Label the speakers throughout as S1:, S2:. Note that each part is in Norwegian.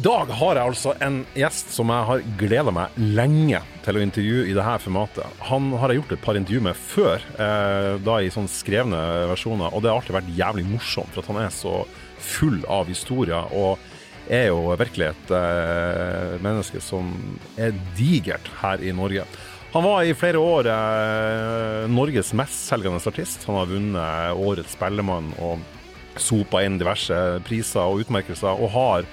S1: dag har jeg altså en gjest som jeg har gleda meg lenge til å intervjue i dette formatet. Han har jeg gjort et par intervju med før, eh, da i sånn skrevne versjoner, og det har alltid vært jævlig morsomt, for at han er så full av historier. og er jo virkelig et eh, menneske som er digert her i Norge. Han var i flere år eh, Norges mestselgende artist. Han har vunnet Årets Spellemann og sopa inn diverse priser og utmerkelser, og har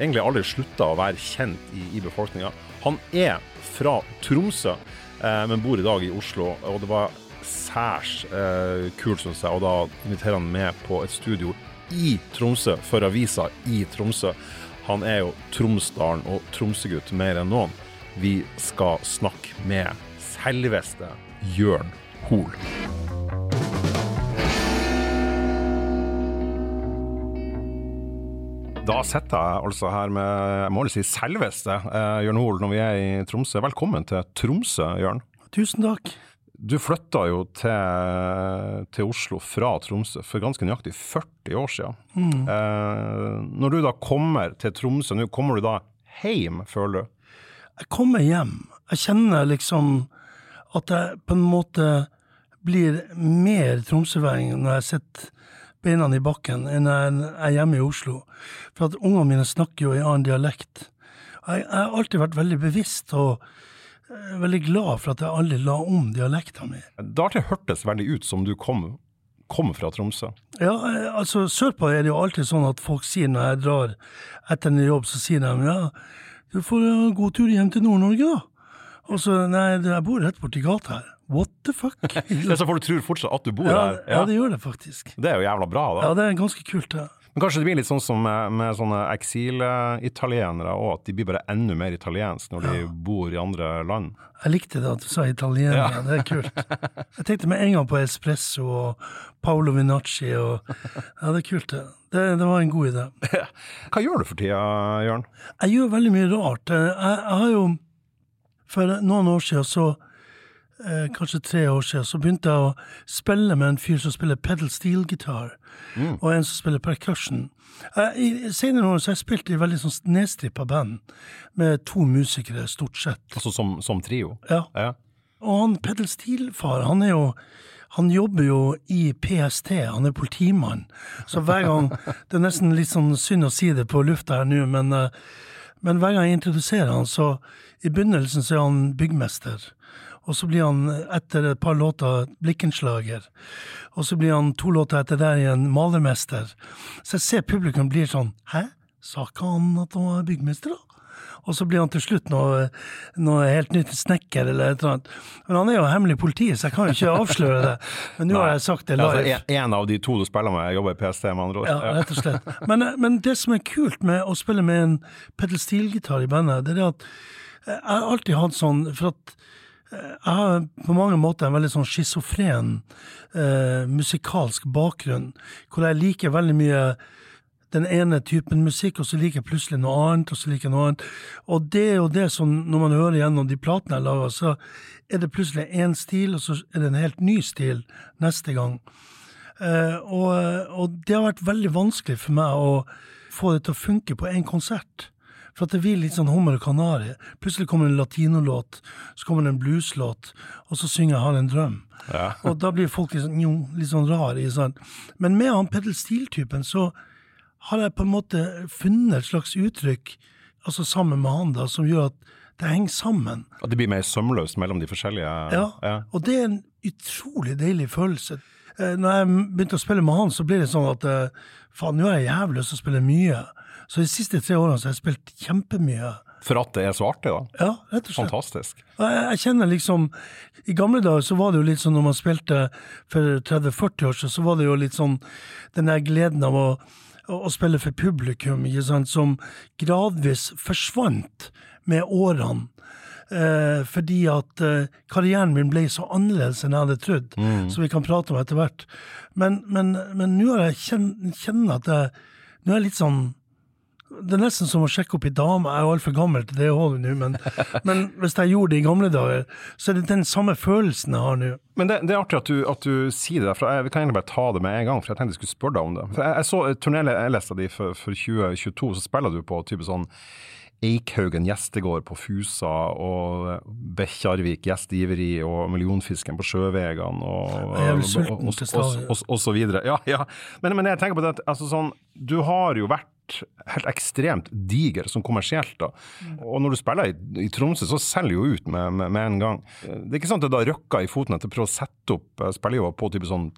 S1: egentlig aldri slutta å være kjent i, i befolkninga. Han er fra Tromsø, eh, men bor i dag i Oslo. Og det var særs eh, kult, syns jeg, og da inviterer han med på et studio i Tromsø for avisa i Tromsø. Han er jo Tromsdalen og Tromsøgutt mer enn noen. Vi skal snakke med selveste Jørn Hoel. Da sitter jeg altså her med jeg må si selveste eh, Jørn Hoel når vi er i Tromsø. Velkommen til Tromsø, Jørn.
S2: Tusen takk.
S1: Du flytta jo til, til, Oslo fra Tromsø for ganske nøyaktig 40 år siden. Mm. Eh, når du da kommer til Tromsø, nå kommer du da hjem, føler du?
S2: Jeg kommer hjem. Jeg kjenner liksom at jeg på en måte blir mer tromsøværing når jeg sitter beina i bakken enn jeg er hjemme i Oslo. For at ungene mine snakker jo i annen dialekt. Jeg, jeg har alltid vært veldig bevisst og eh, veldig glad for at jeg aldri la om dialekta mi.
S1: Det har alltid hørtes veldig ut som du kom, kom fra Tromsø?
S2: Ja, eh, altså sørpå er det jo alltid sånn at folk sier når jeg drar etter en jobb, så sier de ja, du får en god tur hjem til Nord-Norge, da. Og så nei, jeg bor rett borti gata her. What the fuck?
S1: det er så folk tror fortsatt at du bor
S2: ja,
S1: her?
S2: Ja. ja, det gjør det faktisk.
S1: Det er jo jævla bra, da.
S2: Ja, det er ganske kult, det.
S1: Men kanskje det blir litt sånn som med, med sånne eksilitalienere òg, at de blir bare enda mer italiensk når de bor i andre land.
S2: Jeg likte det at du sa italienere, det er kult. Jeg tenkte med en gang på espresso og Paolo Vinacci og Ja, det er kult, det. Det, det var en god idé.
S1: Hva gjør du for tida, Jørn?
S2: Jeg gjør veldig mye rart. Jeg, jeg har jo For noen år siden så eh, kanskje tre år siden, så begynte jeg å spille med en fyr som spiller pedal steel-gitar, mm. og en som spiller percussion. Eh, I senere år så har jeg spilt i veldig sånn nedstrippa band, med to musikere, stort sett.
S1: Altså som, som trio?
S2: Ja. ja. Og han pedal steel-far, han er jo han jobber jo i PST, han er politimann. Så hver gang Det er nesten litt sånn synd å si det på lufta her nå, men, eh, men hver gang jeg introduserer han, så i begynnelsen så er han byggmester og så blir han etter et par låter blikkenslager. Og så blir han to låter etter der igjen malermester. Så jeg ser publikum blir sånn Hæ? Sa ikke han at han var byggmester, da? Og så blir han til slutt noe, noe helt nytt, snekker eller et eller annet. Men han er jo hemmelig politi, så jeg kan jo ikke avsløre det. Men nå har jeg sagt det
S1: live. Altså, en av de to du spiller med, jeg jobber i PST, med andre ord.
S2: Ja, rett og slett. Men, men, det som er kult med å spille med en pedelstilgitar i bandet, det er at jeg har alltid hatt sånn For at jeg har på mange måter en veldig sånn schizofren eh, musikalsk bakgrunn, hvor jeg liker veldig mye den ene typen musikk, og så liker jeg plutselig noe annet, og så liker jeg noe annet. Og det er jo det som, når man hører gjennom de platene jeg lager, så er det plutselig én stil, og så er det en helt ny stil neste gang. Eh, og, og det har vært veldig vanskelig for meg å få det til å funke på én konsert. For at det blir litt sånn hummer og kanari. Plutselig kommer en latinolåt, så kommer det en blueslåt, og så synger jeg 'Har en drøm'. Ja. og da blir folk litt sånn, jo, litt sånn rar. Sånn. Men med han pedal steel-typen så har jeg på en måte funnet et slags uttrykk, altså sammen med han, da, som gjør at det henger sammen.
S1: At det blir mer sømløst mellom de forskjellige
S2: ja. ja, og det er en utrolig deilig følelse. Eh, når jeg begynte å spille med han, så ble det sånn at eh, faen, nå er jeg jævlig lyst til å spille mye. Så de siste tre årene så har jeg spilt kjempemye.
S1: For at det er så artig, da?
S2: Ja, rett og slett.
S1: Fantastisk.
S2: Jeg, jeg, kjenner liksom I gamle dager så var det jo litt sånn når man spilte for 30-40 år siden, så var det jo litt sånn den der gleden av å, å spille for publikum, ikke sant, som gradvis forsvant med årene. Eh, fordi at eh, karrieren min ble så annerledes enn jeg hadde trodd, mm. som vi kan prate om etter hvert. Men nå har jeg kjen, kjenne at jeg, nå er jeg litt sånn det er nesten som å sjekke opp ei dame. Jeg er jo altfor gammel til det òg nå, men, men hvis jeg gjorde det i gamle dager, så er det den samme følelsen jeg har nå.
S1: Men det, det, er artig at du, at du sier det, for jeg, vi kan egentlig bare ta det med en gang. For jeg tenkte jeg skulle spørre deg om det. For Jeg, jeg så turnélista di for, for 2022, så spiller du på type sånn Eikhaugen gjestegård på Fusa og Bekkjarvik gjestgiveri og Millionfisken på Sjøvegan og, og, og, og så videre. Ja, ja. Men, men jeg tenker på det at altså, sånn, du har jo vært helt ekstremt diger som kommersielt. da. Og når du spiller i, i Tromsø, så selger jo ut med, med, med en gang. Det er ikke sånn at det da røkker i foten etter å prøve å sette opp spillejobber spiller jo på type sånn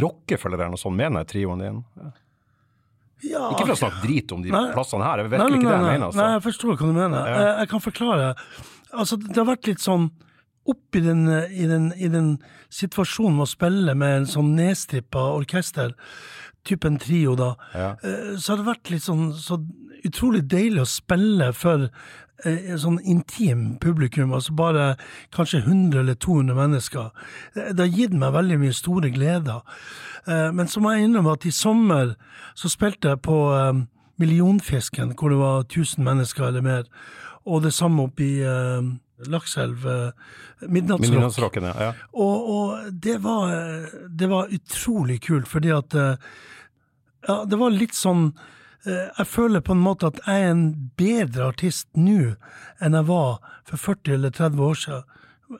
S1: Rockefeller eller noe sånt mener den trioen din.
S2: Ja,
S1: Ikke for å snakke drit om de
S2: Nei.
S1: plassene her, det er
S2: Nei, nei,
S1: ikke det jeg mener. Altså.
S2: Nei, jeg forstår hva du mener. Jeg, jeg kan forklare. Altså, det har vært litt sånn oppi den, i den, i den situasjonen med å spille med en sånn nedstrippa orkester, typen trio, da,
S1: Ja.
S2: eh, så har det vært litt sånn så utrolig deilig å spille for eh, sånn intim publikum, altså bare kanskje 100 eller 200 mennesker. Det har gitt meg veldig mye store gleder. Eh, Men så må jeg innrømme at i sommer så spilte jeg på eh, Millionfisken, hvor det var 1000 mennesker eller mer, og det samme oppe i eh, Lakselv, eh, Midnattsrock.
S1: Ja. ja.
S2: Og, og det, var, det var utrolig kult, fordi at eh, Ja, det var litt sånn eh, Jeg føler på en måte at jeg er en bedre artist nå enn jeg var for 40 eller 30 år siden.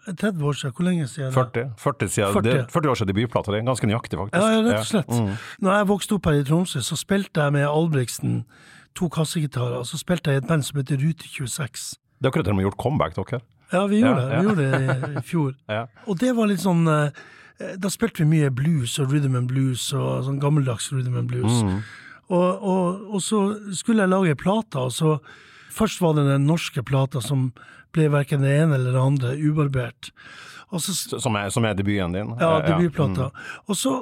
S2: 30 år siden, hvor lenge siden? er det?
S1: 40, 40, siden,
S2: 40.
S1: Det, 40 år siden debutplata. Det er ganske nøyaktig, faktisk.
S2: Ja, ja, rett og slett.
S1: Ja. Mm.
S2: Når jeg vokste opp her i Tromsø, så spilte jeg med Albrigtsen to kassegitarer, og så spilte jeg i et band som heter Rute 26.
S1: Det er akkurat til og med gjort comeback, dere.
S2: Ja, vi gjorde
S1: Ja,
S2: det.
S1: ja.
S2: Vi gjorde det i, fjor.
S1: Ja.
S2: Og det var litt sånn eh, Da spilte vi mye blues og rhythm and blues og sånn gammeldags rhythm and blues.
S1: Mm.
S2: Og, og, og så skulle jeg lage plata, og så Først var det den norske plata som ble verken det ene eller det andre, ubarbert. Så
S1: Som, er, som er debuten din?
S2: ja,
S1: Eh,
S2: debutplata. Og så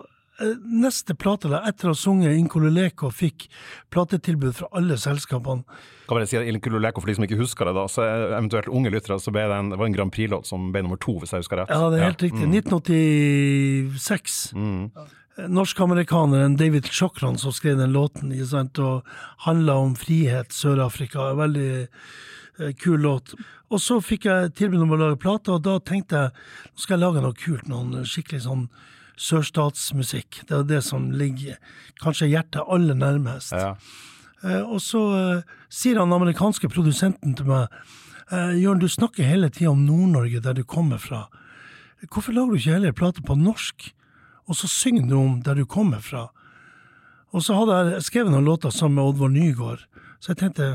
S2: eh, neste plate, da, etter å ha sunget Inkololeko, fikk platetilbud fra alle selskapene.
S1: Kan bare si at Elin Kululeko, for de som ikke husker det, da, så eventuelt unge lyttere, så ble det en, det var en Grand Prix-låt som ble nummer to, hvis jeg husker rett.
S2: Ja, det er helt riktig. 1986.
S1: Mm.
S2: Norsk-amerikaneren David Chokran som skrev den låten, ikke sant, og handla om frihet, Sør-Afrika. Veldig eh, kul låt. Og så fikk jeg tilbud om å lage plate, og da tenkte jeg nå skal jeg lage noe kult, noen skikkelig sånn sørstatsmusikk. Det er det som ligger kanskje hjertet aller nærmest.
S1: Ja.
S2: Eh, og så eh, sier han amerikanske produsenten til meg eh, Jørn, du snakker hele tida om Nord-Norge, der du kommer fra. Hvorfor lager du ikke heller plate på norsk, og så synger du om der du kommer fra? Og så hadde jeg skrevet noen låter sammen med Oddvar Nygård, så jeg tenkte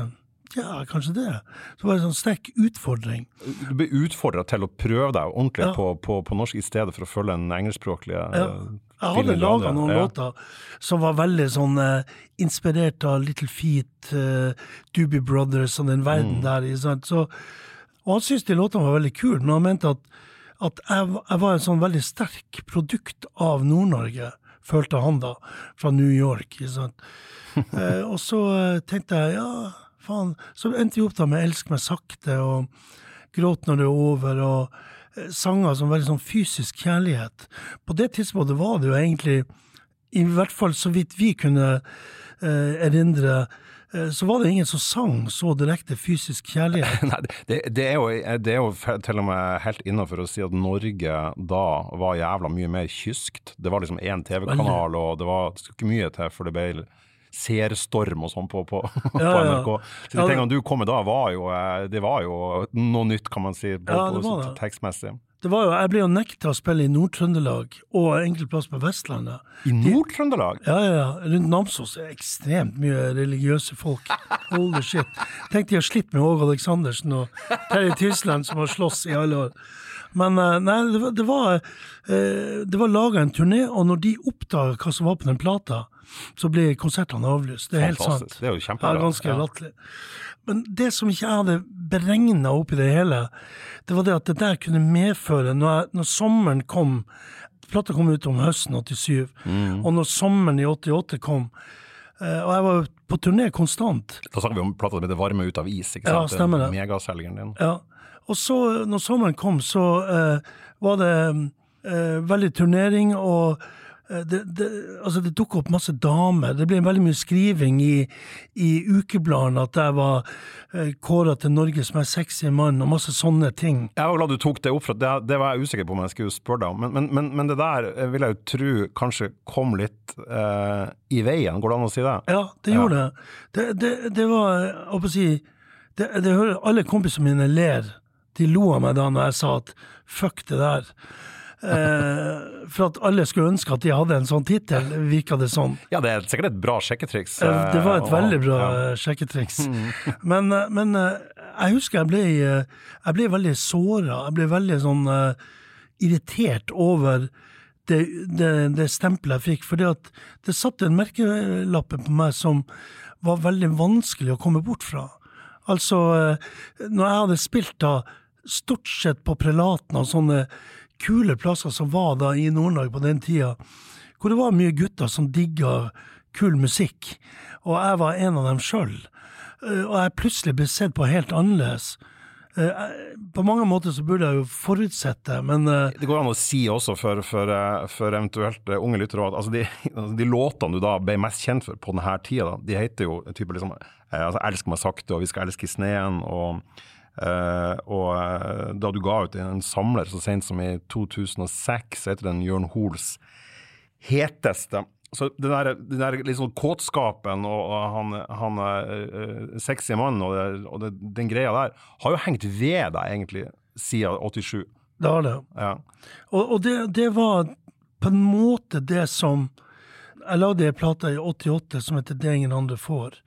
S2: ja, kanskje det. Så var det en sånn sterk utfordring.
S1: Du ble utfordra til å prøve deg ordentlig
S2: Ja.
S1: på, på, på norsk i stedet for å følge den engelskspråklige
S2: Ja.
S1: eh,
S2: Jeg hadde laga noen
S1: Ja.
S2: låter som var veldig sånn eh, inspirert av Little Feet, eh, Doobie Brothers og den verden
S1: Mm.
S2: der. Så, og han syntes de låtene var veldig kule, men han mente at, at jeg, jeg var en sånn veldig sterk produkt av Nord-Norge, følte han da, fra New York. Eh, og så eh, tenkte jeg ja, faen. Så endte vi opp da med Elsk meg sakte og Gråt når det er over. og eh, sanger som veldig sånn fysisk kjærlighet. På det tidspunktet var det jo egentlig, i hvert fall så vidt vi kunne eh, erindre, eh, så var det ingen som sang så direkte fysisk kjærlighet.
S1: Nei, det, det, er jo, det er jo til og med helt innafor å si at Norge da var jævla mye mer kyskt. Det var liksom én TV-kanal, og det var ikke mye til for det ble seerstorm og sånn på, på, på
S2: Ja, ja.
S1: NRK. Så de
S2: Ja,
S1: tingene du kom med da, var jo, eh, det var jo noe nytt, kan man si, på, på, tekstmessig.
S2: Det var jo, Jeg ble jo nekta å spille i Nord-Trøndelag og enkelte plasser på Vestlandet.
S1: I Nord-Trøndelag?
S2: Ja, ja, ja. Rundt Namsos er ekstremt mye religiøse folk. Holy shit. Tenk de har slitt med Åge Aleksandersen og Terje Tysland som har slåss i alle år. Men eh, nei, det var, det var, eh, det var laga en turné, og når de oppdaga hva som var på den plata, så ble konsertene avlyst. Det er helt sant.
S1: Det er jo kjempebra.
S2: Ja, ganske latterlig. Men det som ikke jeg hadde beregna oppi det hele, det var det at det der kunne medføre, når, jeg, når sommeren kom Plata kom ut om høsten 87,
S1: Mm.
S2: og når sommeren i 88 kom eh, Og jeg var på turné konstant.
S1: Da snakker vi om plata som heter Varme ut av is, ikke
S2: Ja, stemmer det.
S1: Megaselgeren din.
S2: Ja. Og så, når sommeren kom, så uh, var det uh, veldig turnering, og det, det, altså det dukka opp masse damer. Det ble veldig mye skriving i, i ukebladene at jeg var eh, kåra til Norges mest sexy mann, og masse sånne ting.
S1: Jeg var glad du tok det opp, for det, det var jeg usikker på om jeg skulle spørre deg om. Men, men, men, men, det der eh, vil jeg jo tro kanskje kom litt eh, i veien, går det an å si det?
S2: Ja, det gjorde ja. det. det. Det var, jeg håper å si det, det hører Alle kompisene mine ler. De lo av meg da når jeg sa at fuck det der. Eh, for at alle skulle ønske at de hadde en sånn tittel, virka det sånn.
S1: Ja, det er sikkert et bra sjekketriks.
S2: Eh, det var et eh, veldig bra ja. sjekketriks. Mm. Men, men, jeg husker jeg ble, jeg ble veldig såra. Jeg ble veldig sånn uh, irritert over det, det, det stempelet jeg fikk. For det satt en merkelapp på meg som var veldig vanskelig å komme bort fra. Altså, når jeg hadde spilt da stort sett på prelaten og sånne kule plasser som var da i Nord-Norge på den tida, hvor det var mye gutter som digga kul musikk, og jeg var en av dem sjøl. Eh, og jeg plutselig ble sett på helt annerledes. Eh, på mange måter så burde jeg jo forutsette, men eh,
S1: Det går an å si også for, for, for eventuelt unge lyttere at altså de, altså de, låtene du da ble mest kjent for på denne tida, de heter jo type liksom altså 'Elsk meg sakte' og 'Vi skal elske i sneen' og Uh, og uh, da du ga ut en samler så sent som i 2006, heter den Jørn Hoels heteste. Så den der, den der liksom kåtskapen og, og han, han uh, sexy mannen og, det, og det, den greia der har jo hengt ved deg egentlig siden 87.
S2: Det har det.
S1: Ja.
S2: Og, og det, det, var på en måte det som Jeg lagde ei plate i 88 som heter 'Det ingen andre får'.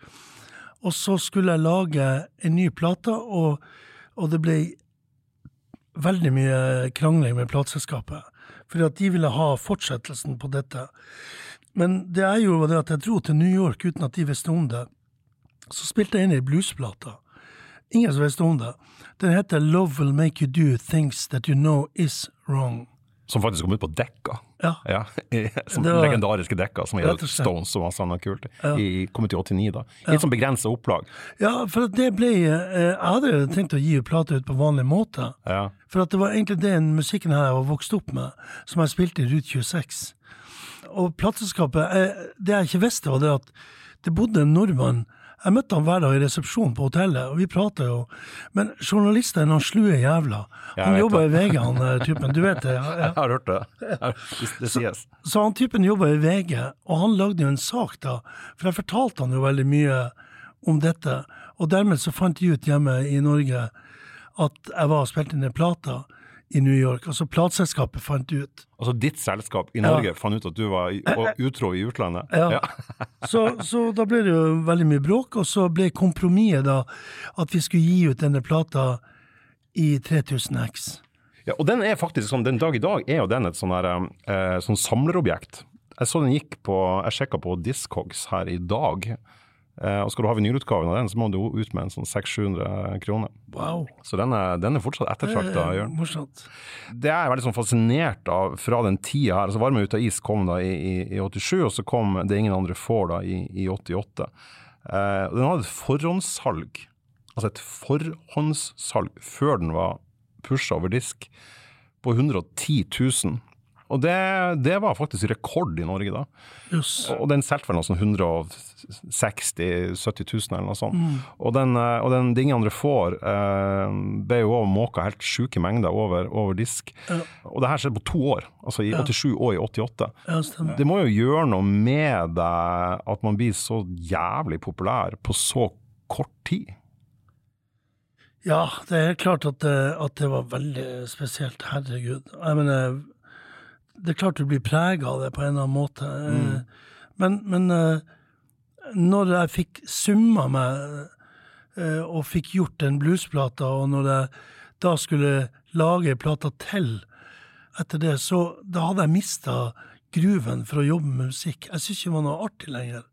S2: Og så skulle jeg lage en ny plate, og, og det ble veldig mye krangling med plateselskapet. Fordi at de ville ha fortsettelsen på dette. Men det er jo det at jeg dro til New York uten at de visste om det. Så spilte jeg inn ei bluesplate. Ingen som visste om det. Den heter Love Will Make You Do Things That You Know Is Wrong.
S1: Som faktisk kom ut på Dekka.
S2: Ja.
S1: ja som var, legendariske Dekka, som er Stones og masse annet kult. Ja. I, kom ut i 89, da. I et sånn begrensa opplag.
S2: Ja, for det ble eh, Jeg hadde jo tenkt å gi plate ut på vanlig måte.
S1: Ja.
S2: For at det var egentlig den musikken her jeg var vokst opp med, som jeg spilte i Rute 26. Og plateselskapet eh, Det jeg ikke visste, var det at det bodde en nordmann jeg møtte han hver dag i resepsjonen på hotellet, og vi prata jo. Men journalister er noen slue jævla. Han jobber i VG, han eh, typen. Du vet det? Ja,
S1: ja. Jeg har hørt det. Det sies.
S2: Så, så, han typen jobber i VG, og han lagde jo en sak da, for jeg fortalte han jo veldig mye om dette. Og dermed så fant de ut hjemme i Norge at jeg var og spilte inn en plate i New York. Altså plateselskapet fant ut.
S1: Altså ditt selskap i Norge ja. fant ut at du var utro i utlandet?
S2: Ja. ja. så, så, da ble det jo veldig mye bråk, og så ble kompromisset da at vi skulle gi ut denne plata i 3000 X.
S1: Ja, og den er faktisk sånn, den dag i dag er jo den et sånn, eh, sånn samlerobjekt. Jeg så den gikk på, jeg sjekka på Discogs her i dag. Eh, og skal du ha vinylutgaven av den, så må du ut med en sånn 600-700 kroner.
S2: Wow.
S1: Så den er, den er fortsatt ettertrakta.
S2: Morsomt.
S1: Det er jeg veldig sånn fascinert av fra den tida her. altså Varme ut av is kom da i, i, i 87, og så kom Det ingen andre får da i, i 88. Eh, den hadde et forhåndssalg, altså et forhåndssalg, før den var pusha over disk, på 110 000. Og det, det, var faktisk rekord i Norge da.
S2: Yes.
S1: Og den solgte vel noe sånn 160 000-70 000 eller noe sånt. Mm. Og, den, eh, og den, det ingen andre får, eh, ble jo òg måka helt sjuke mengder over, over disk. Ja. Og det her skjedde på to år, altså i ja. 87 og i 88.
S2: Ja,
S1: det må jo gjøre noe med deg at man blir så jævlig populær på så kort tid.
S2: Ja, det er klart at det, at det var veldig spesielt. Herregud. Jeg mener det er klart du blir prega av det på en eller annen måte. Mm. Men, men, eh, når jeg fikk summa meg eh, og fikk gjort den bluesplata, og når jeg da skulle lage ei plate til etter det, så da hadde jeg mista gruven for å jobbe med musikk. Jeg syntes ikke det var noe artig lenger.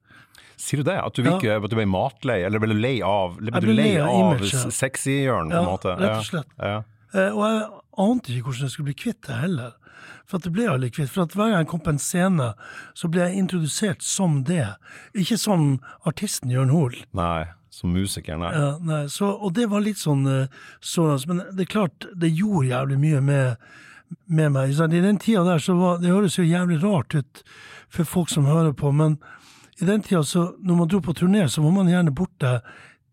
S1: Sier du det? At du, ikke, ja. at du ble matlei, eller ble du lei av, ble du lei av, av sexy-hjørnet, på en måte?
S2: Ja, rett og slett. Ja. Eh, og jeg ante ikke hvordan jeg skulle bli kvitt det heller. For at det ble aldri kvitt. For at hver gang jeg kom på en scene, så ble jeg introdusert som det. Ikke som artisten Jørn Hoel.
S1: Nei, som musiker, nei.
S2: Ja, nei. Så, og det var litt sånn uh, sånn, Men det er klart, det gjorde jævlig mye med, med meg. I den tida der så var Det høres jo jævlig rart ut for folk som hører på, men i den tida, så når man dro på turné, så var man gjerne borte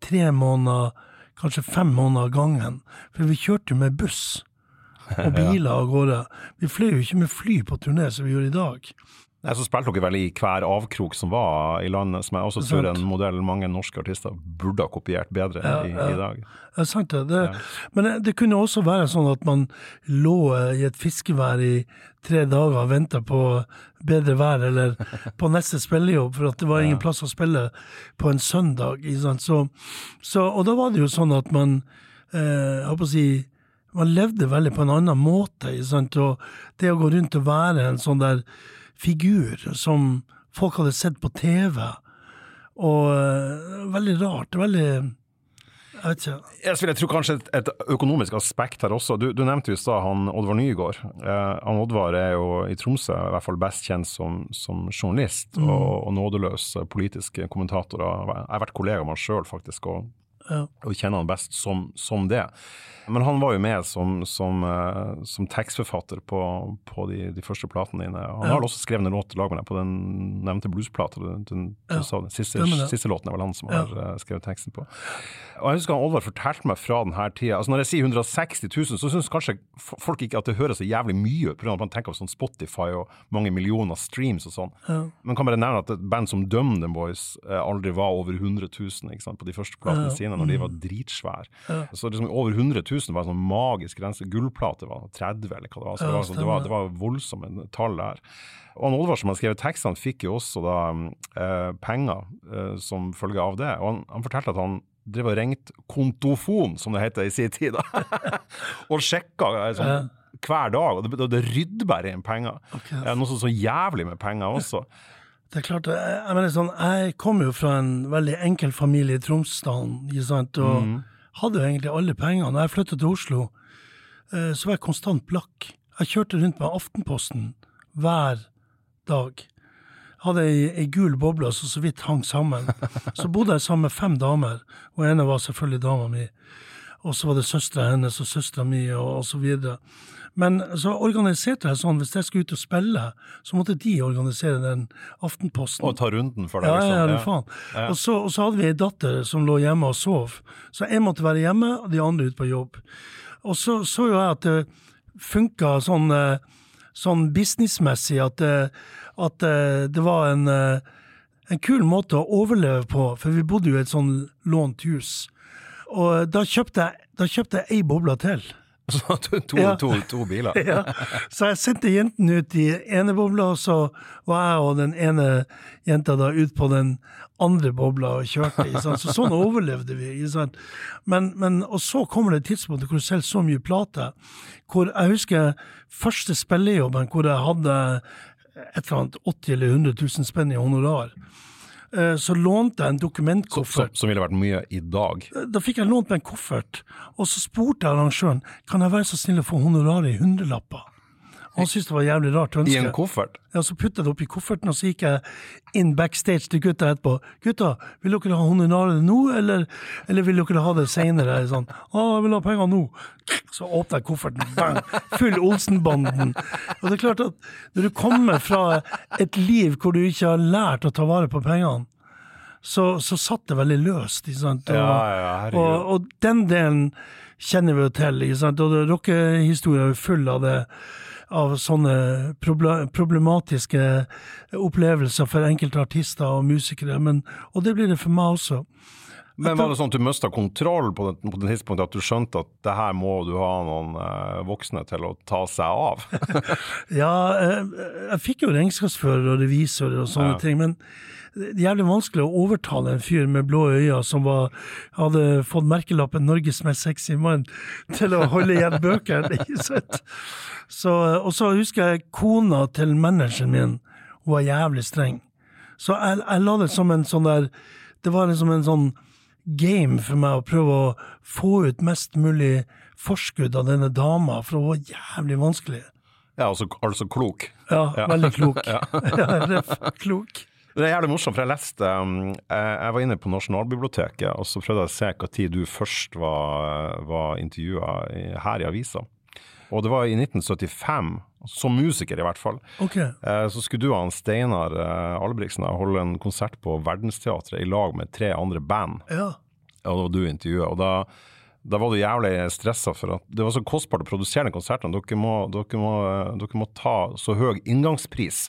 S2: tre måneder, kanskje fem måneder av gangen. For vi kjørte jo med buss og biler av gårde. Vi fløy jo ikke med fly på turné som vi gjør i dag.
S1: Nei, Så spilte dere vel i hver avkrok som var i landet, som jeg også tror en modell mange norske artister burde ha kopiert bedre i, i dag.
S2: Er sant det. det Men det, det kunne også være sånn at man lå eh, i et fiskevær i tre dager og venta på bedre vær, eller på neste spillejobb, for at det var ingen plass å spille på en søndag. Så, så, og da var det jo sånn at man eh, jeg håper å si, man levde veldig på en annen måte. Og det å gå rundt og være en sånn der figur som folk hadde sett på TV, og eh, veldig rart. Veldig Jeg vet ikke.
S1: Jeg, vil, jeg tror kanskje et, et økonomisk aspekt her også. Du, du nevnte jo i stad han Oddvar Nygaard. Eh, han Oddvar er jo i Tromsø i hvert fall best kjent som, som journalist og, og nådeløs politisk kommentator. Jeg har vært kollega med han sjøl, faktisk, og,
S2: Ja.
S1: og kjenner han best som, som det. Men han var jo med som, som, eh, som tekstforfatter på, på de, de første platene dine. Han
S2: Ja.
S1: har også skrevet en låt lag med deg på den nevnte bluesplata. Den, den,
S2: Ja,
S1: den Siste, siste låten er vel han som har eh, skrevet teksten på. Og jeg husker han Oddvar fortalte meg fra denne tida altså Når jeg sier 160 000, så syns kanskje folk ikke at det høres så jævlig mye ut, pga. at man tenker på sånn Spotify og mange millioner streams og sånn. Men kan bare nevne at et band som Dum Them Boys eh, aldri var over 100 000 ikke sant, på de første platene
S2: Ja.
S1: Sine, når de var dritsvære. Så liksom over 100 000 var en sånn magisk grense. Gullplate var 30, eller hva det var. Så det, var, sånn, det, var, det var voldsomme tall der. Og han Oddvar som har skrevet tekstene, fikk jo også da eh, penger eh, som følge av det. Og han, han fortalte at han drev og ringte kontofon, som det heter i sin tid, og sjekka eh, ja. hver dag. Og det, det rydder bare inn penger.
S2: Okay.
S1: Eh, Noe så, så jævlig med penger også.
S2: Det er klart, jeg, jeg mener sånn, jeg kom jo fra en veldig enkel familie i Tromsdalen, ikke sant, og hadde jo egentlig alle pengene. Når jeg flyttet til Oslo, eh, så var jeg konstant blakk. Jeg kjørte rundt med Aftenposten hver dag. Hadde ei, ei gul boble som så vidt hang sammen. Så bodde jeg sammen med fem damer, og ene var selvfølgelig dama mi. Og så var det søstera hennes og søstera mi, og, og så videre. Men så organiserte jeg sånn, hvis jeg skulle ut og spille, så måtte de organisere den Aftenposten.
S1: Og ta runden for deg,
S2: Ja, ja, ja, faen. Ja. Og, så, og så hadde vi ei datter som lå hjemme og sov. Så jeg måtte være hjemme, og de andre ute på jobb. Og så så jo jeg at det funka sånn, eh, sånn businessmessig, at, det- at eh, det var en, eh, en kul måte å overleve på, for vi bodde jo i et sånn lånt hus. Og da kjøpte jeg, da kjøpte jeg ei boble til.
S1: Så to, to,
S2: Ja.
S1: to, to biler.
S2: Ja. Så jeg sendte jentene ut i ene bobla, og så var jeg og den ene jenta da ut på den andre bobla og kjørte. Så sånn overlevde vi. Men, men, og så kommer det et tidspunkt hvor du selger så mye plater. Hvor jeg husker første spillejobben hvor jeg hadde et eller annet 80 eller 100 000 spenn i honorar. Eh, Så lånte jeg en
S1: Som,
S2: dokumentkoffert.
S1: som ville vært mye i dag.
S2: Da fikk jeg lånt meg en koffert, og så spurte jeg arrangøren kan jeg være så snill å få honoraret i hundrelapper. Han syntes det var jævlig rart
S1: I
S2: ønske.
S1: en koffert.
S2: Ja, Så putta jeg det oppi kofferten, og så gikk jeg inn backstage til gutta etterpå. 'Gutta, vil dere ha honoraret nå, eller, eller vil dere ha det seinere?' Sånn. 'Å, jeg vil ha penger nå.' Så åpna jeg kofferten, bang! Full Olsenbanden. Og det er klart at når du kommer fra et liv hvor du ikke har lært å ta vare på pengene, så, så satt det veldig løst. Ikke sant? Og,
S1: Ja, ja,
S2: og, og den delen kjenner vi jo til. Ikke sant? Og rockehistorien er jo full av det av sånne problematiske opplevelser for enkelte artister og musikere, men, og det blir det for meg også.
S1: Men var det sånn at du mista kontroll på det, på det tidspunktet, at du skjønte at det her må du ha noen eh, voksne til å ta seg av?
S2: Ja, eh, jeg fikk jo regnskapsfører og revisor og sånne ting, men jævlig vanskelig å overtale en fyr med blå øyne som var, hadde fått merkelappen 'Norges mest sexy mann' til å holde igjen bøkene. og så husker jeg kona til manageren min, hun var jævlig streng. Så jeg, jeg la det som en sånn der Det var liksom en sånn game for meg å prøve å få ut mest mulig forskudd av denne dama, for hun var jævlig vanskelig.
S1: Ja, altså, altså klok.
S2: Ja, veldig klok. ja. klok.
S1: Det er jævlig morsomt, for jeg leste um, Jeg var inne på Nasjonalbiblioteket, og så prøvde jeg å se hva tid du først var, var intervjua her i avisa. og det var i 1975, som musiker i hvert fall.
S2: Ok.
S1: Eh, så skulle du og Steinar eh, Albrigtsen holde en konsert på Verdensteatret i lag med tre andre band.
S2: Ja.
S1: Og det var du intervjua. Og da, da var du jævlig stressa for at det var så kostbart å produsere den konserten. Dere må, dere må, eh, dere må ta så høy inngangspris.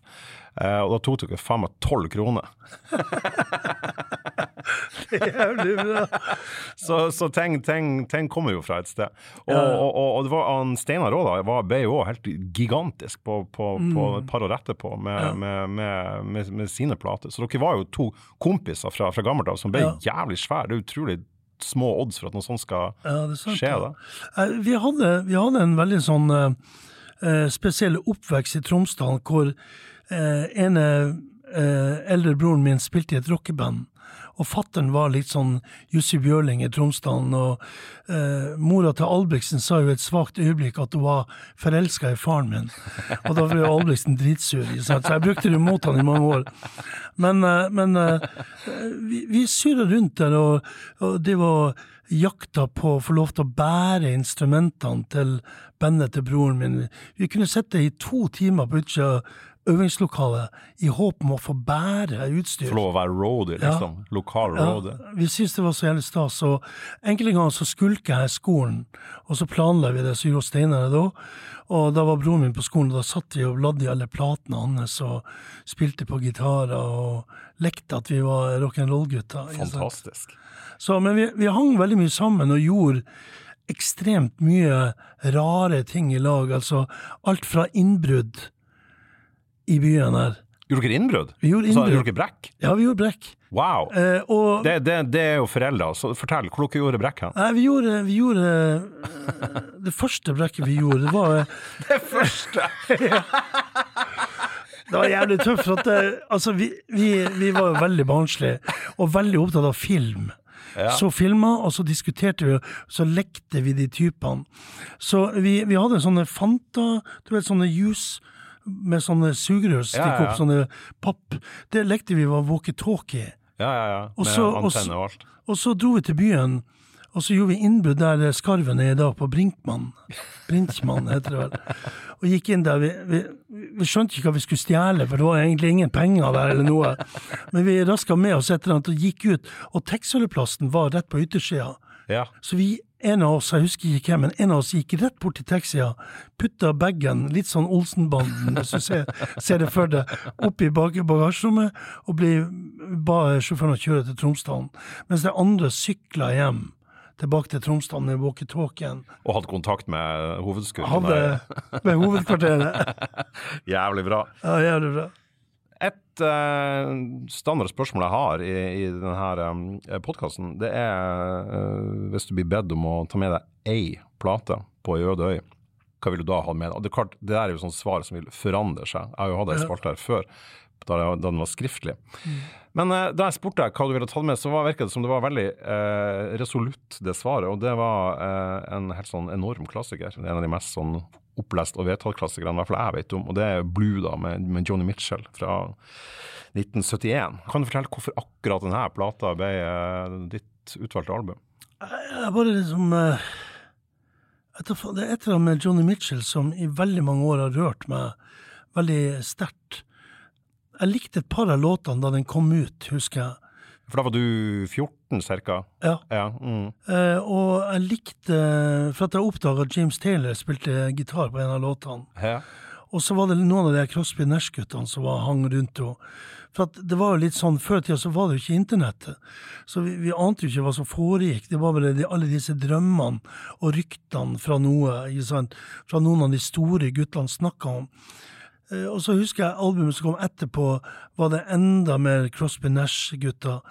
S1: Eh, og da tok dere faen meg tolv kroner.
S2: Jævlig bra.
S1: Så, så ting, ting, ting kommer jo fra et sted. Og,
S2: Ja.
S1: og, og, og det var han Steinar da. ble jo òg helt gigantisk på, på, på et par år etterpå med,
S2: Mm. Ja.
S1: med, med, med, sine plater. Så dere var jo to kompiser fra, fra gammelt av som ble
S2: Ja.
S1: jævlig svære. Det er utrolig små odds for at noe sånt skal
S2: sant.
S1: skje. da.
S2: Eh, Vi hadde, vi hadde en veldig sånn eh, eh, spesiell oppvekst i Tromsdalen, hvor eh, ene eh, eldre broren min spilte i et rockeband. Og fattern var litt sånn Jussi Bjørling i Tromsdalen. Og eh, mora til Albrigtsen sa jo et svakt øyeblikk at hun var forelska i faren min. Og da ble Albrigtsen dritsur, så jeg brukte det mot han i mange år. Men, eh, men eh, vi, vi surra rundt der, og, og det var jakta på å få lov til å bære instrumentene til bandet til broren min. Vi kunne sitte i to timer på utsida øvingslokalet i håp om å få bære utstyr.
S1: Få lov å være roadie, liksom. Lokal roadie.
S2: Ja, vi syntes det var så jævlig stas. Og enkelte ganger så skulka jeg skolen, og så planla vi det, så gjorde Steinar det da. Og da var broren min på skolen, og da satt vi og ladde i alle platene hans og spilte på gitarer og lekte at vi var rock'n'roll-gutter.
S1: Fantastisk.
S2: Så, men vi, vi hang veldig mye sammen og gjorde ekstremt mye rare ting i lag. Altså alt fra innbrudd i byen her.
S1: Gjorde dere innbrudd?
S2: Vi gjorde
S1: Altså,
S2: innbrudd.
S1: gjorde dere brekk?
S2: Ja, vi gjorde brekk.
S1: Wow!
S2: Eh, og
S1: Det, det, det er jo foreldre. Så fortell, hvor dere gjorde brekk hen?
S2: Nei, vi gjorde, vi gjorde eh, Det første brekket vi gjorde, det var
S1: Det første!
S2: Det var jævlig tøft, for at altså, vi, vi, vi var jo veldig barnslige, og veldig opptatt av film.
S1: Ja.
S2: Så filma, og så diskuterte vi, så lekte vi de typene. Så vi, vi hadde sånne Fanta, du vet sånne juice med sånne sugerør
S1: stikke
S2: opp, sånne papp. Det lekte vi var walkietalkie.
S1: Ja, ja, ja. Med
S2: så-
S1: antenne og alt.
S2: Og så dro vi til byen, og så gjorde vi innbrudd der skarven er i dag, på Brinkmann. Brinkmann heter det vel. Og gikk inn der. Vi, vi, vi skjønte ikke hva vi skulle stjele, for det var egentlig ingen penger der eller noe. Men vi raska med oss et eller annet og gikk ut, og taxiholdeplassen var rett på yttersida.
S1: Ja.
S2: Så vi, en av oss, jeg husker ikke hvem, men en av oss gikk rett bort til taxia, putta bagen, litt sånn Olsenbanden, hvis du ser, ser det for deg, opp i bagasjerommet, og ble, ba sjåføren å kjøre til Tromsdalen. Mens de andre sykla hjem, tilbake til Tromsdalen med walkietalkien.
S1: Og hadde kontakt med hovedskuren.
S2: Hadde med hovedkvarteret.
S1: Jævlig bra.
S2: Ja, jævlig bra.
S1: Et uh, standard spørsmål jeg har i, i denne um, podkasten, det er uh, hvis du blir bedt om å ta med deg ei plate på ei øde øy, hva vil du da ha med deg? Og Det er klart, det er jo sånn svar som vil forandre seg. Jeg har jo hatt ei spalte her før, da, den var skriftlig. Men uh, da jeg spurte deg hva du ville tatt med, så virket det som det var veldig uh, resolutt, det svaret. Og det var eh, en helt sånn enorm klassiker. En av de mest sånn opplest og vedtatt klassikerne, i hvert fall jeg vet om. Og det er Blue, da, med, med Johnny Mitchell fra 1971. Kan du fortelle hvorfor akkurat denne plata ble eh, ditt utvalgte album?
S2: Jeg bare liksom eh, Det er et eller annet med Johnny Mitchell som i veldig mange år har rørt meg veldig sterkt. Jeg likte et par av låtene da den kom ut, husker jeg.
S1: For da var du 14 cirka?
S2: Ja.
S1: Ja. Mm.
S2: Eh, og jeg likte For at jeg oppdaga at James Taylor spilte gitar på en av låtene.
S1: ja.
S2: Og så var det noen av de Crosby Nash-guttene som var, hang rundt henne. For at det var jo litt sånn, Før i tida så var det jo ikke internettet, så vi, vi ante jo ikke hva som foregikk. Det var bare de, alle disse drømmene og ryktene fra noe, fra noen av de store guttene snakka om. Eh, Og så husker jeg albumet som kom etterpå, var det enda mer Crosby Nash-gutter.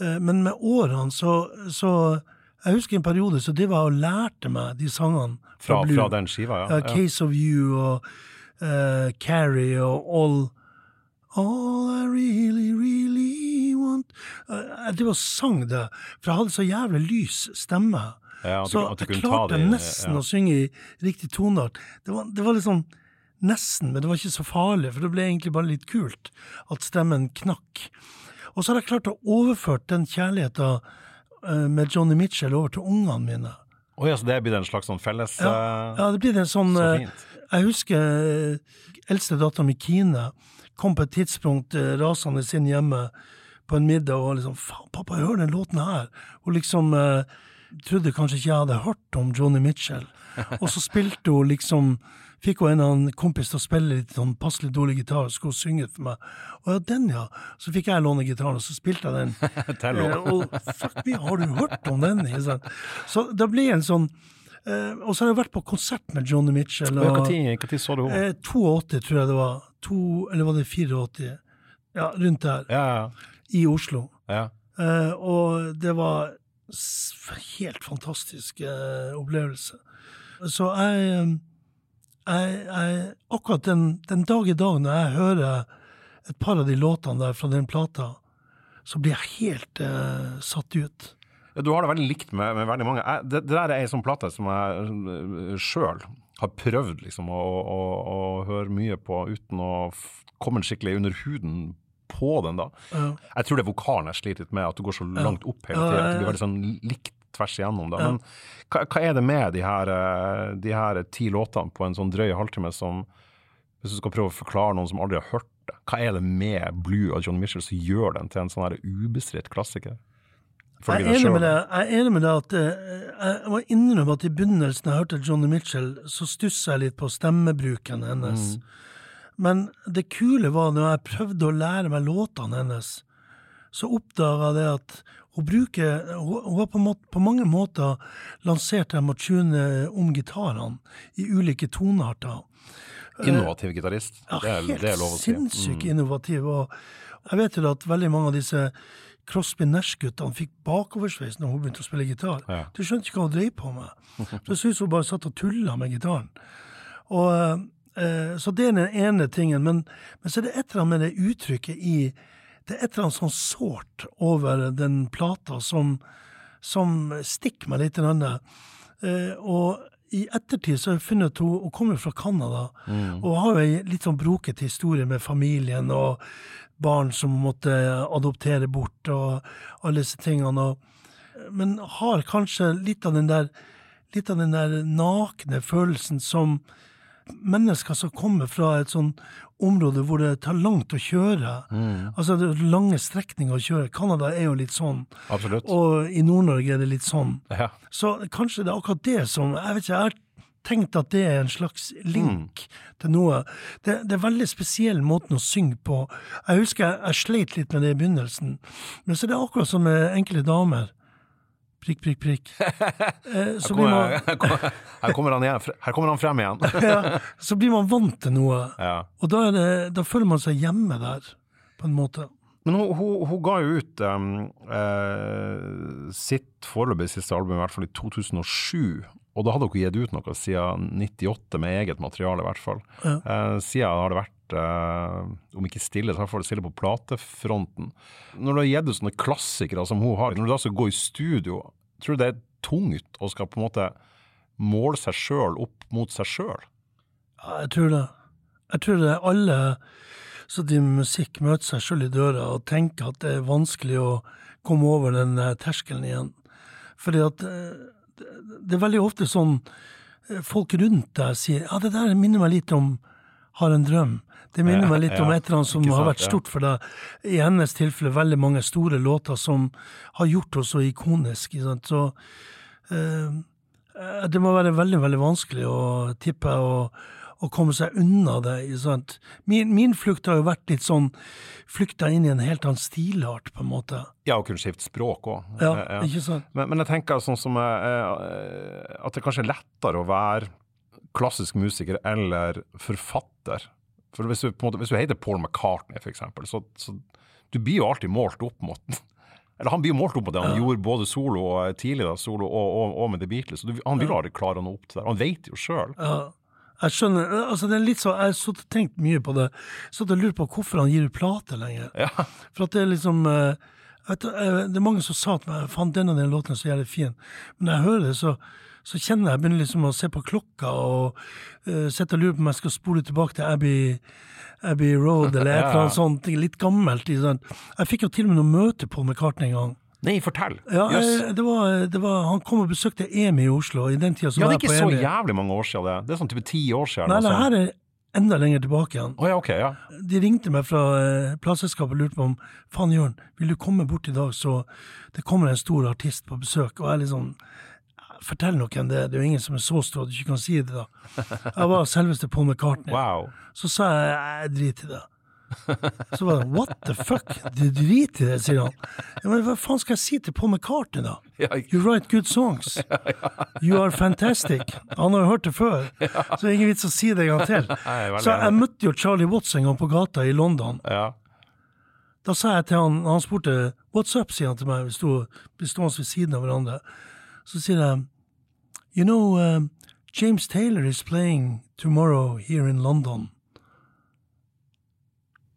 S2: Eh, Men med årene så, så Jeg husker en periode så det var og lærte meg de sangene
S1: Fra,
S2: Blue.
S1: fra den skiva, ja.
S2: Uh, Case of You og uh, Carrie og All All I really, really want uh, Det var sang, det. For jeg hadde så jævlig lys stemme.
S1: Ja, du-
S2: så jeg klarte
S1: det
S2: nesten
S1: ja.
S2: å synge i riktig toneart. Det var, det var liksom Nesten, men det var ikke så farlig, for det ble egentlig bare litt kult at stemmen knakk. Og så har jeg klart å overføre den kjærligheten med Johnny Mitchell over til ungene mine.
S1: Oh, ja, så det blir en slags sånn felles
S2: Ja,
S1: eh,
S2: ja det blir en sånn
S1: Så
S2: eh. Jeg husker eldste eldstedattera mi Kine kom på et tidspunkt eh, rasende inn hjemme på en middag og liksom 'Faen, pappa, hør den låten her!' Hun liksom eh, trodde kanskje ikke jeg hadde hørt om Johnny Mitchell. Og så spilte hun liksom Fikk hun en av en kompis til å spille litt sånn passelig dårlig gitar og skulle synge for meg. Og ja, den, ja. Så fikk jeg låne gitaren, og så spilte jeg den. Eh, og fuck me, har du hørt om den? Så det ble en sånn eh, Og så har jeg vært på konsert med Johnny Mitchell.
S1: Hva tid, så du henne?
S2: Eh, 82, tror jeg det var. To, eller var det 84? Ja, rundt der.
S1: Ja,
S2: I Oslo.
S1: ja.
S2: Eh, og det var helt fantastisk eh, opplevelse. Så jeg, eh, jeg, jeg Akkurat den, den dag i dag, når jeg hører et par av de låtene der fra den plata, så blir jeg helt eh, satt ut.
S1: Ja, Du har det veldig likt med, med veldig mange. Jeg, det, det der er ei sånn plate som jeg sjøl har prøvd liksom, å, å, å høre mye på uten å komme skikkelig under huden på den. da.
S2: Ja.
S1: Jeg tror det er vokalen jeg sliter litt med, at du går så langt opp hele
S2: Ja,
S1: tida.
S2: ja,
S1: At det blir veldig sånn likt tvers igjennom. da. Men hva, hva er det med de her, eh, de her ti låtene på en sånn drøy halvtime som Hvis du skal prøve å forklare noen som aldri har hørt det, hva er det med Blue av John Mitchell som gjør den til en sånn ubestridt klassiker?
S2: Jeg er enig med deg. Jeg er enig med deg at eh, jeg må innrømme at i begynnelsen jeg hørte Johnny Mitchell, så stussa jeg litt på stemmebruken hennes. Men det kule var når jeg prøvde å lære meg låtene hennes, så oppdaga jeg det at hun bruker Hun, hun har på, måte, på mange måter lansert dem og tune om gitarene i ulike tonearter.
S1: Innovativ gitarist.
S2: Ja,
S1: det, er,
S2: helt
S1: det er lov å si. Mm.
S2: sinnssykt innovativ. Og jeg vet jo at veldig mange av disse Crosby Nash-guttene fikk bakoversveis når hun begynte å spille gitar.
S1: Ja.
S2: Du skjønte ikke hva hun drev på med. Det så ut som hun bare satt og tulla med gitaren. Og, eh, så det er den ene tingen. Men, men så er det et eller annet med det uttrykket i Det er et eller annet sånn sårt over den plata som, som stikker meg litt. grann. Eh, og i ettertid så har jeg funnet at hun, hun kommer fra Canada, og har jo ei litt sånn brokete historie med familien og barn som måtte adoptere bort og alle disse tingene. Og, men har kanskje litt av den der litt av den der nakne følelsen som mennesker som kommer fra et sånn område hvor det tar langt å kjøre. Altså det er lange strekninger å kjøre. Canada er jo litt sånn.
S1: Absolutt.
S2: Og i Nord-Norge er det litt sånn.
S1: Ja.
S2: Så kanskje det er akkurat det som Jeg vet ikke, jeg har tenkt at det er en slags link til noe. Det, det er veldig spesiell måten å synge på. Jeg husker jeg, jeg sleit litt med det i begynnelsen, men så er det akkurat som med enkelte damer. Prikk, prikk, prikk. Eh, så, blir
S1: Kommer,
S2: man,
S1: her, kommer, her, kommer han igjen, her kommer han frem igjen.
S2: ja, så blir man vant til noe,
S1: Ja.
S2: og da, det, da føler man seg hjemme der, på en måte.
S1: Men hun, hun, hun ga jo ut um, eh, sitt foreløpig siste album, i hvert fall i 2007. Og da hadde dere gitt ut noe siden 98 med eget materiale, i hvert fall.
S2: Ja.
S1: Eh, siden har det vært, eh, om ikke stille, så i hvert fall stille på platefronten. Når du har gitt ut sånne klassikere som hun har, når du da skal gå i studio, tror du det er tungt å skal på en måte måle seg sjøl opp mot seg sjøl?
S2: Ja, jeg tror det. Jeg tror det er alle som driver musikk, møter seg sjøl i døra og tenker at det er vanskelig å komme over den eh, terskelen igjen. Fordi at eh, det er veldig ofte sånn eh, folk rundt deg sier ja, det der minner meg litt om Har en drøm. Det minner meg litt om et eller annet som
S1: sant,
S2: har vært stort for deg. I hennes tilfelle veldig mange store låter som har gjort oss så ikonisk. Så eh, det må være veldig, veldig vanskelig å tippe å, å komme seg unna det. Min, min flukt har jo vært litt sånn flykta inn i en helt annen stilart, på en måte.
S1: Ja, og kunne skifte språk òg.
S2: Ja, ikke sant?
S1: Men, men jeg tenker sånn som jeg, at det kanskje er lettere å være klassisk musiker eller forfatter. For hvis du, måte, hvis du heter Paul McCartney, eksempel, så, så du blir jo alltid målt opp mot Eller han blir jo målt opp på det han gjorde både solo og tidlig da, solo og, og, og med The Beatles. Han vil aldri klare å nå opp til det. Han vet jo sjøl.
S2: Ja. Jeg skjønner, altså det er litt så, Jeg har sittet og tenkt mye på det. Satt og lurt på hvorfor han gir ut plate lenger.
S1: Ja.
S2: For at det er liksom eh, vet eh, Det er mange som sa til meg faen, denne den låten så jævlig fin. Men når jeg hører det, så, så kjenner jeg jeg begynner liksom å se på klokka og uh, sitter og lurer på om jeg skal spole tilbake til Abbey, Abbey Road eller et eller annet sånt, litt gammelt. Liksom. Jeg fikk jo til og med noe møte på McCartney en gang.
S1: Nei, fortell.
S2: Ja,
S1: Jøss.
S2: eh, det var, det var, Han kom og besøkte EMI i Oslo. I den tida som
S1: Ja,
S2: var
S1: det er ikke så jævlig mange år siden det. Det er sånn type ti år siden.
S2: Nei, det her er enda lenger tilbake igjen.
S1: Oh, ja, okay, ja.
S2: De ringte meg fra eh, plateselskapet og lurte på om faen Jørn, vil du komme bort i dag, så det kommer en stor artist på besøk. Og jeg liksom Fortell noen det, det er jo ingen som er så stor at du ikke kan si det, da. Jeg var selveste Paul McCartney.
S1: Wow.
S2: Så sa jeg jeg driter i det. Så var det what the fuck, du driter i det, sier han. Ja, men hva faen skal jeg si til Paul McCartney, da? You write good songs. You are fantastic. Han har jo hørt det før, så det er ingen vits å si det en gang til. Så jeg møtte jo Charlie Watts en gang på gata i London. Da sa jeg til han, han spurte What's up, sier han til meg, vi sto stående ved siden av hverandre. Så sier jeg You know, uh, James Taylor is playing tomorrow here in London.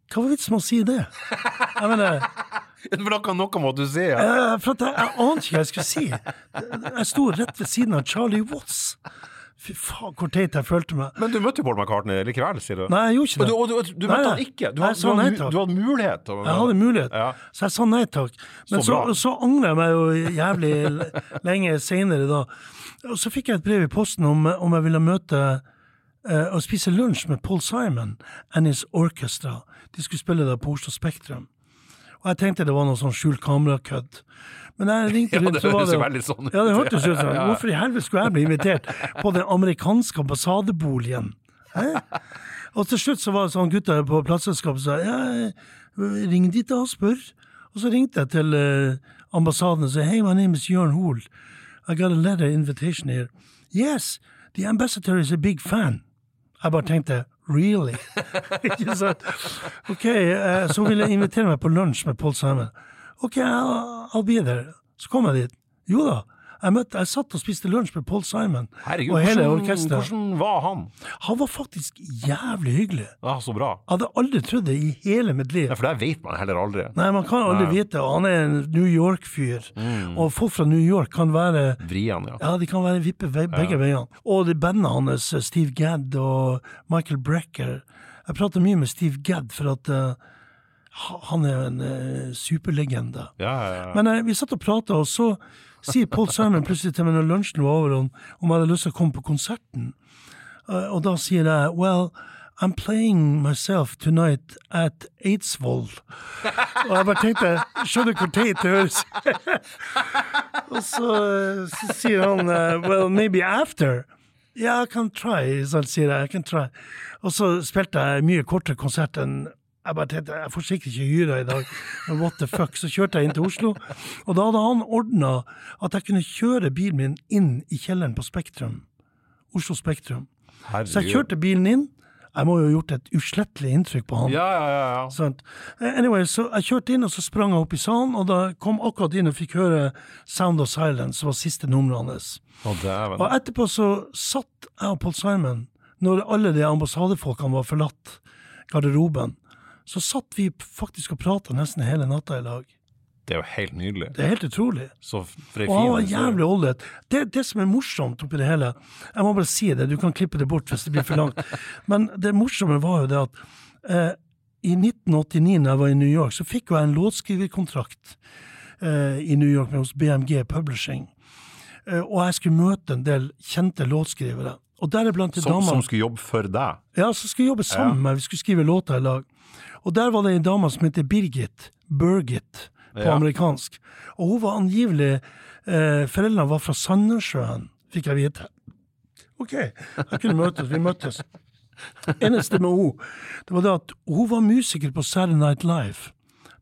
S2: Hva var vitsen med å si det? Jeg mener,
S1: For noe, noe måtte du si. Ja.
S2: eh, for at jeg, jeg ante ikke hva jeg skulle si. Jeg sto rett ved siden av Charlie Watts. Fy faen, hvor teit jeg følte meg.
S1: Men du møtte jo Paul McCartney likevel, sier du?
S2: Nei, jeg gjorde ikke det.
S1: du, og du, du
S2: Nei,
S1: møtte
S2: nei.
S1: han ikke? Du,
S2: nei
S1: hadde,
S2: takk.
S1: du hadde mulighet til å
S2: Jeg hadde mulighet,
S1: Ja.
S2: så jeg sa nei takk. Men
S1: Så
S2: så, så, angrer jeg meg jo jævlig lenge seinere da. Og så fikk jeg et brev i posten om, om jeg ville møte eh, og spise lunsj med Paul Simon and his orchestra. De skulle spille da på Oslo Spektrum. Og jeg tenkte det var noe sånn skjult kamerakødd. Men jeg ringte
S1: Ja,
S2: rundt,
S1: det
S2: så var
S1: høres
S2: det
S1: jo veldig sånn ut.
S2: Ja, det hørtes ut sånn.
S1: Ja, ja.
S2: Hvorfor i helvete skulle jeg bli invitert på den amerikanske ambassadeboligen? Eh? Og til slutt så var det sånn gutter på plateselskapet som sa ja, ring dit da og spør. Og så ringte jeg til uh, ambassaden og sa hei, my name is Jørn Hoel. I got a letter invitation here. Yes, the ambassador is a big fan. Jeg bare tenkte really? Ikke sant? Ok, eh, så ville jeg invitere meg på lunsj med Paul Simon. Ok, I'll, I'll be there. Så kom jeg dit. Jo da, jeg, møtte, jeg satt og spiste lunsj med Paul Simon
S1: Herregud,
S2: og hele orkesteret.
S1: hvordan var han?
S2: Han var faktisk jævlig hyggelig.
S1: Ja, så bra.
S2: Jeg hadde aldri trodd det i hele mitt liv.
S1: Ja, for det vet man heller aldri.
S2: Nei, man kan aldri
S1: Nei.
S2: vite. og Han er en New York-fyr. Og folk fra New York kan være
S1: Vrien, ja.
S2: ja, de kan være vippe begge begge veiene. Og det bandet hans, Steve Gadd og Michael Brecker Jeg prater mye med Steve Gadd, for at uh, han er en uh, superlegende.
S1: Ja, ja, ja.
S2: Men uh, vi satt og prata, og så sier Paul Simon plutselig til meg når lunsjen var over, om, jeg hadde lyst til å komme på konserten. Uh, og da sier jeg well, I'm playing myself tonight at Eidsvoll. og jeg bare tenkte, skjønner hvor teit det høres Og så, eh, så sier han eh, well, maybe after. Ja, I can try, sier jeg. I can try. Og så spilte jeg mye kortere konsert enn jeg bare tenkte, jeg får sikkert ikke hyra i dag, men what the fuck. Så kjørte jeg inn til Oslo, og da hadde han ordna at jeg kunne kjøre bilen min inn i kjelleren på Spektrum. Oslo Spektrum. Så jeg kjørte bilen inn. Jeg må jo ha gjort et uslettelig inntrykk på han.
S1: Ja, ja, ja. ja.
S2: Eh, Anyway, så jeg kjørte inn, og så sprang jeg opp i salen, og da kom akkurat inn og fikk høre Sound of Silence, som var siste nummeret hans. Og etterpå så satt jeg og Paul Simon, når alle de ambassadefolkene var forlatt garderoben, så satt vi faktisk og prata nesten hele natta i lag.
S1: Det er jo helt nydelig.
S2: Det er helt utrolig.
S1: Så
S2: han var jævlig ålreit. Det, det som er morsomt oppi det hele Jeg må bare si det, du kan klippe det bort hvis det blir for langt. Men det morsomme var jo det at eh, i 1989, da jeg var i New York, så fikk jeg en låtskriverkontrakt eh, i New York med hos BMG Publishing. Eh, og jeg skulle møte en del kjente låtskrivere. Og deriblant
S1: som,
S2: dame
S1: som skulle jobbe for deg.
S2: ja, som skulle jobbe sammen med, meg, vi skulle skrive låter i lag. Og der var det ei dame som heter Birgit, Birgit på
S1: Ja.
S2: amerikansk. Og hun var angivelig eh, Foreldrene var fra Sandnessjøen, fikk jeg vite. Ok, jeg kunne møtes, vi møttes. Eneste med henne, det var det at hun var musiker på Saturday Night Live,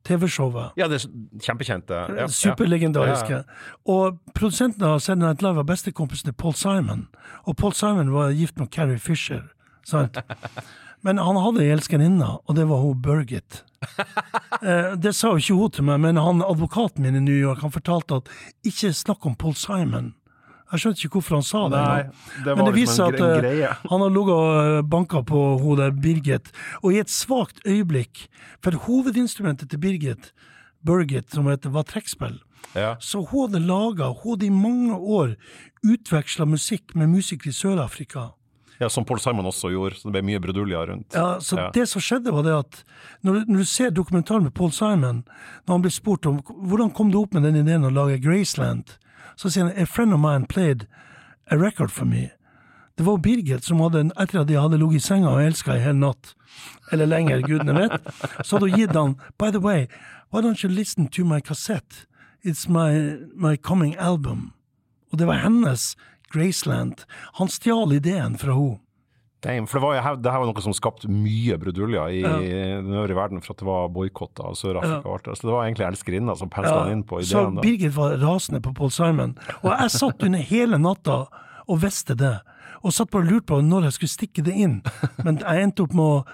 S2: TV-showet.
S1: Ja, det er kjempekjente. Ja,
S2: Superlegendariske. Og produsenten av Saturday Night Live var bestekompisen til Paul Simon. Og Paul Simon var gift med Carrie Fisher. Sant? Men han hadde ei elskerinne, og det var hun Birgit. Eh, det sa jo ikke hun til meg, men han, advokaten min i New York han fortalte at ikke snakk om Paul Simon. Jeg skjønte ikke hvorfor han sa det.
S1: Nei, det
S2: Men
S1: var
S2: det
S1: liksom
S2: viser at eh,
S1: greie.
S2: han har ligget og banka på hun der Birgit, og i et svakt øyeblikk, for hovedinstrumentet til Birgit, Birgit, som heter, var trekkspill,
S1: Ja.
S2: så hun hadde laga Hun hadde i mange år utveksla musikk med musikere i Sør-Afrika.
S1: Ja, Som Paul Simon også gjorde, så det ble mye bruduljer rundt.
S2: Ja, så
S1: Ja.
S2: Det som skjedde, var det at når, du- når du ser dokumentaren med Paul Simon, når han blir spurt om hvordan kom du opp med den ideen å lage Graceland, så sier han a friend of mine played a record for me. Det var Birgit som hadde, etter at de hadde ligget i senga og elska i hele natt, eller lenger, gudene vet, så hadde hun gitt han By the way, why don't you listen to my cassette? It's my, my coming album. Og det var hennes Graceland. Han stjal ideen fra henne.
S1: Damn, for det, var, det her var noe som skapte mye bruduljer i den øvrige verden, for at det var boikotter av Sør-Afrika Ja. alt det. Så det var egentlig elskerinna som pensla ja. inn på ideen. Så
S2: Birgit var rasende på Paul Simon. Og jeg satt under hele natta og visste det. Og satt bare og lurte på når jeg skulle stikke det inn. Men jeg endte opp med å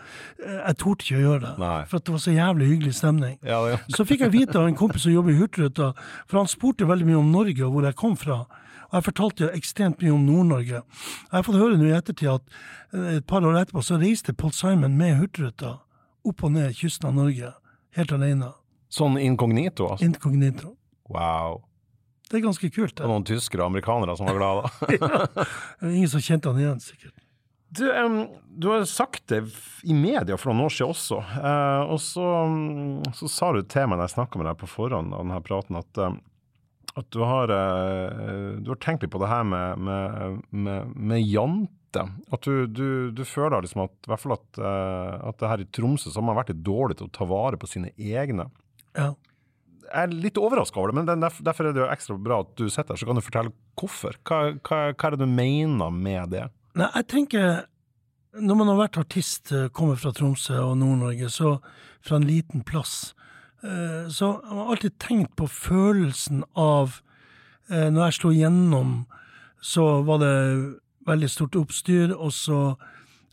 S2: Jeg torde ikke å gjøre det.
S1: Nei.
S2: For det var så jævlig hyggelig stemning.
S1: Ja,
S2: Så fikk jeg vite av en kompis som jobber i Hurtigruta, for han spurte veldig mye om Norge og hvor jeg kom fra. Og jeg fortalte jo ekstremt mye om Nord-Norge. Jeg har fått høre nå i ettertid at eh, et par år etterpå så reiste Paul Simon med Hurtigruta opp og ned kysten av Norge, helt alene.
S1: sånn inkognito, altså.
S2: Inkognito.
S1: Wow.
S2: Det er ganske kult.
S1: Det var noen tyskere og amerikanere som var glade
S2: er Ingen som kjente han igjen, sikkert.
S1: Du, um, du har sagt det i media for noen år siden også, uh, og så, um, så sa du til meg når jeg snakka med deg på forhånd av denne praten, at, em, at du, har, eh, du har tenkt litt på det her med, med, med, med jante. At du, du, du føler liksom at, i hvert fall at, eh, at det her i Tromsø så har man vært litt dårlig til å ta vare på sine egne.
S2: Ja.
S1: Jeg er litt overraska over det, men den- derfor, derfor er det jo ekstra bra at du sitter her, så kan du fortelle hvorfor. Hva, hva, hva er det du mener med det?
S2: Nei, jeg tenker Når man har vært artist, eh, kommer fra Tromsø og Nord-Norge, så fra en liten plass, eh, jeg har alltid tenkt på følelsen av eh, Når jeg slo gjennom, så var det veldig stort oppstyr, og så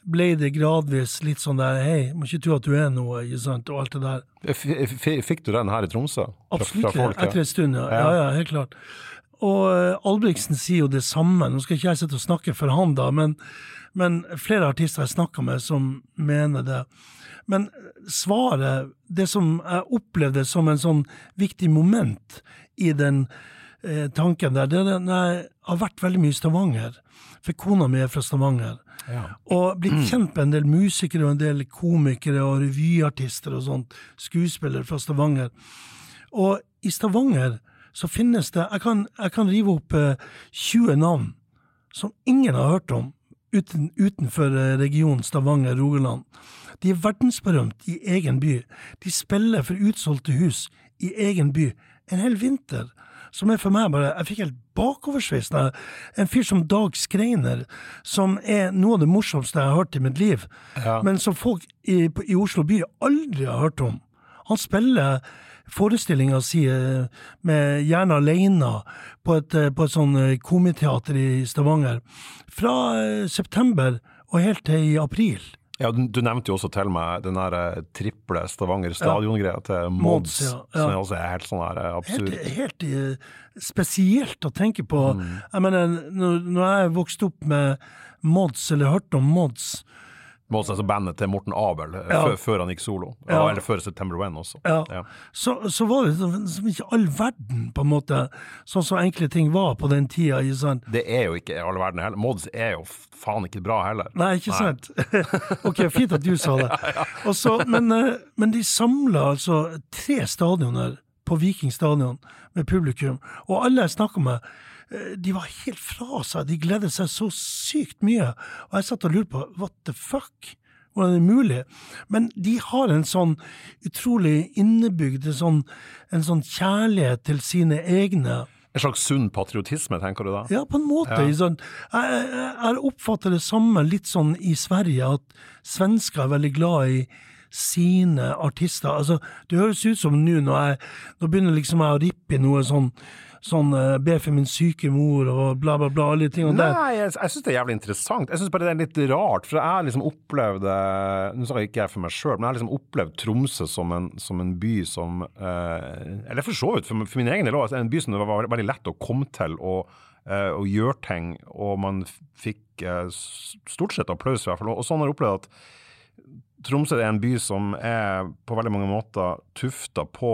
S2: ble det gradvis litt sånn der Hei, må ikke tro at du er noe, ikke sant, og alt det der.
S1: F f fikk du den her i Tromsø?
S2: Absolutt. Etter en stund, ja.
S1: Ja.
S2: ja. Helt klart. Og eh, Albrigtsen sier jo det samme. Nå skal ikke jeg sitte og snakke for han, da, men, men flere artister jeg snakker med som mener det. Men svaret, det som jeg opplevde som en sånn viktig moment i den eh, tanken der, det er det jeg har vært veldig mye i Stavanger. For kona mi er fra Stavanger.
S1: Ja.
S2: Og blitt kjent med en del musikere og en del komikere og revyartister og sånt, skuespillere fra Stavanger. Og i Stavanger så finnes det Jeg kan, jeg kan rive opp eh, 20 navn som ingen har hørt om uten, utenfor eh, regionen Stavanger-Rogaland. De er verdensberømt i egen by. De spiller for utsolgte hus i egen by en hel vinter. Som er for meg bare Jeg fikk helt bakoversveis. En fyr som Dag Skreiner, som er noe av det morsomste jeg har hørt i mitt liv,
S1: Ja.
S2: men som folk i, i Oslo by aldri har hørt om. Han spiller forestillinga si med Gjerne aleine på et, på et sånn eh, komiteater i Stavanger fra eh, september og helt til i april.
S1: Ja, du, du nevnte jo også til meg den der eh, triple Stavanger stadion-greia til Mods,
S2: Mods, ja, ja.
S1: som også er helt sånn her eh, absurd.
S2: Helt, helt eh, spesielt å tenke på. Jeg mener, når, når jeg vokste opp med Mods, eller hørte om Mods
S1: Mods, altså bandet til Morten Abel, eh,
S2: Ja.
S1: før, før han gikk solo.
S2: Ja.
S1: Eller før September When også.
S2: Ja. Så, så var det som ikke all verden, på en måte, sånn som enkle ting var på den tida. Ikke sant?
S1: Det er jo ikke all verden heller. Mods er jo faen ikke bra heller.
S2: Nei, ikke sant? ok, fint at du sa det. Og så- men, eh, men de samla altså tre stadioner på Viking stadion med publikum, og alle jeg snakka med, de var helt fra seg. De gledet seg så sykt mye. Og jeg satt og lurte på what the fuck? Hvordan er det mulig? Men de har en sånn utrolig innebygd en sånn, en sånn kjærlighet til sine egne.
S1: En slags sunn patriotisme, tenker du da?
S2: Ja, på en måte.
S1: Ja.
S2: Sånn, jeg, jeg, jeg oppfatter det samme litt sånn i Sverige, at svensker er veldig glad i sine artister. Altså, det høres ut som nå når jeg Nå begynner liksom jeg å rippe i noe sånn Sånn eh, be for min syke mor og bla, bla, bla, alle de tingene der.
S1: Nei, jeg, jeg syns det er jævlig interessant. Jeg syns bare det er litt rart, for jeg har liksom opplevd det Nå snakker ikke jeg for meg sjøl, men jeg har liksom opplevd Tromsø som en, som en by som eh, Eller for så vidt, for, for min egen del òg, en by som det var veldig lett å komme til og, eh, og gjøre ting, og man fikk eh, stort sett applaus, i hvert fall. Og sånn har jeg opplevd at Tromsø er en by som er på veldig mange måter tufta på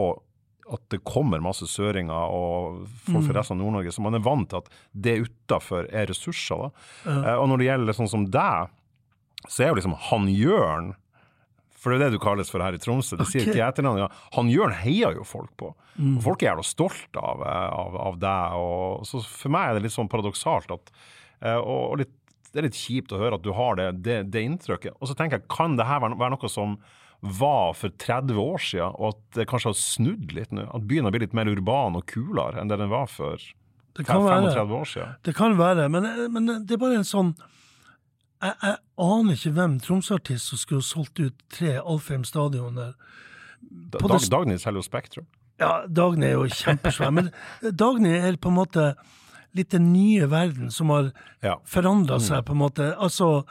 S1: at det kommer masse søringer og folk fra resten av Nord-Norge. Så man er vant til at det utafor er ressurser. da. Eh, og når det gjelder sånn som deg, så er jo liksom han Jørn For det er det du kalles for her i Tromsø. Det sier ikke jeg etternavnet. gang, Han Jørn heier jo folk på. Mm. folk er jævla stolte av, eh, av, av deg. Og, så for meg er det litt sånn paradoksalt at eh, og, og litt, Det er litt kjipt å høre at du har det, det, det inntrykket. Og så tenker jeg, kan det her være, være noe som var for 30 år siden, og at det kanskje har snudd litt nå? At byen har blitt litt mer urban og kulere enn det den var for
S2: Det kan være.
S1: 35 år siden?
S2: Det kan være, men, men det er bare en sånn jeg, jeg aner ikke hvem Tromsø-artist som skulle solgt ut tre Alfheim stadioner.
S1: Da- Dag,
S2: det-
S1: Dagny selger jo Spektrum.
S2: Ja, Dagny er jo kjempesvær, men Dagny er på en måte litt den nye verden som har
S1: Ja.
S2: forandra seg, på en måte. Altså,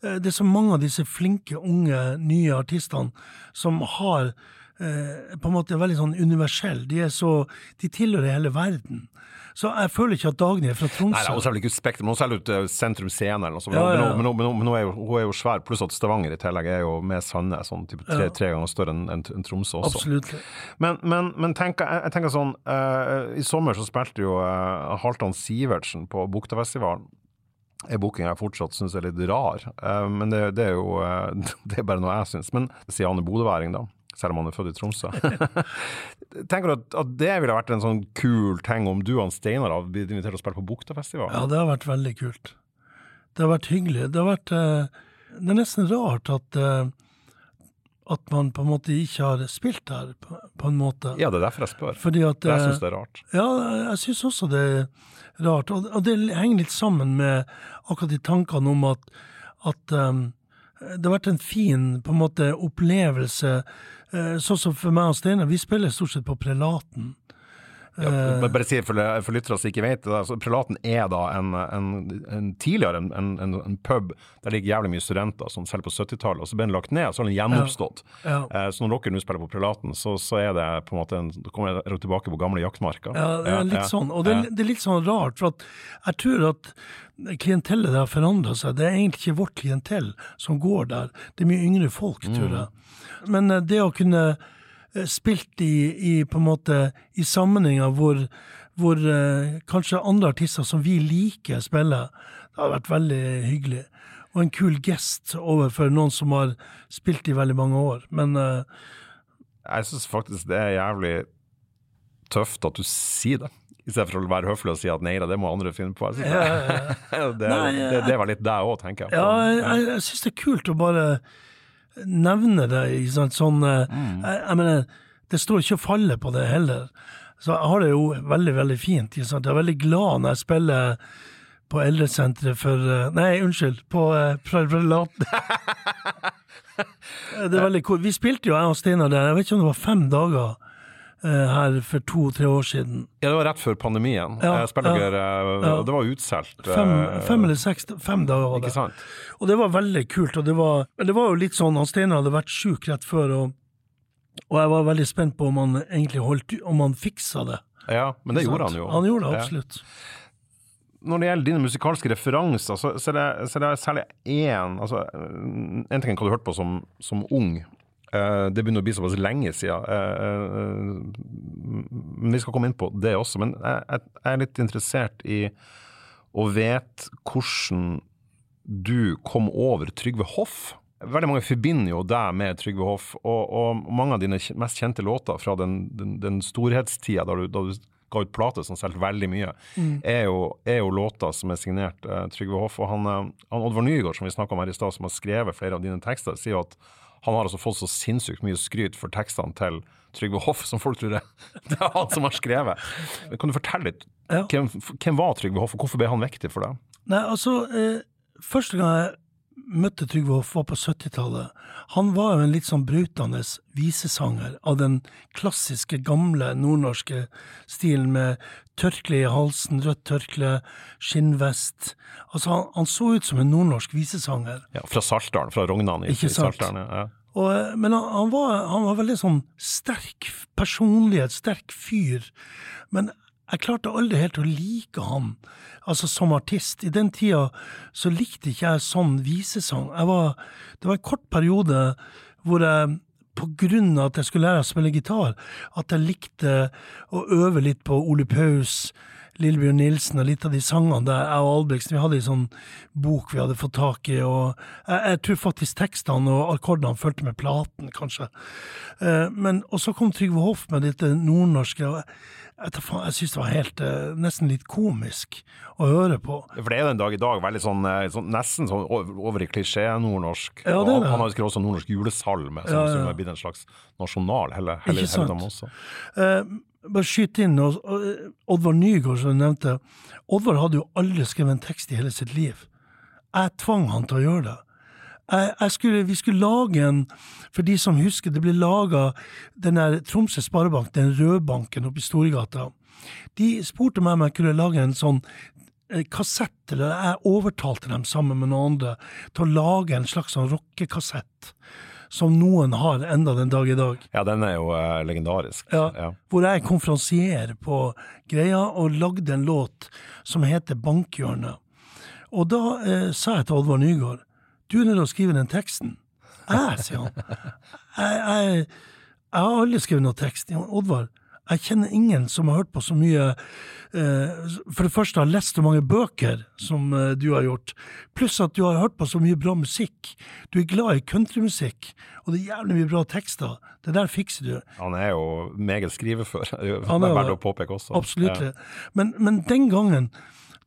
S2: det er så mange av disse flinke, unge, nye artistene som har eh, på en måte veldig sånn universell. De er så De tilhører hele verden. Så jeg føler ikke at Dagny er fra Tromsø.
S1: nei, hun selger ikke Spektrum, hun selger ut eh, Sentrum Scene eller noe sånt.
S2: Ja, ja, ja.
S1: Men, nå er hun er jo svær, pluss at Stavanger i tillegg er jo med Sandnes sånn type tre, tre ganger større enn en, en Tromsø også.
S2: Absolutt.
S1: Men, men, men tenk, jeg tenker sånn uh, I sommer så spilte jo uh, Halvdan Sivertsen på Buktafestivalen. En bookinga fortsatt syns er litt rar, eh, men det, det er jo eh, det er bare noe jeg syns. Men sier han er bodøværing, da. Selv om han er født i Tromsø. Tenker du at, at det ville vært en sånn kul ting om du og Steinar hadde blitt invitert til å spille på Buktafestivalen?
S2: Ja, det har vært veldig kult. Det har vært hyggelig. Det har vært eh, Det er nesten rart at at man på en måte ikke har spilt der, på, på en måte.
S1: Ja, det er derfor jeg spør.
S2: Fordi at
S1: Jeg
S2: eh,
S1: syns det er rart.
S2: Ja, jeg syns også det er rart. Og, og det henger litt sammen med akkurat de tankene om at, at um, det har vært en fin på en måte opplevelse. eh, Sånn som for meg og Steinar, vi spiller stort sett på Prelaten.
S1: Ja,
S2: Eh.
S1: bare- si for, for lyttere som ikke vet det, altså, så Prelaten er da en, en, en tidligere en, en, pub der det ligger jævlig mye studenter, som selv på 70-tallet, og så ble den lagt ned, og så har den gjenoppstått.
S2: Ja.
S1: Ja. så når dere nå spiller på Prelaten, så, så er det på en måte en, da kommer dere tilbake på gamle jaktmarker.
S2: Ja, det er litt sånn. Og det er, det er litt sånn rart, for jeg tror at klientellet der har forandra seg. Det er egentlig ikke vårt klientell som går der. Det er mye yngre folk, tror
S1: Mm.
S2: jeg. Men eh, det å kunne eh, spilt i, i på en måte i sammenhenger hvor, hvor eh, kanskje andre artister som vi liker, spiller, det har vært veldig hyggelig. Og en kul gest overfor noen som har spilt i veldig mange år. Men eh,
S1: Jeg syns faktisk det er jævlig tøft at du sier det. I stedet for å være høflig og si at nei da, det må andre finne på. Jeg synes det, det,
S2: Nei,
S1: det, det var litt deg òg, tenker jeg.
S2: Ja, jeg, jeg, jeg syns det er kult å bare nevne det. Ikke sant? Sånn, mm. jeg, jeg mener, det står ikke å falle på det heller. Så jeg har det jo veldig, veldig fint. Ikke sant? Jeg er veldig glad når jeg spiller på eldresenteret for eh, Nei, unnskyld, på uh, Prelaten. det er veldig cool. Vi spilte jo, jeg og Steinar der, jeg vet ikke om det var fem dager eh, her for to-tre år siden.
S1: Ja, det var rett før pandemien.
S2: Ja,
S1: jeg
S2: ja,
S1: dere, eh,
S2: ja.
S1: det var utsolgt.
S2: Fem,
S1: eh,
S2: fem eller seks Fem dager var det.
S1: Ikke sant?
S2: Og det var veldig kult. Og det var, det var jo litt sånn, at Steinar hadde vært sjuk rett før, og, og jeg var veldig spent på om han egentlig holdt om han fiksa det.
S1: Ja, men det gjorde han jo.
S2: Han gjorde det
S1: Ja. Når det gjelder dine musikalske referanser, så, så, er, det, så er det særlig én altså, En ting hva du hørte på som, som ung. Eh, det begynner å bli såpass lenge siden. Eh, eh, men vi skal komme inn på det også. Men jeg, er litt interessert i å vite hvordan du kom over Trygve Hoff. Veldig mange forbinder jo deg med Trygve Hoff, og, og mange av dine mest kjente låter fra den, den, den storhetstida da du, da du ga ut plate som solgte veldig mye, er, jo, er jo låter som er signert uh, Trygve Hoff. Og han, han Oddvar Nygaard, som vi snakka om her i stad, som har skrevet flere av dine tekster, sier jo at han har altså fått så sinnssykt mye skryt for tekstene til Trygve Hoff, som folk tror det, det er han som har skrevet. Kan du fortelle litt?
S2: Ja.
S1: Hvem, hvem var Trygve Hoff, og hvorfor ble han viktig for deg?
S2: Nei, altså, eh, første gang jeg møtte Trygve Hoff var på 70-tallet. Han var jo en litt sånn brautende visesanger av den klassiske, gamle nordnorske stilen med tørkle i halsen, rødt tørkle, skinnvest. Altså, han, han så ut som en nordnorsk visesanger.
S1: Ja, fra Saltdalen, fra Rognan i,
S2: Ikke
S1: i? Saltdalen. Ja.
S2: Og, men han, han, var, han var veldig sånn sterk personlighet, sterk fyr. Men jeg klarte aldri helt å like han, altså som artist. I den tida så likte ikke jeg sånn visesang. Jeg var, det var en kort periode hvor jeg på grunn av at jeg skulle lære å spille gitar, at jeg likte å øve litt på Ole Paus, Lillebjørn Nilsen og litt av de sangene der jeg og Albrigtsen vi hadde en sånn bok vi hadde fått tak i, og jeg, jeg tror faktisk tekstene og akkordene fulgte med platen, kanskje. Eh, men, og så kom Trygve Hoff med dette nordnorske. og jeg, jeg, syns det var helt, eh, nesten litt komisk å høre på.
S1: For det er jo en dag i dag veldig sånn, eh, sånn nesten sånn over, i klisjé-nordnorsk.
S2: Ja, det det.
S1: han har jo skrevet også nordnorsk julesalme, som,
S2: Ja, ja.
S1: som er blitt en slags nasjonal heller, heller,
S2: sant?
S1: også.
S2: Eh, bare skyte inn, og, Oddvar Nygaard, som du nevnte. Oddvar hadde jo aldri skrevet en tekst i hele sitt liv. Jeg tvang han til å gjøre det. Jeg, jeg skulle, vi skulle lage en, for de som husker, det ble laga den der Tromsø Sparebank, den rødbanken oppe i Storgata. De spurte meg om jeg kunne lage en sånn eh, kassett, eller jeg overtalte dem sammen med noen andre til å lage en slags sånn rockekassett, som noen har enda den dag i dag.
S1: Ja, den er jo eh, legendarisk.
S2: Ja,
S1: Ja.
S2: Hvor jeg konferansierer på greia og lagde en låt som heter Bankhjørnet. Og da eh, sa jeg til Oddvar Nygaard du er nødt til å skrive den teksten. Jeg, sier han. Jeg, jeg, jeg har aldri skrevet noen tekst. Oddvar, jeg kjenner ingen som har hørt på så mye eh, For det første har lest så mange bøker som eh, du har gjort, pluss at du har hørt på så mye bra musikk. Du er glad i countrymusikk, og det er jævlig mye bra tekster. Det der fikser du.
S1: Han er jo meget skrivefør, det er
S2: er
S1: verdt å påpeke også.
S2: Absolutt.
S1: Ja.
S2: Men, men den gangen,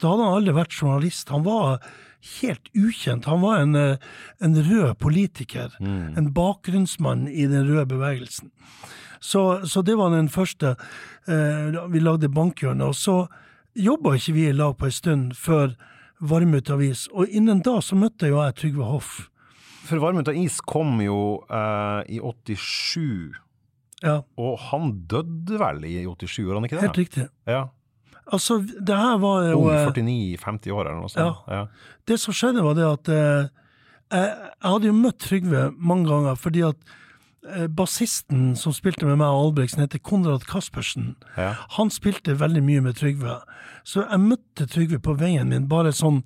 S2: da hadde han aldri vært journalist. Han var helt ukjent. Han var en, eh, en rød politiker. En bakgrunnsmann i den røde bevegelsen. Så, så det var den første. Eh, vi lagde Bankhjørnet. Og så jobba ikke vi i lag på en stund før Varmut avis. Og innen da så møtte jo jeg Trygve Hoff.
S1: For Varmut av is kom jo eh, i 87,
S2: Ja,
S1: og han døde vel i 87, gjorde han ikke det?
S2: helt riktig.
S1: Ja.
S2: Altså, det her var jo
S1: Ung,
S2: eh,
S1: 49-50 år eller noe sånt. Ja.
S2: Det som skjedde, var det at eh, jeg, hadde jo møtt Trygve mange ganger, fordi at eh, bassisten som spilte med meg og Albrigtsen, heter Konrad Kaspersen.
S1: Ja.
S2: Han spilte veldig mye med Trygve. Så jeg møtte Trygve på veien min, bare sånn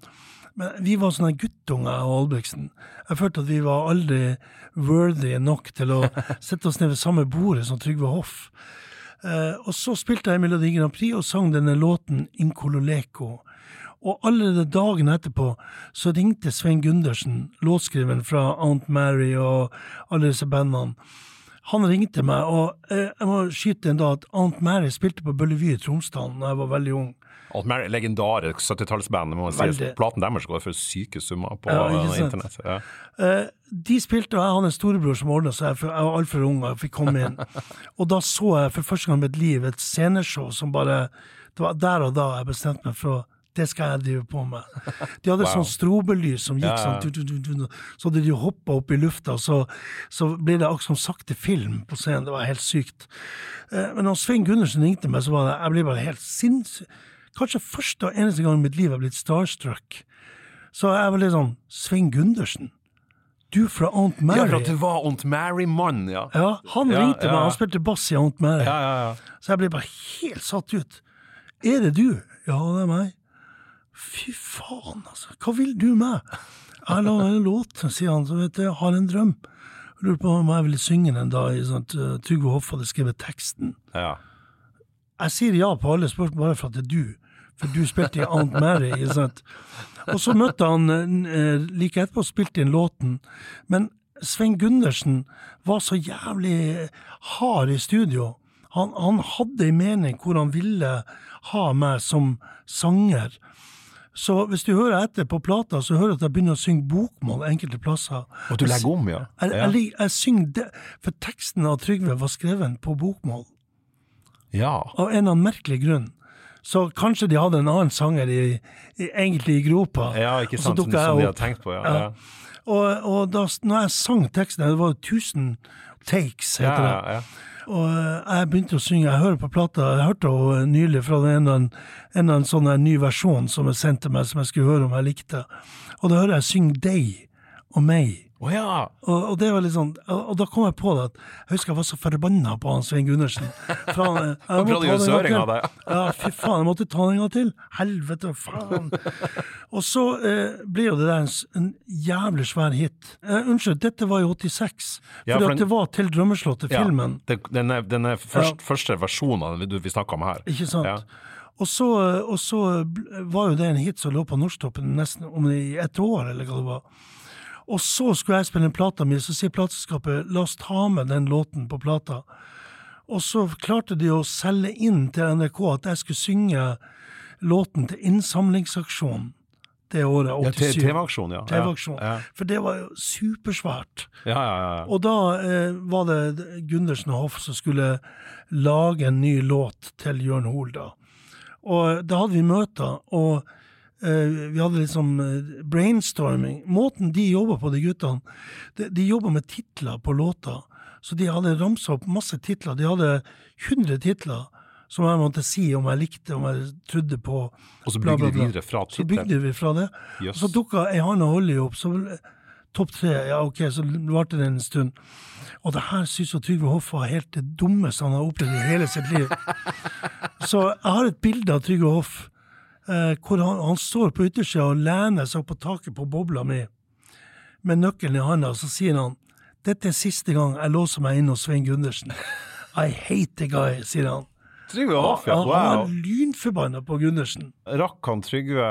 S2: men Vi var sånne guttunger, jeg og Albrigtsen. Jeg følte at vi var aldri worthy nok til å sette oss ned ved samme bordet som Trygve Hoff. Eh, og så spilte jeg Melodi Grand Prix og sang denne låten Incololeko. Og allerede dagen etterpå så ringte Svein Gundersen, låtskriveren fra Aunt Mary og alle disse bandene. Han ringte meg, og eh, jeg må skyte inn da at Aunt Mary spilte på Bøllevy i Tromsdalen da jeg var veldig ung.
S1: Aunt Mary, legendarisk 70-tallsband. må man si. Platen deres går for syke summer på
S2: Ja,
S1: eh, internett. Ja.
S2: Eh, de spilte, og jeg hadde en storebror som ordna så for jeg var altfor ung og jeg fikk komme inn. og da så jeg for første gang i mitt liv et sceneshow som bare Det var der og da jeg bestemte meg for å det skal jeg drive på med. De hadde
S1: Wow.
S2: sånn strobelys som gikk
S1: Ja, ja.
S2: sånn, tu, tu, så hadde de hoppa opp i lufta, så, så ble det akkurat som sakte film på scenen. Det var helt sykt. Eh, Men når Svein Gundersen ringte meg, så var det, jeg ble bare helt sinnssyk. Kanskje første og eneste gang i mitt liv jeg har blitt starstruck. Så jeg var litt sånn Svein Gundersen? Du fra Aunt Mary?
S1: ja, for at du var Aunt Mary-mann, ja.
S2: Ja, han
S1: Ja,
S2: ringte
S1: ja.
S2: meg, han spilte bass i Aunt Mary.
S1: Ja, ja, ja.
S2: Så jeg ble bare helt satt ut. Er det du? Ja, det er meg. Fy faen, altså. Hva vil du med? Jeg lager en låt, sier han, så vet du, jeg har en drøm. Jeg lurer på om jeg ville synge den da i sånt, uh, Trygve Hoff hadde skrevet teksten.
S1: ja.
S2: Jeg sier ja på alle spørsmål bare for at det er du. For du spilte i Aunt Mary, ikke sant. Og så møtte han eh, like etterpå og spilte inn låten. Men Svein Gundersen var så jævlig hard i studio. Han, han hadde en mening hvor han ville ha meg som sanger. Så hvis du hører etter på plata, så hører du at jeg begynner å synge bokmål enkelte plasser.
S1: Og du legger om, ja.
S2: Jeg, jeg, jeg, jeg synger det, for teksten av Trygve var skrevet på bokmål
S1: ja.
S2: av en eller annen merkelig grunn. Så kanskje de hadde en annen sanger i, i, egentlig i gropa.
S1: Ja, ikke sant, som, som de
S2: hadde
S1: tenkt på, ja.
S2: Ja.
S1: ja.
S2: Og, og da når jeg sang teksten, det var jo 1000 takes, heter det.
S1: ja, ja.
S2: Og eh, jeg begynte å synge, jeg hører på plata, jeg hørte henne nylig fra en annen, en annen sånn ny versjon som er sendt til meg, som jeg skulle høre om jeg likte. Og da hører jeg synge deg og meg
S1: Å ja!
S2: Og, og det var litt sånn, og, og da kom jeg på det at jeg husker jeg var så forbanna på han Svein Gundersen. For han, eh, jeg måtte ta den en gang til. Ja, fy faen, jeg måtte ta den en gang til. Helvete, faen. Og så eh, ble jo det der en, en jævlig svær hit. Eh, unnskyld, dette var jo 86.
S1: Ja, for
S2: at det var til Drømmeslottet,
S1: Ja,
S2: filmen.
S1: det- Den er, den er først,
S2: Ja.
S1: første versjonen det vi snakker om her.
S2: Ikke sant?
S1: Ja.
S2: Og så, og så var jo det en hit som lå på Norsktoppen nesten om i ett år, eller hva det var. Og så skulle jeg spille en plata mi, så sier plateselskapet la oss ta med den låten på plata. Og så klarte de å selge inn til NRK at jeg skulle synge låten til innsamlingsaksjonen det året,
S1: Ja, TV-aksjon, ja.
S2: TV-aksjon.
S1: Ja,
S2: For det var jo supersvært.
S1: ja, ja, ja, ja.
S2: Og da eh, var det Gundersen og Hoff som skulle lage en ny låt til Jørn Hoel, da. Og da hadde vi møter, og vi hadde liksom eh, brainstorming. Måten de jobba på, de guttene, de, de jobba med titler på låter. Så de hadde ramsa opp masse titler. De hadde 100 titler som jeg måtte si om jeg likte, om jeg trodde på.
S1: Og så
S2: bla, bla,
S1: de videre fra
S2: Så bygde vi fra det.
S1: Yes.
S2: Og så dukka ei anna olje opp, så topp tre, ja ok, så varte det en stund. Og det her syns jo Trygve Hoff var helt det dummeste han har opplevd i hele sitt liv. Så jeg har et bilde av Trygve Hoff eh, hvor han, han står på yttersida og lener seg opp på taket på bobla mi med nøkkelen i handa, og så sier han dette er siste gang jeg låser meg inn hos Svein Gundersen. I hate the guy, sier han.
S1: Trygve Hoff, ja.
S2: Han, han
S1: Wow.
S2: var lynforbanna på Gundersen.
S1: Rakk han Trygve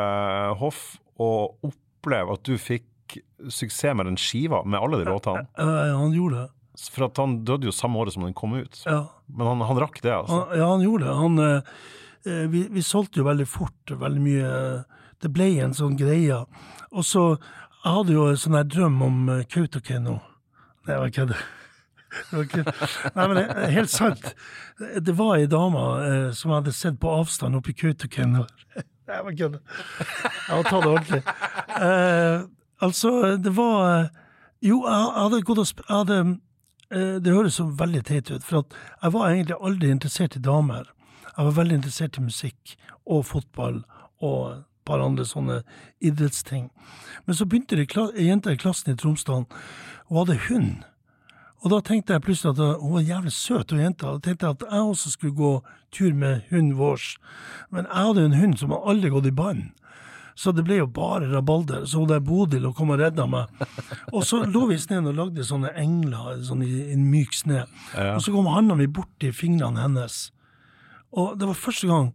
S1: Hoff å oppleve at du fikk suksess med den skiva, med alle de låtene?
S2: Ja, han gjorde det.
S1: For at han døde jo samme året som den kom ut.
S2: Ja.
S1: Men han, han rakk det, altså.
S2: Han, ja, han gjorde det. Han, eh, eh, vi, vi solgte jo veldig fort, veldig mye. Det ble en sånn greie. Og så Jeg hadde jo en sånn drøm om uh, Kautokeino. Nei, jeg kødder. Nei, men er helt sant. Det var ei dame eh, som jeg hadde sett på avstand oppe i Kautokeino. Nei, jeg kødder. Jeg må ta det ordentlig. Eh, altså, det var eh, Jo, jeg hadde gått og. Jeg eh, Det høres så veldig teit ut, for jeg var egentlig aldri interessert i damer. Jeg var veldig interessert i musikk og fotball og et par andre sånne idrettsting. Men så begynte det ei jente i klassen i Tromsdalen, hun hadde hund. Og da tenkte jeg plutselig at uh, hun var jævlig søt, hun jenta. Da tenkte jeg at jeg også skulle gå tur med hunden vår. Men jeg hadde en hund som hadde aldri gått i bånd. Så det ble jo bare rabalder. Så hun der Bodil og kom og redda meg. Og så lå vi i sneen og lagde sånne engler sånn i, i myk sne. Og så kom handa mi borti fingrene hennes. Og det var første gang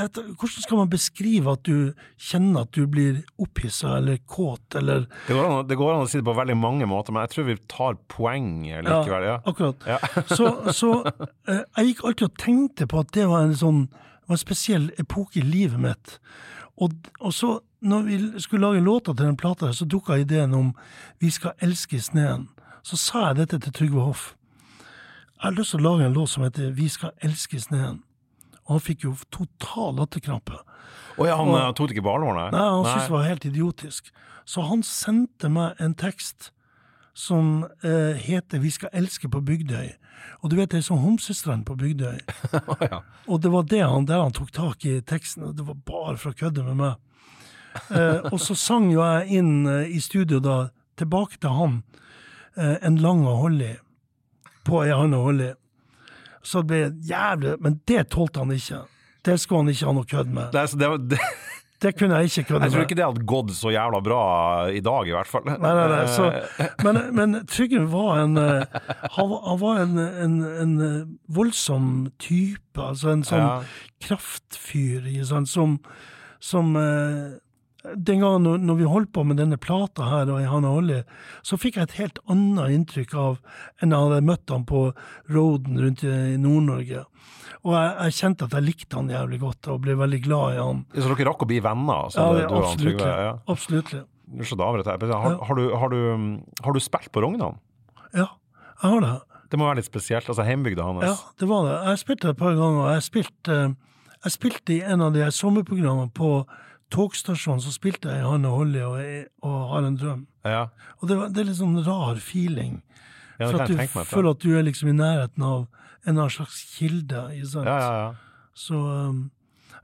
S2: et, Hvordan skal man beskrive at du kjenner at du blir opphissa eller kåt, eller
S1: Det går, an, det går an å si det på veldig mange måter, men jeg tror vi tar poeng likevel. Ja.
S2: akkurat.
S1: Ja.
S2: så så eh, jeg gikk alltid og tenkte på at det var en sånn var en spesiell epoke i livet mitt. Og, og så, når vi skulle lage låter til den plata, så dukka ideen om Vi skal elske i sneen. Så sa jeg dette til Trygve Hoff. Jeg har lyst til å lage en låt som heter Vi skal elske i sneen. Og han fikk jo total latterkrampe.
S1: Å ja, han og, tok det ikke på alvor, nei?
S2: Nei, han syntes det var helt idiotisk. Så han sendte meg en tekst som eh, heter 'Vi skal elske på Bygdøy'. Og du vet, det er sånn homsestrand på Bygdøy.
S1: ja.
S2: Og det var det han, der han tok tak i teksten, og det var bare for å kødde med meg. Eh, og så sang jo jeg inn eh, i studio da, tilbake til han, eh, en lang og Holly, på ei anna Holly. Så det ble jævlig Men det tålte han ikke. Det skulle han ikke ha noe kødd med.
S1: Nei, så det, var- det,
S2: Det kunne jeg ikke kødde
S1: jeg tror ikke det hadde gått så jævla bra i dag, i hvert fall.
S2: Nei, nei, nei. Så,
S1: Eh,
S2: men, men Trygve var en eh, Han, han var en, en, en eh, voldsom type. Altså en sånn
S1: Ja.
S2: kraftfyr sant, som, som Den gangen når, vi holdt på med denne plata her, og i Hanna Olli, så fikk jeg et helt annet inntrykk av enn jeg hadde møtt han på roaden rundt i Nord-Norge. Og jeg, jeg kjente at jeg likte han jævlig godt, og ble veldig glad i han.
S1: Så dere rakk å bli venner? Så
S2: Ja,
S1: det, du
S2: absolutt.
S1: han. Ja.
S2: Absolutt.
S1: Har, har, du, har, du, har du spilt på Rognan?
S2: Ja, jeg har det.
S1: Det må være litt spesielt. Altså hjembygda hans.
S2: Ja, det var det. Jeg spilte det et par ganger. Jeg spilte, jeg spilte i en av de sommerprogrammene på togstasjonen. Så spilte jeg Hanne Holly og, og Har en drøm.
S1: Ja.
S2: Og det, var, det er litt sånn rar feeling.
S1: Ja,
S2: for at du føler at du er liksom i nærheten av en slags kilde. Ikke sant?
S1: Ja, ja, ja.
S2: Så um,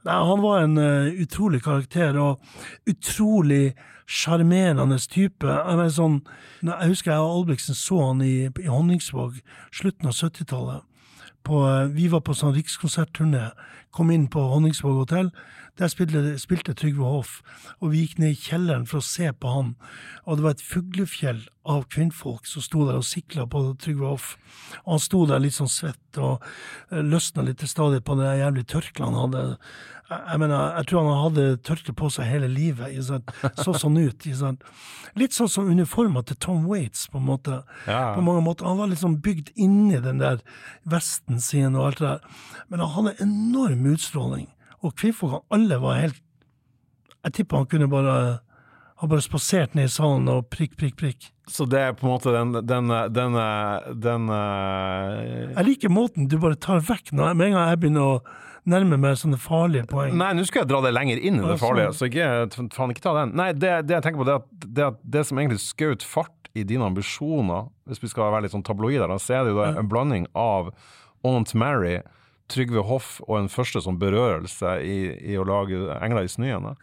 S2: Nei, han var en uh, utrolig karakter, og utrolig sjarmerende type. Jeg, sånn, jeg husker jeg og Albrigtsen så han i, i Honningsvåg slutten av 70-tallet. Vi var på sånn rikskonsertturné, kom inn på Honningsvåg hotell. Der spilte, spilte, Trygve Hoff, og vi gikk ned i kjelleren for å se på han. Og det var et fuglefjell av kvinnfolk som sto der og sikla på Trygve Hoff. Og han sto der litt sånn svett og løsna litt til stadighet på det jævlig tørkleet han hadde. Jeg mener, jeg tror han hadde tørkle på seg hele livet. Så sånn ut. Litt sånn som uniforma til Tom Waits, på en måte. Ja. På mange måter. Han var liksom bygd inni den der vesten sin og alt det der. Men han hadde enorm utstråling. Og kvinnfolkene alle var helt Jeg tipper han kunne bare har bare spasert ned i salen og prikk, prikk, prikk.
S1: Så det er på en måte den, den, den, den uh...
S2: Jeg liker måten du bare tar vekk når, med en gang jeg begynner å nærme meg sånne farlige poeng.
S1: Nei, nå skal jeg dra det lenger inn i det farlige, så ikke, faen ikke ta den. Nei, det, det jeg tenker på, det at det, det som egentlig skjøt fart i dine ambisjoner, hvis vi skal være litt sånn tabloider, så er det jo en blanding av Aunt Mary, Trygve Hoff og en første sånn berørelse i, i å lage 'Engler i snøen'.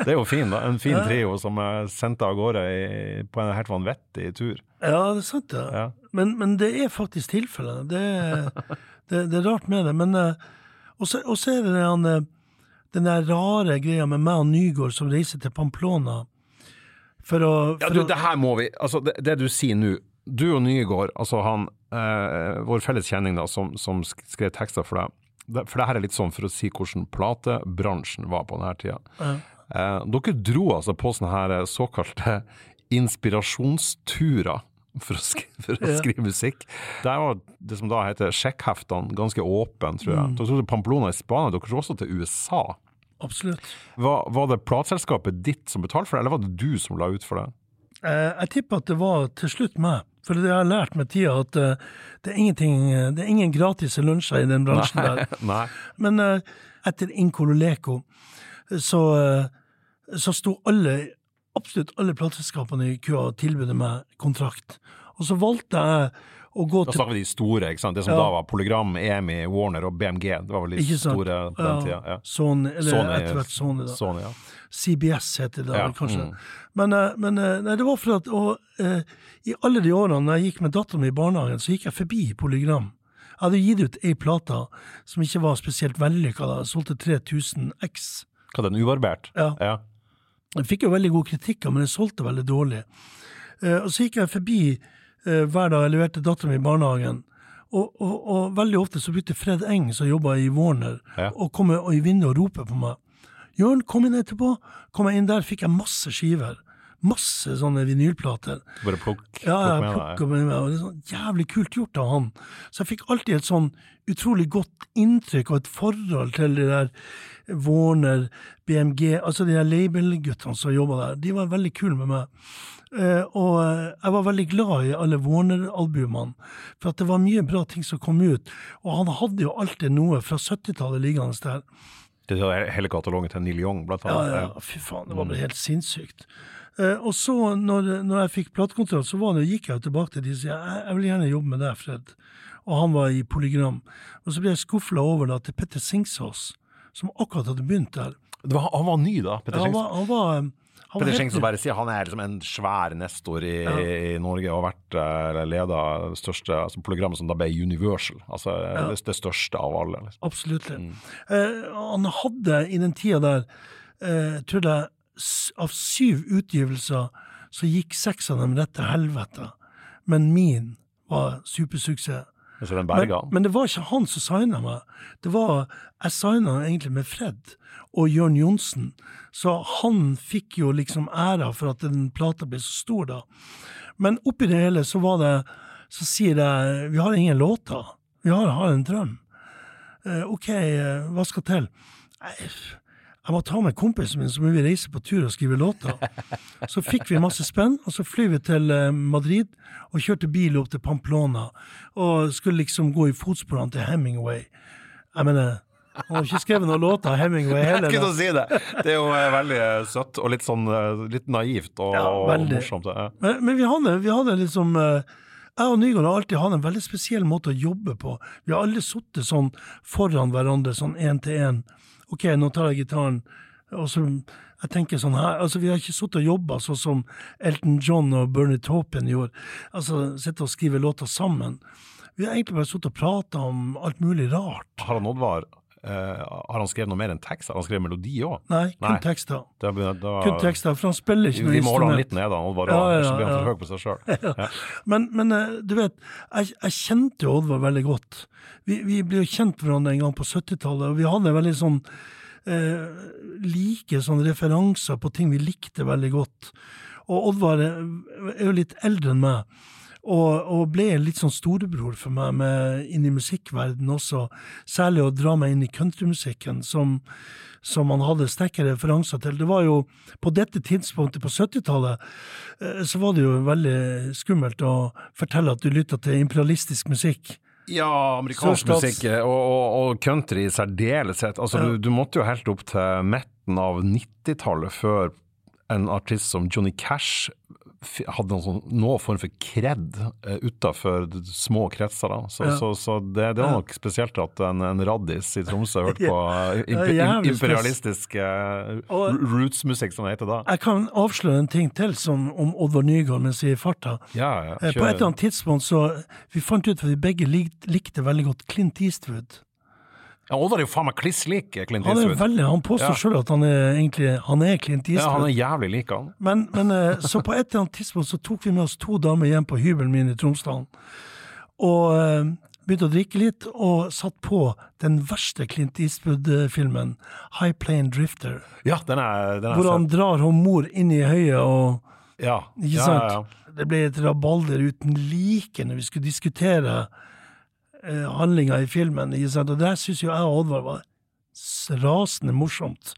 S1: Det er jo fin, da. En fin trio som er sendt av gårde i, på en helt vanvittig tur.
S2: Ja, det er sant, det. ja. Men, men, det er faktisk tilfellet. Det, det, det, er rart med det. Men uh, og så, er det den, eh, den der rare greia med meg og Nygård som reiser til Pamplona for å for
S1: Ja, du, det her må vi Altså, det, det du sier nå Du og Nygård, altså han eh, Vår felles kjenning, da, som, som skrev tekster for deg. For det her er litt sånn for å si hvordan platebransjen var på denne tida. Ja. Eh, dere dro altså på sånne her eh, såkalte inspirasjonsturer for å, skrive, for å skrive musikk. Der var det som da heter sjekkheftene ganske åpne, tror jeg. Mm. Dere dro til Pamplona i Spania, dere dro også til USA.
S2: Absolutt.
S1: Var, var det plateselskapet ditt som betalte for det, eller var det du som la ut for det?
S2: Eh, jeg tipper at det var til slutt meg. For det har jeg lært med tida, at uh, det, er det, er ingen gratis lunsjer i den bransjen
S1: nei,
S2: der.
S1: Nei.
S2: Men uh, etter Incololeco så, uh, så sto alle absolutt alle plateselskapene i køa og tilbød meg kontrakt. Og så valgte jeg å gå
S1: til Da snakker vi de store, ikke sant? Det som ja. da var Polygram, EMI, Warner og BMG. Det var vel de store på den tida. Ja.
S2: Sony, eller etter hvert Sony, da.
S1: Sony, ja.
S2: CBS heter det ja. kanskje. Mm. Men, eh, men, eh, nei, det var for at og, eh, i alle de årene når jeg gikk med dattera mi i barnehagen, så gikk jeg forbi Polygram. Jeg hadde gitt ut ei plate som ikke var spesielt vellykka. Solgte 3000 X.
S1: Hva, den ubarbert?
S2: Ja. ja. Jeg fikk jo veldig gode kritikker, men jeg solgte veldig dårlig. Eh, og så gikk jeg forbi eh, hver dag jeg leverte dattera mi i barnehagen. Og, og, og, veldig ofte så begynte Fred Eng, som jobba i Warner, ja. å komme i vinduet og rope på meg. 'Jørn, kom inn etterpå.' Kom jeg inn der, fikk jeg masse skiver. Masse sånne vinylplater.
S1: Bare plukk,
S2: ja, jeg plukk med meg. Og det er sånn Jævlig kult gjort av han. Så jeg fikk alltid et sånn utrolig godt inntrykk og et forhold til de der Warner, BMG, altså de der label-guttene som jobba der, de var veldig kule med meg. Uh, og uh, jeg var veldig glad i alle Warner-albumene, for at det var mye bra ting som kom ut. Og han hadde jo alltid noe fra 70-tallet liggende der.
S1: Det er hele katalogen til Neil Young, blant
S2: annet. Ja, ja, fy faen, det var helt sinnssykt. Uh, og så, når, når jeg fikk platekontroll, så det, gikk jeg tilbake til de og sa jeg, jeg vil gjerne jobbe med deg, Fred. Og han var i Polygram. Og så ble jeg skuffa over da, til Petter Singsås som akkurat hadde begynt der.
S1: Var, han var ny da? Petter
S2: Schengst? Han var, han
S1: var, Petter Schengs bare sier han er liksom en svær nestor i, ja. i Norge og har vært uh, leda det største altså, programmet som da ble Universal. Altså ja. det, det, største av alle. Liksom.
S2: Absolutt. Mm. Eh, han hadde i den tida der, eh, tror jeg, av syv utgivelser så gikk seks av dem rett til helvete. Men min var supersuksess.
S1: Men,
S2: men, det var ikke han som signa meg. Det var, Jeg signa egentlig med Fred og Jørn Johnsen, så han fikk jo liksom æra for at den plata ble så stor, da. Men oppi det hele så var det Så sier jeg vi har ingen låter. Vi har, har en drøm. Eh, ok, eh, hva skal til? Jeg må ta med kompisen min, så må vi reise på tur og skrive låter. Så fikk vi masse spenn, og så flyr vi til eh, Madrid og kjørte bil opp til Pamplona. Og skulle liksom gå i fotsporene til Hemingway. Jeg mener han har ikke skrevet noen låter av Hemingway heller.
S1: Jeg kunne si det! Det er jo eh, veldig eh, søtt og litt sånn litt naivt og, ja, og morsomt. Ja.
S2: Men, men, vi hadde, vi hadde liksom Jeg og Nygaard har alltid hatt en veldig spesiell måte å jobbe på. Vi har alle sittet sånn foran hverandre, sånn én til én. Ok, nå tar jeg gitaren, og så jeg tenker sånn her, altså Vi har ikke sittet og jobba sånn som Elton John og Bernie Taupin gjorde. Altså sitte og skrive låter sammen. Vi har egentlig bare sittet og prata om alt mulig rart.
S1: Har han Oddvar eh, har han skrevet noe mer enn tekst? Har han skrevet melodi òg?
S2: Nei, kun tekster.
S1: Da, da,
S2: Kun tekster, for han spiller ikke noe
S1: vi må holde han
S2: instrument.
S1: litt nede, han Oddvar.
S2: Ja,
S1: Ja,
S2: ja,
S1: så blir han for høy på seg sjøl. Ja.
S2: Men, men eh, du vet, jeg, jeg kjente jo Oddvar veldig godt. Vi, vi ble jo kjent hverandre en gang på 70-tallet, og vi hadde veldig sånn eh, like sånn referanser på ting vi likte veldig godt. Og Oddvar er jo litt eldre enn meg, og, og ble litt sånn storebror for meg med, inn i musikkverdenen også, særlig å dra meg inn i countrymusikken, som, som han hadde sterke referanser til. Det var jo på dette tidspunktet på 70-tallet, eh, så var det jo veldig skummelt å fortelle at du lytta til imperialistisk musikk.
S1: Ja, amerikansk
S2: Sørstats-
S1: musikk eh, og, og, og country i særdeleshet. Altså,
S2: Ja.
S1: du, du måtte jo helt opp til midten av 90-tallet før en artist som Johnny Cash hadde noen, sånn, noen form for kred uh, utafor små kretser. Da. Så,
S2: Ja.
S1: så, så det, det var nok spesielt at en, en raddis i Tromsø hørte på imp,
S2: Ja,
S1: imp imperialistisk uh, roots-musikk, som det heter da.
S2: Jeg kan avsløre en ting til som, om Oddvar Nygaard mens vi er i farta.
S1: Ja, ja,
S2: Eh, På et eller annet tidspunkt så Vi fant ut at vi begge lik, likte veldig godt Clint Eastwood.
S1: Ja, Oddvar er jo faen meg kliss lik Clint
S2: Han er
S1: Eastwood.
S2: veldig, han påstår
S1: Ja.
S2: selv at han er egentlig han er Clint
S1: Ja, han er jævlig lik han.
S2: Men, men eh, så på et eller annet tidspunkt så tok vi med oss to damer hjem på hybelen min i Tromsdalen. Og eh, begynte å drikke litt, og satt på den verste Clint Eastwood-filmen, High Plane Drifter.
S1: Ja, den er, den er
S2: Hvor han drar hun mor inn i høyet og
S1: Ja,
S2: Ikke sant?
S1: ja, ja.
S2: Det ble et rabalder uten like når vi skulle diskutere eh, handlinga i filmen. Og der syns jo jeg og Oddvar var rasende morsomt.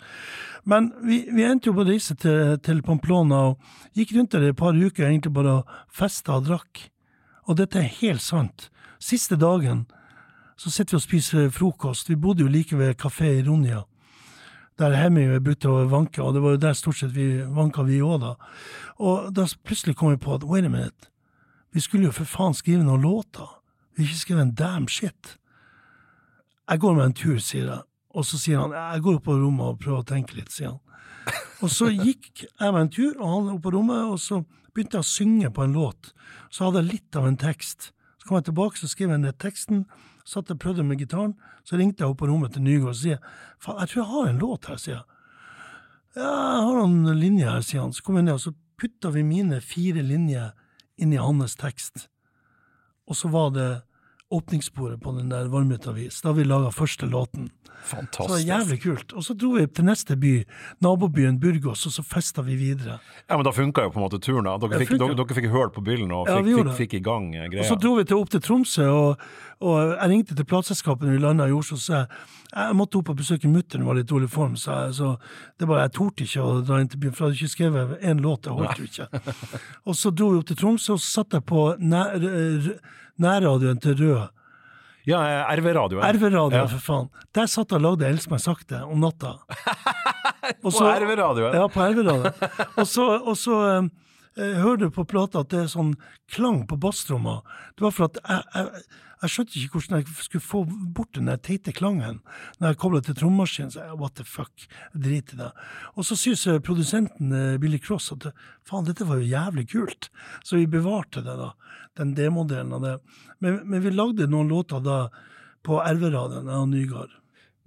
S2: Men vi, vi endte jo på reise til, til Pamplona og gikk rundt der et par uker egentlig bare og festa og drakk. Og dette er helt sant. Siste dagen så sitter vi og spiser frokost. Vi bodde jo like ved Kafé Ironia der Hemingway brukte å vanke, og det var jo der stort sett vi vanka vi òg, da. Og da plutselig kom vi på at wait a minute, vi skulle jo for faen skrive noen låter. Vi har ikke skrevet en damn shit. Jeg går meg en tur, sier jeg. Og så sier han jeg går opp på rommet og prøver å tenke litt, sier han. Og så gikk jeg meg en tur, og han opp på rommet, og så begynte jeg å synge på en låt. Så hadde jeg litt av en tekst. Så kom jeg tilbake, så skrev jeg ned teksten, satt og prøvde med gitaren. Så ringte jeg opp på rommet til Nygaard og sier faen, jeg tror jeg har en låt her, sier jeg. Ja, jeg har noen linjer her, sier han. Så kom jeg ned, og så putta vi mine fire linjer inn i hans tekst. Og så var det åpningssporet på den der Varmhyttavis. Da vi laga første låten. Fantastisk. Så det var jævlig kult. Og så dro vi til neste by, nabobyen Burgos, og så festa vi videre.
S1: Ja, men da funka jo på en måte turen. da. Dere fikk, dere, dere fikk hørt på byllen og
S2: Ja,
S1: fikk,
S2: vi
S1: fikk, fikk i gang greia.
S2: Og så dro vi til, opp til Tromsø, og, og jeg ringte til plateselskapet når vi landa i Oslo, og sa jeg jeg måtte opp og besøke mutter'n, var litt dårlig form, sa jeg. Så det bare, jeg torde ikke å dra inn til byen, for jeg hadde ikke skrevet én låt, det holdt jo ikke. Og så dro vi opp til Tromsø, og så satt jeg på nær, nærradioen til Rød.
S1: Ja, eh, RV-radio.
S2: RV-radioen,
S1: Ja.
S2: for faen. Der satt jeg og lagde 'Elsk meg sakte' om natta.
S1: På RV-radio, ja.
S2: Ja, på RV-radioen. og så, så eh, du på plata at det er sånn klang på basstromma. Det var for at jeg, jeg, jeg skjønte ikke hvordan jeg skulle få bort den teite klangen. Når jeg kobla til trommemaskinen, så jeg what the fuck, drit i det. Og så syns produsenten eh, Billy Cross at faen, dette var jo jævlig kult. Så vi bevarte det, da. Den demodelen av det. Men, men vi lagde noen låter da på RV-radioen, jeg og Nygaard.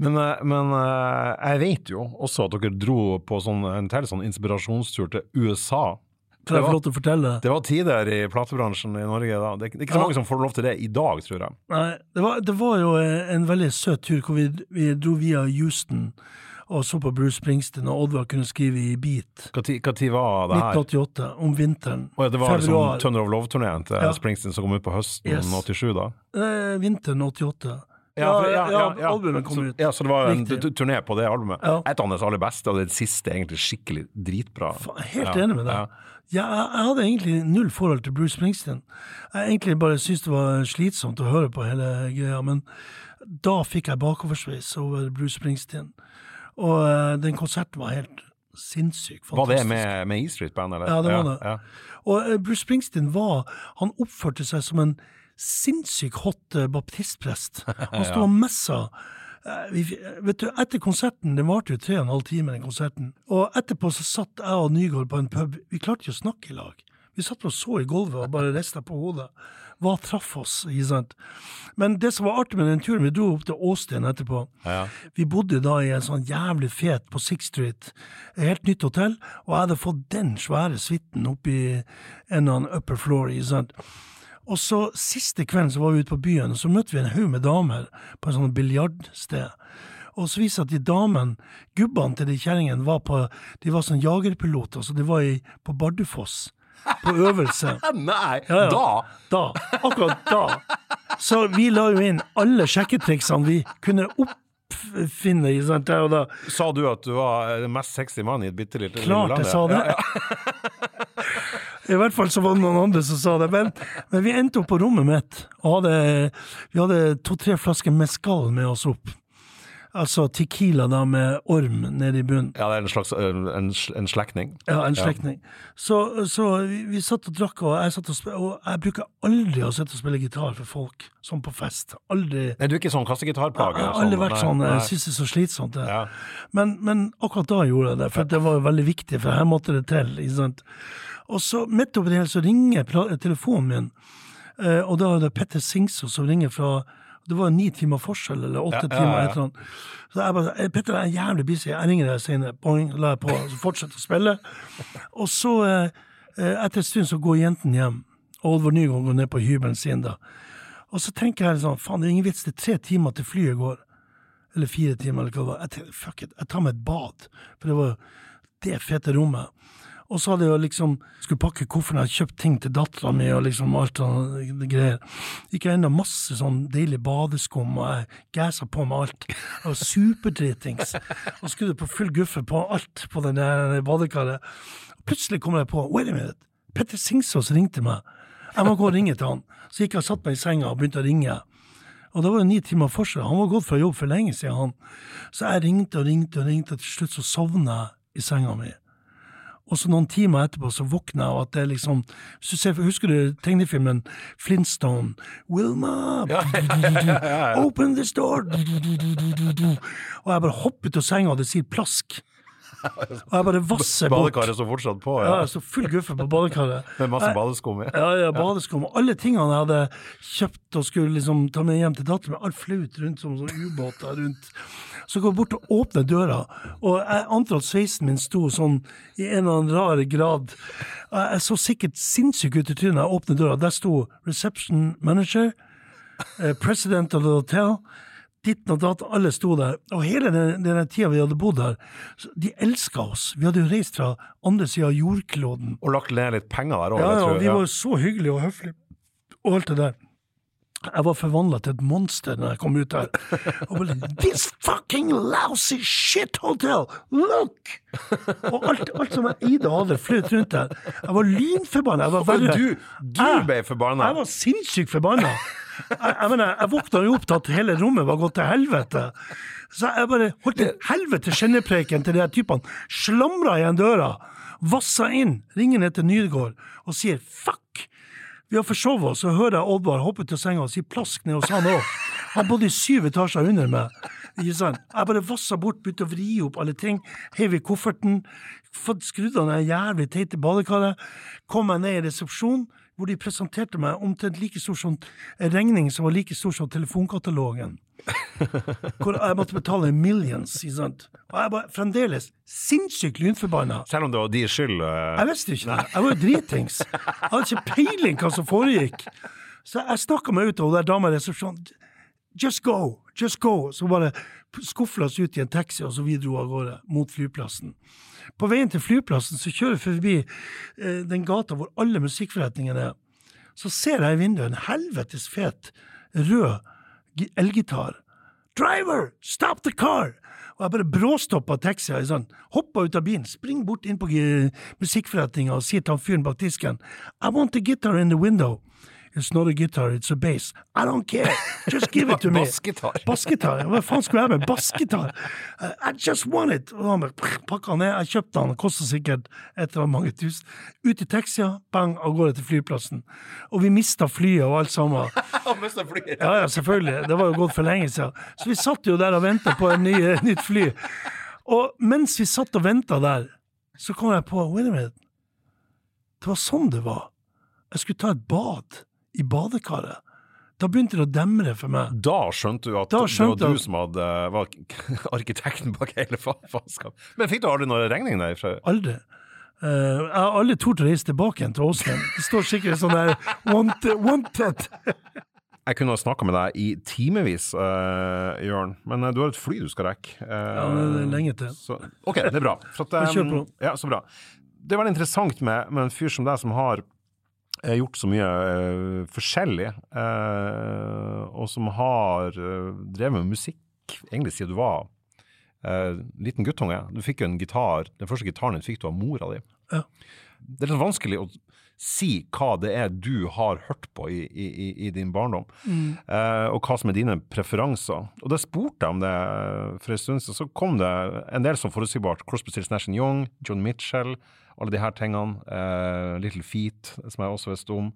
S1: Men, eh, men jeg vet jo også at dere dro på sånn, en til sånn inspirasjonstur til USA.
S2: Kan jeg
S1: får
S2: få lov til å fortelle?
S1: Det var tider i platebransjen i Norge da. Det er ikke- det er ikke så
S2: Ja.
S1: mange som får lov til det i dag, tror jeg.
S2: Nei, det var, det var jo eh, en veldig søt tur hvor vi, vi dro via Houston og så på Bruce Springsteen, og Oddvar kunne skrive i beat.
S1: Tid, var det her?
S2: 1988, om vinteren.
S1: Oh, ja, det var
S2: Februar.
S1: liksom Thunder of Love-turneen til
S2: Ja.
S1: Springsteen som kom ut på høsten
S2: Yes.
S1: 87, da?
S2: Eh, vinteren 88.
S1: for-
S2: ja, albumet kom
S1: så,
S2: ut.
S1: Ja, så det var en turné på det albumet.
S2: Ja.
S1: Et av hans aller beste, og det siste egentlig skikkelig dritbra.
S2: Faen, Helt
S1: Ja,
S2: enig med deg.
S1: Ja.
S2: Ja, jeg, hadde egentlig null forhold til Bruce Springsteen. Jeg egentlig bare syntes det var slitsomt å høre på hele greia, men da fikk jeg bakoversveis over Bruce Springsteen. Og uh, den konserten var helt sinnssyk.
S1: Var det med, med E Street Band, eller?
S2: Ja, det var det.
S1: Ja,
S2: Og uh, Bruce Springsteen var Han oppførte seg som en sinnssykt hot uh, baptistprest. Han sto og messa. Eh, Vi, vet du, etter konserten, det varte jo tre og en halv time, den konserten, og etterpå så satt jeg og Nygaard på en pub. Vi klarte ikke å snakke i lag. Vi satt og så i gulvet og bare rista på hodet. Hva traff oss? ikke sant? Men det som var artig med den turen, vi dro opp til Austin etterpå.
S1: Ja.
S2: Vi bodde da i en sånn jævlig fet på Sixth Street, et helt nytt hotell, og jeg hadde fått den svære suiten oppi en eller annen upper floor. ikke sant? Og så siste kvelden så var vi ute på byen, og så møtte vi en haug med damer på en sånn biljardsted. Og så viste det at de damene, gubbene til de kjerringene, var på De var sånn jagerpiloter, så de var i, på Bardufoss. På øvelse.
S1: Nei,
S2: Ja, ja.
S1: da!
S2: Da. Akkurat da. Så vi la jo inn alle sjekketriksene vi kunne oppfinne. sant, der og da.
S1: Sa du at du var den mest sexy mann i et bitte lite
S2: Klart jeg sa det. I hvert fall så var det noen andre som sa det. Men, men vi endte opp på rommet mitt, og hadde, vi hadde to-tre flasker mescal med oss opp. Altså Tequila da med orm nede i bunnen.
S1: Ja, det er en slags en, en, slektning.
S2: Ja, en slektning. Så, så vi, vi satt og drakk, og jeg satt og Og jeg bruker aldri å sitte og spille gitar for folk, sånn på fest. Aldri.
S1: Nei, du er ikke sånn kassegitarplager?
S2: Jeg har aldri vært sånn, jeg syns det er så slitsomt.
S1: Ja.
S2: Men, men akkurat da gjorde jeg det, for det var veldig viktig, for her måtte det til. ikke sant? Og så midt oppi det hele så ringer telefonen min, eh, og da er det Petter Singsås som ringer fra det var ni timer forskjell, eller åtte
S1: Ja, ja,
S2: timer. et eller annet. Så jeg bare «Eh, Petter, jeg er jævlig busy, jeg ringer deg senere. Boing, la jeg på, og så fortsetter å spille. Og så, eh, etter en stund, så går jentene hjem. Og Olvor Nygaard går ned på hybelen sin da. Og så tenker jeg sånn, faen, det er ingen vits, det er tre timer til flyet går. Eller fire timer, eller hva det var. Jeg tenker, fuck it, jeg tar meg et bad. For det var det fete rommet. Og så hadde jeg jo liksom, skulle pakke kofferten, jeg hadde kjøpt ting til dattera mi og liksom alt sånn greier. Gikk jeg enda masse sånn deilig badeskum, og jeg gassa på med alt. Jeg var superdritings. Og skulle på full guffe på alt på den badekaret. Plutselig kommer jeg på, wait a minute, Petter Singsås ringte meg. Jeg må gå og ringe til han. Så gikk jeg og satt meg i senga og begynte å ringe. Og det var jo ni timer forskjell. Han var gått fra jobb for lenge siden, han. Så jeg ringte og ringte og ringte, og til slutt så sovna jeg i senga mi. Og så noen timer etterpå så våkner jeg og at det liksom hvis du ser, Husker du tegnefilmen Flintstone? Wilma! Open this door! Og jeg bare hopper ut av senga, og det sier plask. Og jeg bare vasser bort.
S1: Badekaret står fortsatt på,
S2: Ja,
S1: ja.
S2: jeg står full guffe på badekaret.
S1: Med masse badeskum i.
S2: ja, ja, badeskum og alle tingene jeg hadde kjøpt og skulle liksom ta med hjem til datteren min. Alt flaut rundt som sånn ubåter rundt. Så går jeg bort og åpner døra, og jeg antar at sveisen min sto sånn i en eller annen rar grad. Jeg så sikkert sinnssyk ut i trynet jeg åpnet døra. Der sto 'reception manager', eh, 'president of the hotel'. Ditten og datt, alle sto der. Og hele den, den tida vi hadde bodd her, de elska oss. Vi hadde jo reist fra andre sida av jordkloden.
S1: Og lagt ned litt penger der òg,
S2: Ja, ja,
S1: tror jeg.
S2: vi var så hyggelige og høflige og alt det der. Jeg var forvandla til et monster når jeg kom ut der. Og bare This fucking lousy shit hotel! Look! Og alt, alt som jeg og hadde, fløt rundt der. Jeg var lynforbanna. Jeg var
S1: Og du, du
S2: Jeg-
S1: ble forbanna!
S2: Jeg var sinnssykt forbanna. Jeg, jeg, mener, jeg våkna jo opp til at hele rommet var gått til helvete. Så jeg bare holdt en helvete skjennepreken til de her typene. Slamra igjen døra, vassa inn, ringer ned til Nygård og sier fuck! Vi har forsovet oss, og hører jeg Oddvar hoppe ut av senga og si plask ned hos han òg. Han bodde i syv etasjer under meg. Ikke sant? Jeg bare vassa bort, begynte å vri opp alle ting, heiv i kofferten, skrudd av det jævlig teite badekaret, kom meg ned i resepsjonen, hvor de presenterte meg omtrent like stor som regning som var like stor som telefonkatalogen. Hvor jeg måtte betale millions, ikke sant. Og jeg var fremdeles sinnssykt lynforbanna.
S1: Selv om det var deres skyld. Uh...
S2: Jeg visste ikke det. Jeg var jo dritings. Jeg hadde ikke peiling hva som foregikk. Så jeg snakka meg ut, av hun dama i resepsjonen Just go! Just go! Så bare skufla oss ut i en taxi, og så vi dro av gårde mot flyplassen. På veien til flyplassen så kjører vi forbi eh, den gata hvor alle musikkforretningene er. Så ser jeg i vinduet en helvetes fet rød elgitar. Driver, stop the car! Og jeg bare bråstoppa taxien, sånn, hoppa ut av bilen, springer bort inn på musikkforretninga og sier til han fyren bak disken I want the guitar in the window. It's not a guitar, it's a bass. I don't care! Just give it to me!
S1: Bassgitar.
S2: Bassgitar? Hva faen skulle jeg med bassgitar? Uh, I just want it! Og han bare pakka ned. Jeg kjøpte han, kosta sikkert et eller annet mange tusen. Ut i taxia, bang, av gårde til flyplassen. Og vi mista flyet og alt sammen. flyet. Ja, ja, selvfølgelig. Det var jo gått for lenge siden. Så vi satt jo der og venta på et ny, nytt fly. Og mens vi satt og venta der, så kom jeg på Wait a minute. Det var sånn det var. Jeg skulle ta et bad i badekaret. Da begynte det å demre for meg.
S1: Da skjønte du at
S2: skjønte
S1: det var du som hadde, var arkitekten bak hele fa- faenskapet. Men fikk du aldri noen regning der?
S2: Aldri. Uh, jeg har aldri tort å reise tilbake igjen til Åsland. Det står sikkert sånn der wanted. wanted.
S1: Jeg kunne ha snakka med deg i timevis, uh, Jørn, men uh, du har et fly du skal rekke. Uh,
S2: Ja, det er lenge til.
S1: Så, ok, det er bra. At,
S2: um.
S1: Ja, så bra. Det er veldig interessant med, med en fyr som deg, som har gjort så mye uh, forskjellig, uh, og som har uh, drevet med musikk egentlig siden du var eh, liten guttunge. Du fikk jo en gitar, den første gitaren din fikk du av mora di.
S2: Ja.
S1: Det er litt vanskelig å si hva det er du har hørt på i, i, i, din barndom, eh, og hva som er dine preferanser. Og da spurte jeg om det for en stund siden, så kom det en del som forutsigbart. Crosby, Stills, Nash Young, John Mitchell, alle de her tingene. Uh, Little Feet, som jeg også visste om.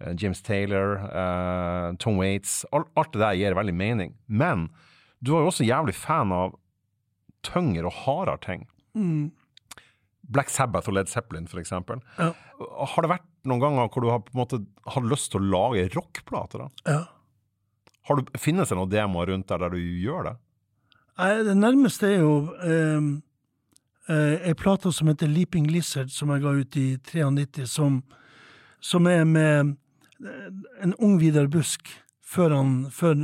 S1: Uh, James Taylor, uh, Tom Waits. Alt, alt det der gir veldig mening. Men du var jo også jævlig fan av tyngre og hardere ting. Black Sabbath og Led Zeppelin, eksempel.
S2: Ja.
S1: Har det vært noen ganger hvor du har på en måte hatt lyst til å lage rockplater?
S2: Ja.
S1: Har du, finnes det noen demoer rundt der der du gjør det?
S2: Nei, det nærmeste er jo um, ei plate som heter Leaping Lizard, som jeg ga ut i 93, som, som er med eh, en ung Vidar Busk, før, han, før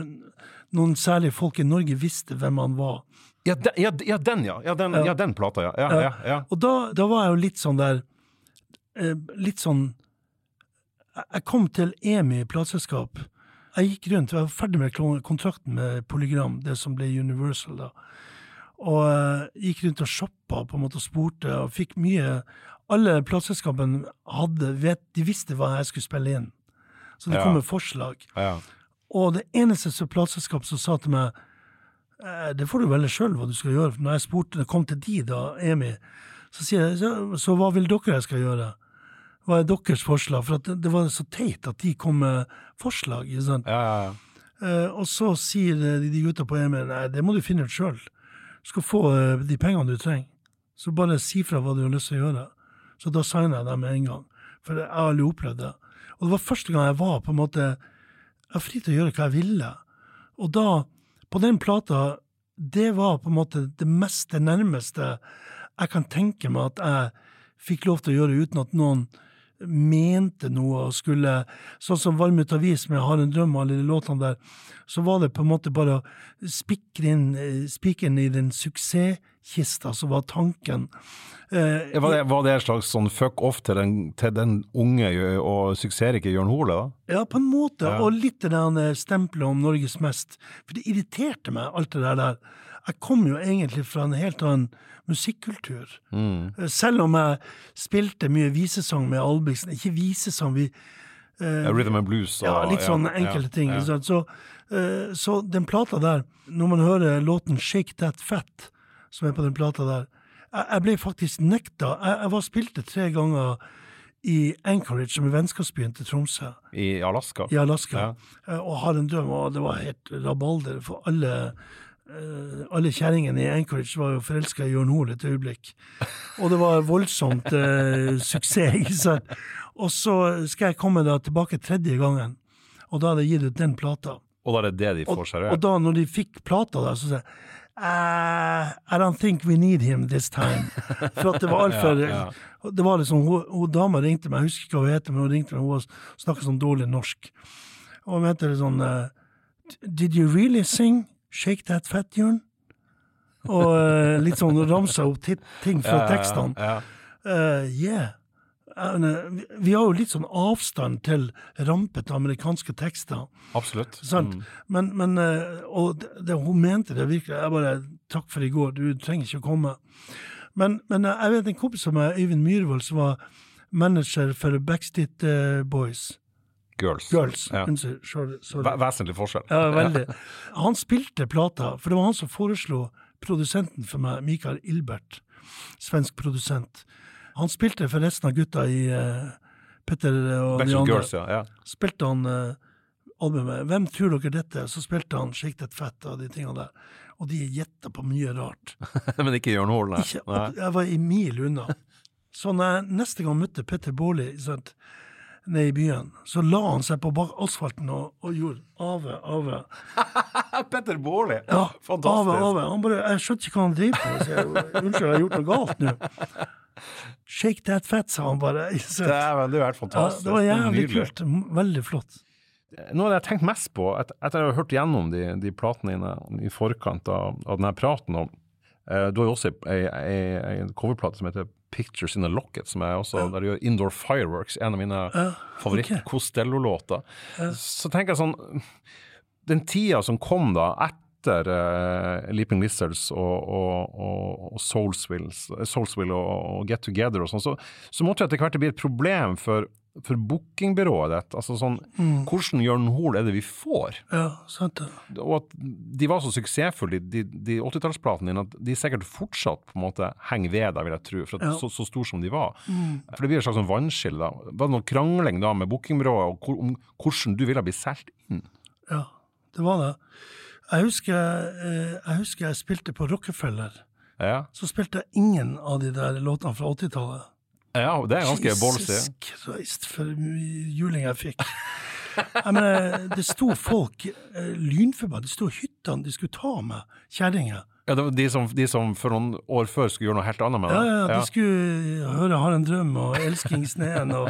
S2: noen særlige folk i Norge visste hvem han var.
S1: Ja, den, ja, ja, den, ja. Ja, den,
S2: Ja.
S1: den plata, ja. ja, ja, ja.
S2: Og da, da var jeg jo litt sånn der eh, Litt sånn jeg kom til EMI plateselskap. Jeg gikk rundt, jeg var ferdig med kontrakten med Polygram, det som ble Universal da. Og eh, gikk rundt og shoppa på en måte og spurte, og fikk mye Alle plateselskapene hadde vet, De visste hva jeg skulle spille inn. Så det
S1: Ja.
S2: kom med forslag.
S1: ja.
S2: Og det eneste plateselskapet som sa til meg eh, det får du velge sjøl hva du skal gjøre. Når jeg spurte, det kom til de da, EMI, så sier jeg så, så hva vil dere jeg skal gjøre? Hva er deres forslag? For det, det var så teit at de kom med forslag. Ikke sant?
S1: ja, ja, ja.
S2: Eh, og så sier de, de gutta på EMI nei, det må du finne ut sjøl. Skal få eh, de pengene du trenger. Så bare si fra hva du har lyst til å gjøre. Så da signa jeg dem med en gang. For jeg har aldri opplevd det. Og det var første gang jeg var på en måte Jeg var fri til å gjøre hva jeg ville. Og da, på den plata, det var på en måte det mest det nærmeste jeg kan tenke meg at jeg fikk lov til å gjøre uten at noen mente noe og skulle Sånn som Varm ut avis med Har en drøm og alle de låtene der, så var det på en måte bare å spikre inn eh, spikeren i den suksesskista som var tanken. Eh,
S1: Var det, var det en slags sånn fuck off til den, til den unge og suksessrike Jørn Hole, da?
S2: Ja, på en måte.
S1: Ja.
S2: Og litt det stempelet om Norges mest. For det irriterte meg, alt det der der. Jeg kom jo egentlig fra en helt annen musikkultur.
S1: Mm.
S2: Eh, Selv om jeg spilte mye visesang med Albrigtsen. Ikke visesang, vi eh,
S1: Ja, Rhythm and blues og
S2: Ja, litt sånne
S1: ja,
S2: enkelte
S1: ja,
S2: ting.
S1: ja.
S2: Så, eh, så den plata der, når man hører låten 'Shake That Fat', som er på den plata der Jeg, jeg ble faktisk nekta. Jeg, jeg var spilte tre ganger i Anchorage, som er vennskapsbyen til Tromsø,
S1: I Alaska?
S2: i Alaska,
S1: Ja.
S2: eh, og har en drøm, og det var helt rabalder, for alle alle kjerringene i Anchorage var jo forelska i Jørn Hoel et øyeblikk. Og det var voldsomt eh, suksess, ikke sant. Og så skal jeg komme da tilbake tredje gangen, og da hadde jeg gitt ut den plata.
S1: Og da er det det de får seg
S2: og da, når de fikk plata da, så sa jeg Uh, I don't think we need him this time. For at det var altfor
S1: Ja,
S2: Det var liksom, hun, hun dama ringte meg, jeg husker ikke hva hun heter, men hun ringte meg, hun snakket sånn dårlig norsk. Og hun mente sånn uh, Did you really sing Shake That Fat, Jørn? Og uh, litt sånn ramsa opp ting fra tekstene.
S1: Ja,
S2: uh, yeah. Eh, vi- har jo litt sånn avstand til rampete amerikanske tekster.
S1: absolutt.
S2: Sant?
S1: Mm.
S2: Men, men Og det, det, hun mente det virkelig. Jeg bare Takk for i går, du trenger ikke å komme. Men, men jeg vet en kompis av meg, Øyvind Myhrvold, som var manager for Backstreet Boys.
S1: Girls.
S2: Girls.
S1: Ja.
S2: Sorry. sorry.
S1: Vesentlig forskjell.
S2: Ja, veldig. Han spilte plata, for det var han som foreslo produsenten for meg, Mikael Ilbert, svensk produsent. Han spilte for resten av gutta i uh, Petter og de andre.
S1: Girls, ja. ja.
S2: Spilte han uh, albumet 'Hvem tror dere dette?' Så spilte han 'Shake That Fat' og de tingene der. Og de gjetta på mye rart.
S1: Men ikke Jørn Hoel, nei.
S2: Jeg var i mil unna. Så når jeg neste gang møtte Petter Baarli nede i byen, så la han seg på asfalten og, og gjorde ave, ave.
S1: Petter Baarli!
S2: Ja,
S1: Fantastisk.
S2: Ave, ave. Han bare, jeg skjønte ikke hva han driver jeg, Unnskyld, jeg har gjort noe galt nå. Shake that fat, sa han bare.
S1: Det er jo helt fantastisk.
S2: det var jævlig kult. Veldig flott.
S1: Noe av det jeg har tenkt mest på, et, etter å ha hørt gjennom de, de platene dine i forkant av, av denne praten om eh, Du har jo også ei, ei, ei coverplate som heter Pictures in a Locket, som er også, der de gjør Indoor Fireworks, en av mine favoritt-Costello-låter. Så tenker jeg sånn Den tida som kom da etter uh, Leaping Lizards og, og, og, og Soulsville, Soulsville og Get Together og sånn, så, så måtte jo etter hvert bli et problem for, for bookingbyrået ditt. Altså sånn, hvordan Jørn Hoel er det vi får?
S2: Ja, sant det.
S1: Og at de var så suksessfulle, de, de 80-tallsplatene dine, at de sikkert fortsatt på en måte henger ved deg, vil jeg tro, for at
S2: Ja.
S1: så, så stor som de var. For det blir et slags sånn vannskille. da. Var det noe krangling da med bookingbyrået om hvordan du ville bli solgt inn?
S2: Ja, det var det. Jeg husker, eh, jeg husker jeg spilte på Rockefeller.
S1: Ja,
S2: Så spilte jeg ingen av de der låtene fra 80-tallet.
S1: Ja det er ganske ballsy.
S2: Jesus Christ, for juling jeg fikk. Jeg mener, det sto folk eh, lynforbanna. Det sto hyttene, de skulle ta med kjerringer.
S1: Ja, det var de som, de som for noen år før skulle gjøre noe helt annet med det.
S2: ja, de skulle høre 'Har en drøm' og 'Elsking sneen', og,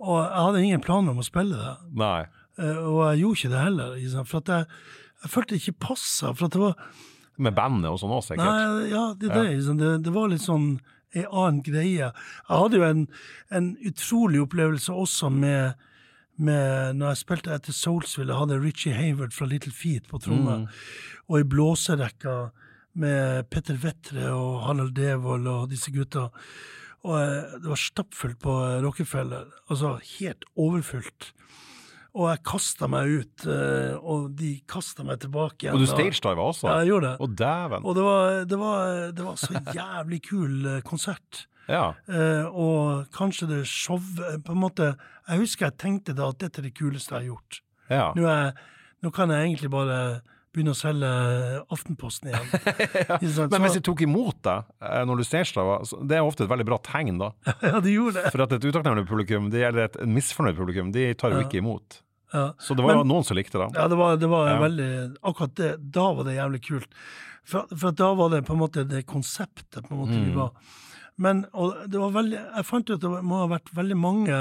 S2: og jeg hadde ingen planer om å spille det.
S1: Nei.
S2: Eh, Og jeg gjorde ikke det heller, ikke for jeg, jeg følte det ikke passa. For det var
S1: Med bandet og sånn òg, sikkert.
S2: Nei, ja, det, det, liksom, det, det var litt sånn en annen greie. Jeg hadde jo en, en utrolig opplevelse også med, med Når jeg spilte etter Soulsville, jeg hadde Richie Hayward fra Little Feet på tromme, og i blåserekka med Petter Vettre og Harald Devold og disse gutta. Og eh, det var stappfullt på Rockefeller. Altså helt overfullt. Og jeg kasta meg ut, eh, og de kasta meg tilbake igjen.
S1: Og du stagediva også?
S2: Ja, jeg gjorde det.
S1: Og dæven.
S2: Og det var, det var, det var så jævlig kul eh, konsert.
S1: Ja.
S2: Eh, og kanskje det show på en måte, Jeg husker jeg tenkte da at dette er det kuleste jeg har gjort.
S1: ja.
S2: Nå, er, nå kan jeg egentlig bare begynne å selge Aftenposten igjen. Sant?
S1: Men hvis de tok imot deg eh, når du ser så- det er ofte et veldig bra tegn, da.
S2: ja, de gjorde det.
S1: For at et utakknemlig publikum, det gjelder et misfornøyd publikum, de tar jo ikke imot.
S2: Ja.
S1: Så det var jo noen som likte det.
S2: Ja, det var, det var
S1: Ja.
S2: veldig Akkurat det, da var det jævlig kult. For, for da var det på en måte det konseptet på en måte
S1: Mm.
S2: vi var. Men det var veldig, jeg fant ut at det må ha vært veldig mange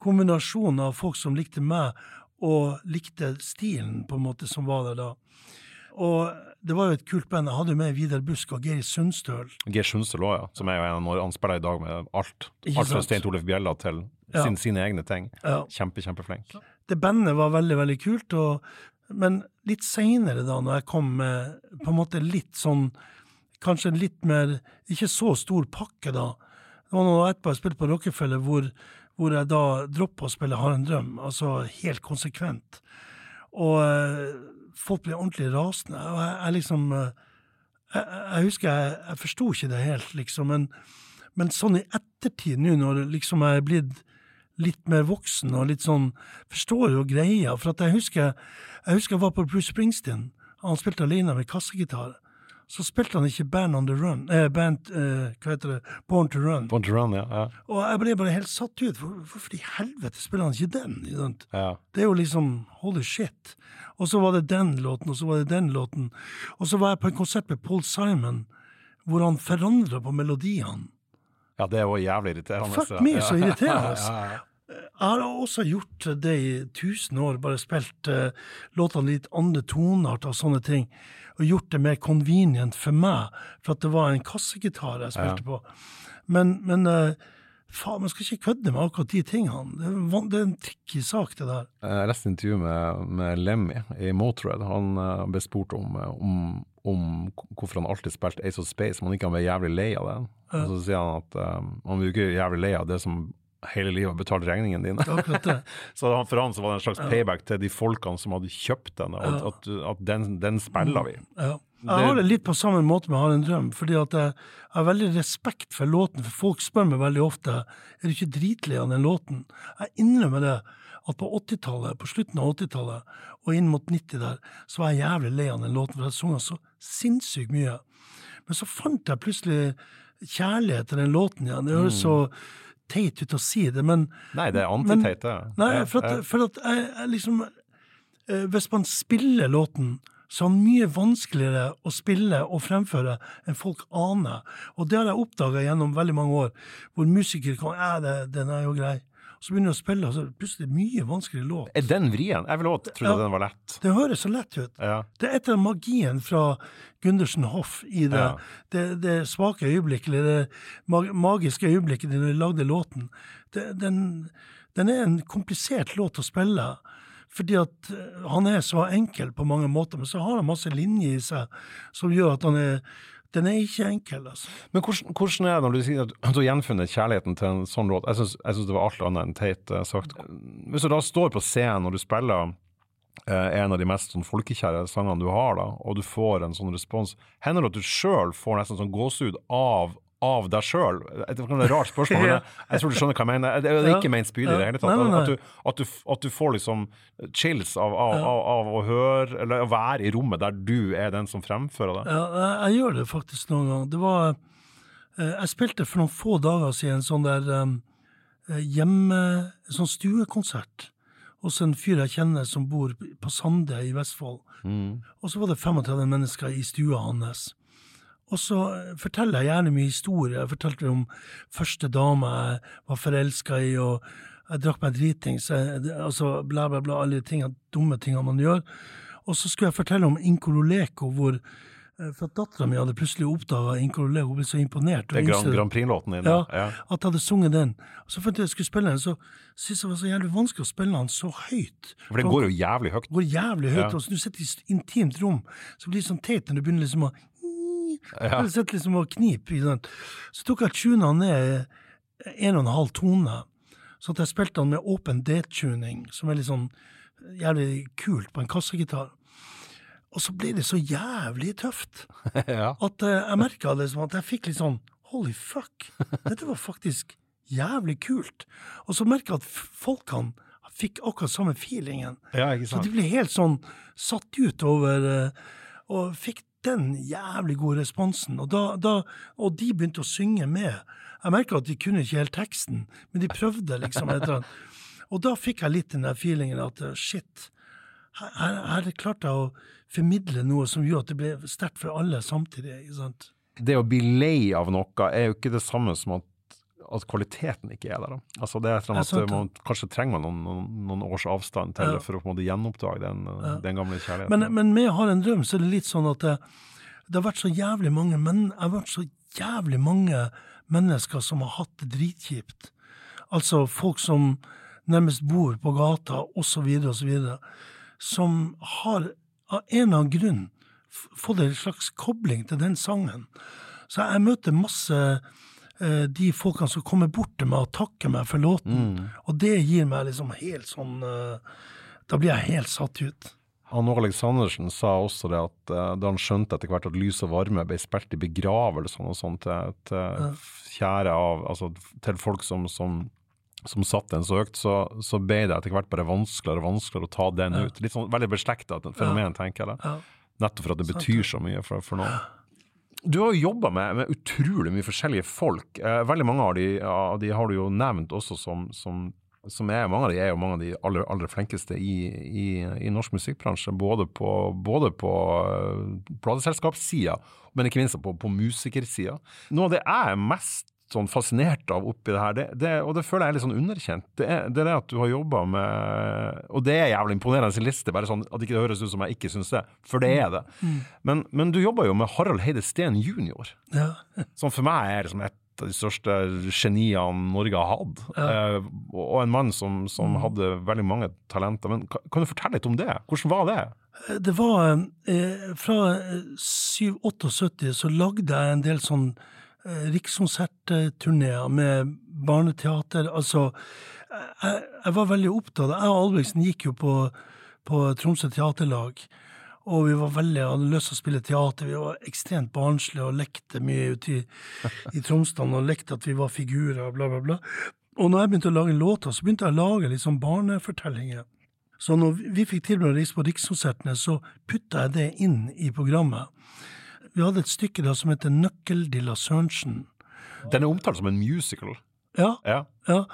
S2: kombinasjoner av folk som likte meg, og likte stilen på en måte som var der da. Og det var jo et kult band. Jeg hadde jo med Vidar Busk og Geir Sundstøl.
S1: Geir Sundstøl òg, ja. Som er jo en av han spiller i dag med alt. Alt fra? Stein Torleif Bjella til
S2: Ja.
S1: sin, sine egne ting.
S2: Ja.
S1: Kjempe, kjempeflink.
S2: det bandet var veldig, veldig kult. Og, men litt seinere, da, når jeg kom med på en måte litt sånn Kanskje litt mer Ikke så stor pakke, da. Det var noe etterpå jeg spilte på Rockefeller, hvor, hvor jeg da droppa å spille Har en drøm. Altså helt konsekvent. Og eh, folk ble ordentlig rasende. Og jeg, jeg liksom eh, jeg, jeg husker jeg, jeg forsto ikke det helt, liksom. Men, men sånn i ettertid, nå når liksom jeg er blitt litt mer voksen og litt sånn Forstår jo greia. For jeg husker jeg husker jeg var på Bruce Springsteen. Han spilte alene med kassegitar. Så spilte han ikke Band on the Run. Eh, band, eh, hva heter det? Born to Run.
S1: Born to Run, ja. ja.
S2: Og jeg ble bare helt satt ut. Hvor- Hvorfor i helvete spiller han ikke den?
S1: Ja.
S2: Det er jo liksom holy shit. Og så var det den låten, og så var det den låten. Og så var jeg på en konsert med Paul Simon, hvor han forandra på melodiene.
S1: Ja, det er jo jævlig irriterende.
S2: Fuck me, så irriterende.
S1: Ja, ja, ja.
S2: Jeg har også gjort det i tusen år, bare spilt uh, låtene litt andre toneart og sånne ting, og gjort det mer convenient for meg, for at det var en kassegitar jeg spilte på. Men, men uh, faen, man skal ikke kødde med akkurat de tingene. Det er, det er en tricky sak, det der.
S1: Jeg leste intervju med, med Lemmy i Motörhead. Han uh, ble spurt om, eh, om, om hvorfor han alltid spilte Ace of Space, men ikke han ble jævlig lei av det. Og så sier han at um, han var ikke jævlig lei av det som hele livet og betalt regningene dine.
S2: Det.
S1: så for han så var det en slags payback til de folkene som hadde kjøpt den, og at, at, den, den spiller vi.
S2: Ja. Jeg har det litt på samme måte med Har en drøm, fordi at jeg har veldig respekt for låten. For folk spør meg veldig ofte er du ikke dritlei av den låten. Jeg innrømmer det at på 80-tallet, på slutten av 80-tallet og inn mot 90 der, så var jeg jævlig lei av den låten, for jeg sunget så sinnssykt mye. Men så fant jeg plutselig kjærlighet til den låten igjen. Det høres så teit ut å si det, men
S1: Nei, det er antiteit, det.
S2: Nei, for at, for at jeg, jeg liksom eh, Hvis man spiller låten så er den mye vanskeligere å spille og fremføre enn folk aner. Og det har jeg oppdaga gjennom veldig mange år, hvor musikere kan Ja, den er jo grei. Så begynner du å spille, og så plutselig er det mye vanskeligere låt.
S1: Er den vrien? Jeg ville òg trodd
S2: Ja.
S1: den var lett.
S2: Det høres så lett ut.
S1: Ja.
S2: Det er et av magien fra Gundersen Hoff i det,
S1: Ja.
S2: det, det svake øyeblikket, eller det magiske øyeblikket da de lagde låten. Det, den, den er en komplisert låt å spille, fordi at eh, han er så enkel på mange måter, men så har han masse linjer i seg som gjør at han er Den er ikke enkel, altså.
S1: Men hvordan, hvordan er det når du sier at du har gjenfunnet kjærligheten til en sånn låt? Jeg syns, det var alt annet enn teit eh, sagt. Hvis du da står på scenen og du spiller eh, en av de mest sånn folkekjære sangene du har, da, og du får en sånn respons, hender det at du sjøl får nesten sånn gåsehud av av deg sjøl? Det er et rart spørsmål, men jeg, tror du skjønner hva jeg mener. Det er ikke ment spydig i det hele tatt. At, du, at, du, at du får liksom chills av, av, av, av å høre, eller å være i rommet der du er den som fremfører det.
S2: Ja, jeg, gjør det faktisk noen ganger. Det var eh, Jeg spilte for noen få dager siden en sånn der um, hjemme... En sånn stuekonsert hos en fyr jeg kjenner som bor på Sande i Vestfold. Og så var det 35 mennesker i stua hans. Og så eh, forteller jeg gjerne mye historie. Jeg fortalte om første dame jeg var forelska i, og jeg drakk meg dritings. Altså bla, bla, bla, alle de tingene, dumme tingene man gjør. Og så skulle jeg fortelle om Inkololeko, hvor eh, For at dattera mi hadde plutselig oppdaga Inkololeko hun ble så imponert.
S1: Det er Grand, Grand Prix-låten din.
S2: ja,
S1: ja.
S2: at jeg hadde sunget den. Og så fant jeg jeg skulle spille den, så syntes jeg det var så jævlig vanskelig å spille den så høyt.
S1: For det går jo jævlig høyt.
S2: Går jævlig høyt,
S1: Ja.
S2: og så du sitter i et intimt rom, så blir det sånn teit når du begynner liksom å
S1: Ja.
S2: Jeg sitter liksom og kniper. Så tok jeg tuna ned en og en halv tone, så at jeg spilte den med åpen D-tuning, som er litt sånn jævlig kult på en kassegitar. Og så ble det så jævlig tøft
S1: ja.
S2: at eh, jeg merka liksom at jeg fikk litt sånn holy fuck, dette var faktisk jævlig kult. Og så merka jeg at folkene fikk akkurat samme feelingen.
S1: ja,
S2: Så de ble helt sånn satt ut over eh, Og fikk den jævlig gode responsen. Og, da, da, og de begynte å synge med. Jeg merka at de kunne ikke helt teksten, men de prøvde liksom. Etter. Og da fikk jeg litt den der feelingen at eh, shit, her her klarte jeg å formidle noe som gjorde at det ble sterkt for alle samtidig. ikke sant?
S1: Det å bli lei av noe er jo ikke det samme som at, at kvaliteten ikke er der. Da. Altså det er sånn at
S2: sant,
S1: man, Kanskje trenger man noen, noen, års avstand til
S2: Ja.
S1: for å på en måte gjenoppdage den, den gamle kjærligheten.
S2: Men, men med Har en drøm så er det litt sånn at det, det har vært så jævlig mange men, det har vært så jævlig mange mennesker som har hatt det dritkjipt. Altså folk som nærmest bor på gata, osv., osv., som har av en eller annen grunn fått en slags kobling til den sangen. Så jeg møter masse eh, de folkene som kommer bort til meg og takker meg for låten, og det gir meg liksom helt sånn eh, Da blir jeg helt satt ut.
S1: Han Aleksandersen sa også det at eh, da han skjønte etter hvert at lys og varme ble spilt i begravelsene og sånt til, til kjære av, altså til folk som, som, som satt den så høyt, så, så ble det etter hvert bare vanskeligere og vanskeligere å ta den ut. Litt sånn veldig beslekta fenomen, tenker jeg. det.
S2: Ja.
S1: Nettopp for at det betyr så mye for, for noen. Du har jo jobba med, med utrolig mye forskjellige folk. Eh, veldig mange av de, av de har du jo nevnt også som, som, som er Mange av de er jo mange av de aller, aller flinkeste i, i, i norsk musikkbransje. Både på, både på uh, plateselskapssida, men ikke minst på, på musikersida. Noe av det jeg er mest sånn fascinert av oppi det her, det, det, og det føler jeg er litt sånn underkjent, det er det, er det at du har jobba med Og det er jævlig imponerende sin liste, bare sånn at ikke det høres ut som jeg ikke syns det, for det er det. Men, men du jobba jo med Harald Heide Steen jr.,
S2: Ja.
S1: som for meg er liksom et av de største geniene Norge har hatt. Eh, og en mann som, som hadde veldig mange talenter. Men kan, kan du fortelle litt om det? Hvordan var det?
S2: Det var eh, Fra 7-78 så lagde jeg en del sånn eh, rikskonsertturneer med barneteater. Altså, jeg, jeg var veldig opptatt Jeg og Albrigtsen gikk jo på, på Tromsø teaterlag. Og vi var veldig, hadde lyst til å spille teater. Vi var ekstremt barnslige og lekte mye ute i, i Tromsdalen og lekte at vi var figurer og bla, bla, bla. Og når jeg begynte å lage låter, så begynte jeg å lage liksom barnefortellinger. Så når vi fikk tilbud å reise på Rikskonsertene, så putta jeg det inn i programmet. Vi hadde et stykke da som heter Nøkkeldilla Sørensen.
S1: Den er omtalt som en musical.
S2: Ja,
S1: Ja.
S2: ja.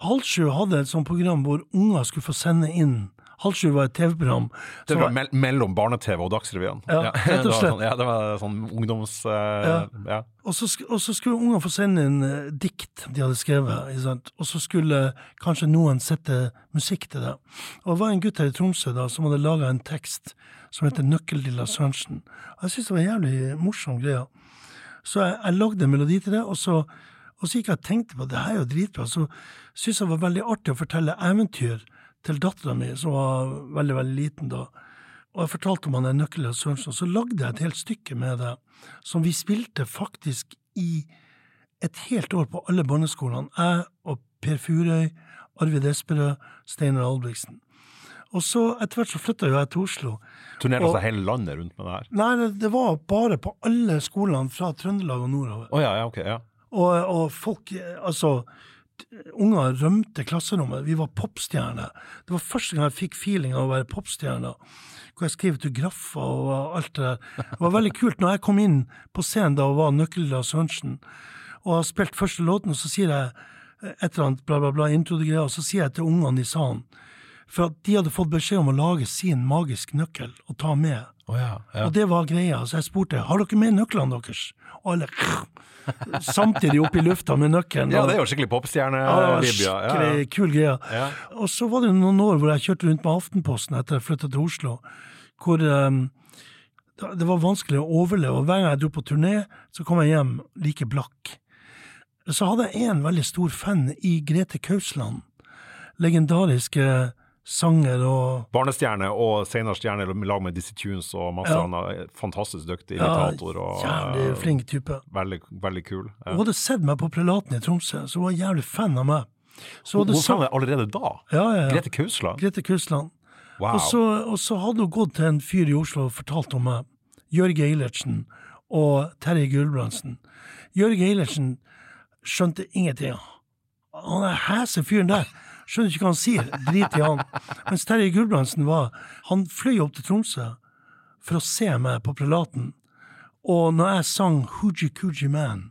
S2: Halv sju hadde et sånt program hvor unger skulle få sende inn Halv sju var et TV-program.
S1: Det mell mellom Barne-TV og Dagsrevyen.
S2: Ja, rett og slett.
S1: Sånn, ja, det var sånn ungdoms... Uh,
S2: Ja. Og så, og så skulle ungene få sende inn eh, dikt de hadde skrevet, og så skulle kanskje noen sette musikk til det. Og det var en gutt her i Tromsø da, som hadde laga en tekst som heter Nøkkeldilla Sørensen. Og Jeg syntes det var en jævlig morsom greie. Så jeg, jeg lagde en melodi til det, og så, og så gikk jeg og tenkte på det her er jo dritbra. Så syntes jeg det var veldig artig å fortelle eventyr til dattera mi, som var veldig, veldig liten da. Og jeg fortalte om han der Nøkkeldilla Sørensen, så lagde jeg et helt stykke med det, som vi spilte faktisk i et helt år på alle barneskolene. Jeg og Per Furøy, Arvid Esperød, Steinar Albrigtsen. Og så etter hvert så flytta jo jeg til Oslo.
S1: Turnerte
S2: altså
S1: seg hele landet rundt med det her.
S2: Nei, det, det var bare på alle skolene fra Trøndelag og nordover.
S1: Oh, ja, ja, ok. ja.
S2: Og, og folk, altså Unger rømte klasserommet. Vi var popstjerner. Det var første gang jeg fikk feeling av å være popstjerne. Hvor jeg skrev autografer og alt det der. Det var veldig kult når jeg kom inn på scenen da og var Nøkkelda Sørensen, og har spilt første låten, og så sier jeg et eller annet bla, bla, bla, intro-greier, og så sier jeg til ungene i salen For at de hadde fått beskjed om å lage sin magisk nøkkel og ta med.
S1: Å ja, ja.
S2: Og det var greia. Så jeg spurte har dere med nøklene deres. Og alle samtidig opp i lufta med nøkkelen.
S1: ja, det er jo skikkelig popstjerne-vib, ja.
S2: skikkelig kul greie.
S1: Ja.
S2: Og så var det noen år hvor jeg kjørte rundt med Aftenposten etter jeg flytta til Oslo, hvor um, det var vanskelig å overleve. Og hver gang jeg dro på turné, så kom jeg hjem like blakk. Så hadde jeg en veldig stor fan i Grete Kausland. Legendariske sanger og
S1: Barnestjerne og senere stjerne i lag med Dizzie Tunes og masse
S2: Ja.
S1: annet. Fantastisk dyktig
S2: ja,
S1: imitator og
S2: jævlig
S1: eh,
S2: flink type.
S1: veldig, veldig kul. Ja.
S2: Hun hadde sett meg på Prelaten i Tromsø, så hun var jævlig fan av meg. Så
S1: Hun
S2: sa-
S1: sang det allerede da?
S2: ja, ja, ja.
S1: Grete Kausland?
S2: Grete Kausland.
S1: Wow.
S2: Og, så, og så hadde hun gått til en fyr i Oslo og fortalt om meg. Jørg Eilertsen og Terje Gulbrandsen. Jørg Eilertsen skjønte ingenting. Han er hese fyren der. Skjønner ikke hva han sier. Drit i han. Mens Terje Gulbrandsen var Han fløy opp til Tromsø for å se meg på Prelaten. Og når jeg sang Hooji Cooji Man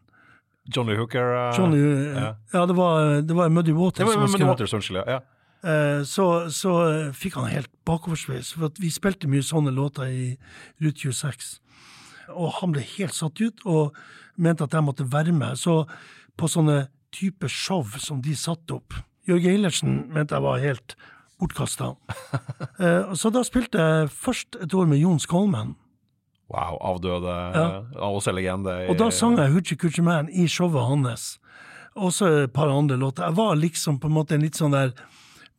S1: Johnny Hooker uh,
S2: Johnny,
S1: ja.
S2: ja. det var, det var Muddy Waters
S1: Det var
S2: som
S1: med Waters, unnskyld. Ja.
S2: Eh, så, så eh, fikk han helt bakoversveis, for at vi spilte mye sånne låter i Rute 26. Og han ble helt satt ut, og mente at jeg måtte være med. Så på sånne type show som de satte opp Jørg Eilertsen mente jeg var helt bortkasta. Eh, så da spilte jeg først et år med Jon Skolmen.
S1: Wow, avdøde,
S2: Ja.
S1: ja. også legende. i-
S2: Og da sang jeg Hoochie Coochie Man i showet hans. Også et par andre låter. Jeg var liksom på en måte en litt sånn der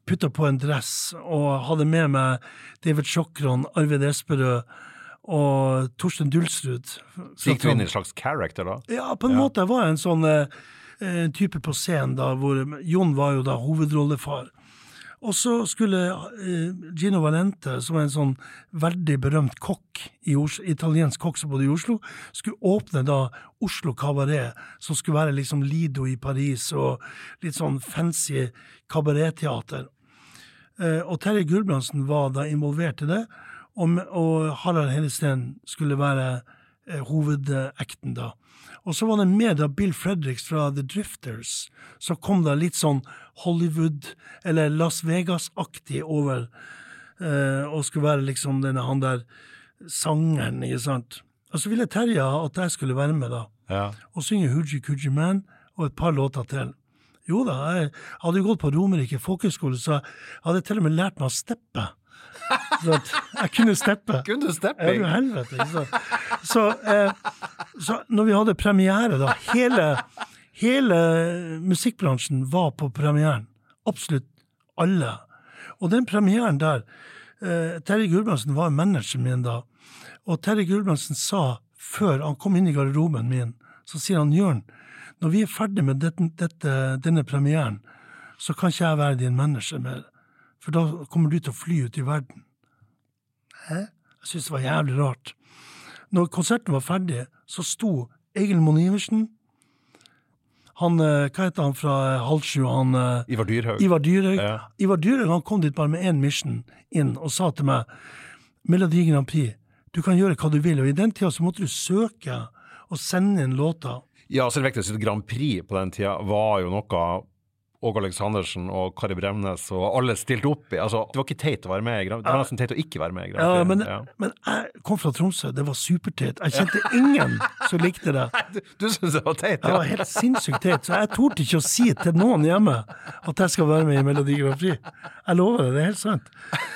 S2: Putta på en dress og hadde med meg David Sjokron, Arvid Esperød og Torsten Dulsrud.
S1: Så gikk du inn i en slags character, da?
S2: Ja, på en
S1: Ja.
S2: måte. Jeg var en sånn eh, eh, type på scenen da, hvor Jon var jo da hovedrollefar. Og så skulle eh, Gino Valente, som er en sånn veldig berømt kokk, italiensk kokk som bodde i Oslo, skulle åpne da Oslo Kabaret, som skulle være liksom Lido i Paris, og litt sånn fancy kabaretteater. Eh, og Terje Gulbrandsen var da involvert i det, og, Harald Hellesteen skulle være hovedekten da. Og så var det med da Bill Fredericks fra The Drifters, så kom det litt sånn Hollywood, eller Las Vegas-aktig over, eh, og skulle være liksom denne han der sangeren, ikke sant. Og så ville Terje at jeg skulle være med da,
S1: Ja.
S2: og synge Hooji Kooji Man og et par låter til. Jo da, jeg hadde jo gått på Romerike folkehøgskole, så jeg hadde til og med lært meg å steppe. Jeg kunne steppe.
S1: Kunne du
S2: Ja, helvete, ikke sant. Så, eh, så når vi hadde premiere, da Hele, hele musikkbransjen var på premieren. Absolutt alle. Og den premieren der eh, Terje Gulbrandsen var manageren min da. Og Terje Gulbrandsen sa, før han kom inn i garderoben min, Så sier han Jørn, når vi er ferdig med dette, dette, denne premieren, så kan ikke jeg være din manager mer, for da kommer du til å fly ut i verden. Hæ? Jeg syntes det var jævlig rart. Når konserten var ferdig, så sto Egil Monn Iversen han, eh, Hva heter han fra eh, halv sju? Han, eh,
S1: Ivar Dyrhaug.
S2: Ivar Dyrhaug.
S1: Ja.
S2: Ivar Dyrhaug han kom dit bare med én mission inn og sa til meg Melodi Grand Prix, du kan gjøre hva du vil, og i den tida så måtte du søke og sende inn låter.
S1: Ja, så det viktigste Grand Prix på den tida var jo noe Åge Aleksandersen og Kari Bremnes og alle stilte opp i. Altså, det var ikke teit å være med i Grand Det var nesten teit å ikke være med i Grand
S2: Ja, men,
S1: Ja.
S2: men jeg kom fra Tromsø, det var superteit. Jeg kjente ingen som likte det.
S1: Du, du syns det var teit?
S2: Det var helt sinnssykt teit, så jeg torde ikke å si til noen hjemme at jeg skal være med i Melodi Grand Prix. Jeg lover det, det er helt sant.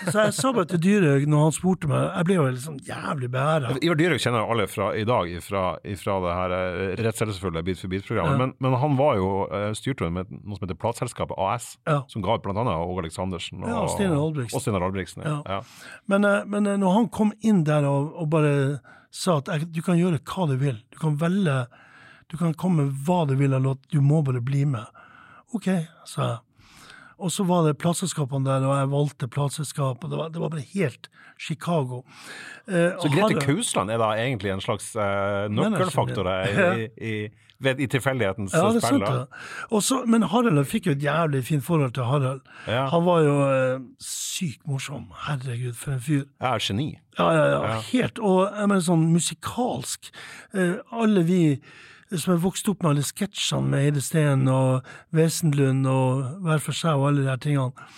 S2: Så jeg sa bare til Dyrhaug når han spurte meg, jeg ble jo liksom jævlig beæra.
S1: Ivar Dyrhaug kjenner jo alle fra i dag, fra, fra det her eh, rettselsefulle Bit for bit-programmet.
S2: Ja.
S1: Men, men han var jo eh, styrte med noe som heter Plateselskapet AS,
S2: Ja.
S1: som ga ut annet Åge Aleksandersen og,
S2: Ja, og Steinar Albrigtsen.
S1: Og Stine Albrigtsen, ja.
S2: Men, eh, men når han kom inn der og, og bare sa at jeg, du kan gjøre hva du vil, du kan velge, du kan komme med hva du vil av låt, du må bare bli med. Ok, sa jeg. Og så var det plateselskapene der, og jeg valgte plateselskap, det var, det var bare helt Chicago. Eh,
S1: Så Grete Kausland er da egentlig en slags eh, nøkkelfaktor i, i, i, i tilfeldighetens
S2: Ja, det
S1: spill?
S2: det. Men Harald fikk jo et jævlig fint forhold til Harald.
S1: Ja.
S2: Han var jo eh, sykt morsom. Herregud, for en fyr.
S1: Er geni.
S2: Ja, ja, ja,
S1: Ja.
S2: helt. Og jeg mener sånn musikalsk. Eh, alle vi som er vokst opp med alle sketsjene med Eide Steen og Wesenlund og Hver for seg og alle de her tingene.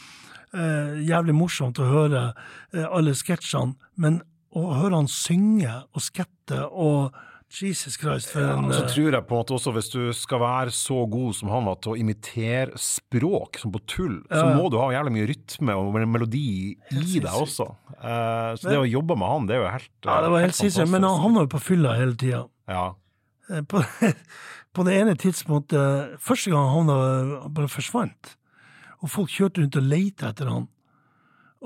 S2: Eh, jævlig morsomt å høre eh, alle sketsjene, men å høre han synge og skette og Jesus Christ, for en
S1: ja, så
S2: eh,
S1: tror jeg på måte også, hvis du skal være så god som han var til å imitere språk som på tull, så
S2: Ja, så
S1: må du ha jævlig mye rytme og melodi i deg også. Eh, så det å jobbe med han, det er jo helt
S2: Ja, det var helt sinnssykt. Men han var jo på fylla hele tida.
S1: Ja.
S2: Eh, På, på det ene tidspunktet Første gang han bare forsvant. Og folk kjørte rundt og leita etter han.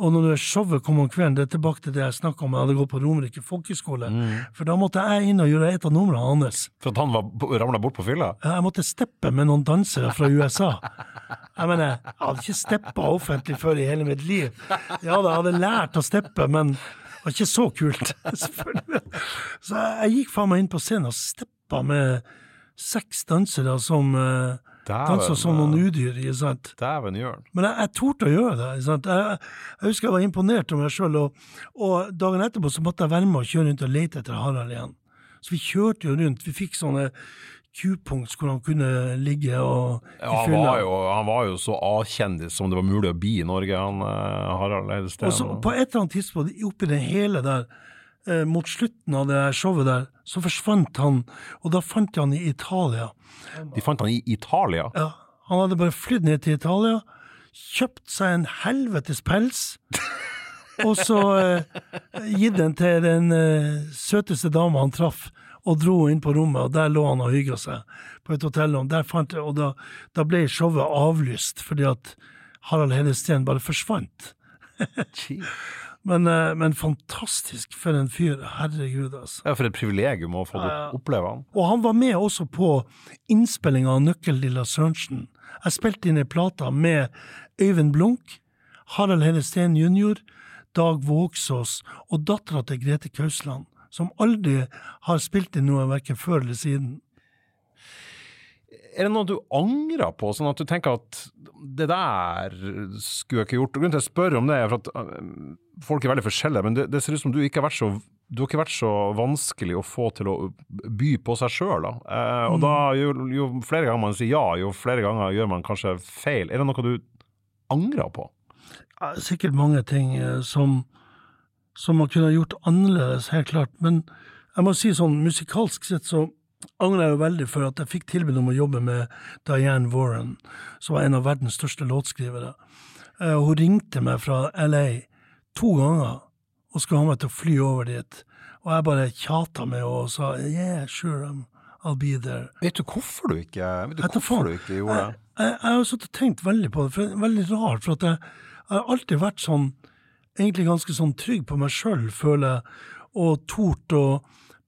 S2: Og når showet kom om kvelden, det er tilbake til det jeg snakka om, jeg hadde gått på Romerike folkeskole, for da måtte jeg inn og gjøre et av numrene hans.
S1: For at han var ramla bort på fylla?
S2: Jeg måtte steppe med noen dansere fra USA. Jeg mener, jeg hadde ikke steppa offentlig før i hele mitt liv. Ja da, jeg hadde lært å steppe, men det var ikke så kult. selvfølgelig. Så jeg gikk faen meg inn på scenen og steppa med seks dansere som uh, danser som noen udyr. ikke sant?
S1: Dæven jørn.
S2: Men jeg, jeg torde å gjøre det. ikke sant? Jeg, jeg husker jeg var imponert over meg sjøl, og, og dagen etterpå så måtte jeg være med og kjøre rundt og lete etter Harald igjen. Så vi kjørte jo rundt. Vi fikk sånne kupunkt hvor han kunne ligge og
S1: Ja, han, var jo, han var jo så A-kjendis som det var mulig å bli i Norge, han eh, Harald Eide Steen.
S2: Og så på et eller annet tidspunkt oppi det hele der, eh, mot slutten av det showet der, så forsvant han, og da fant de han i Italia.
S1: De fant han i Italia.
S2: Ja, han hadde bare flydd ned til Italia, kjøpt seg en helvetes pels, og så eh, gitt den til den eh, søteste dama han traff, og dro inn på rommet, og der lå han og hygga seg på et hotellrom. Der fant jeg, og da, da ble showet avlyst, fordi at Harald Hedesteen bare forsvant. Men, eh, men fantastisk for en fyr. Herregud, altså.
S1: Ja, for et privilegium å få oppleve han.
S2: Og han var med også på innspillinga av Nøkkel-Lilla Sørensen. Jeg spilte inn ei plate med Øyvind Blunk, Harald Heine Steen jr., Dag Vågsås og dattera til Grete Kausland, som aldri har spilt inn noe verken før eller siden.
S1: Er det noe du angrer på, sånn at du tenker at det der skulle jeg ikke gjort? Grunnen til at jeg spør om det, er for at øh, folk er veldig forskjellige, men det, det ser ut som du ikke har vært så du har ikke vært så vanskelig å få til å by på seg sjøl. Eh, og da, jo, jo flere ganger man sier ja, jo flere ganger gjør man kanskje feil. Er det noe du angrer på?
S2: Ja, Sikkert mange ting eh, som, som man kunne ha gjort annerledes, helt klart. Men jeg må si sånn musikalsk sett så angrer jeg jo veldig for at jeg fikk tilbud om å jobbe med Diane Warren, som var en av verdens største låtskrivere. Eh, Hun ringte meg fra LA to ganger og skulle ha meg til å fly over dit. Og jeg bare tjata med henne og sa yeah, sure, I'm, I'll be there.
S1: Vet du hvorfor du ikke, vet du hvorfor du ikke gjorde det?
S2: Jeg, jeg, har satt og tenkt veldig på det, for det er veldig rart. For jeg, jeg har alltid vært sånn, egentlig ganske sånn trygg på meg sjøl, føler jeg, og tort å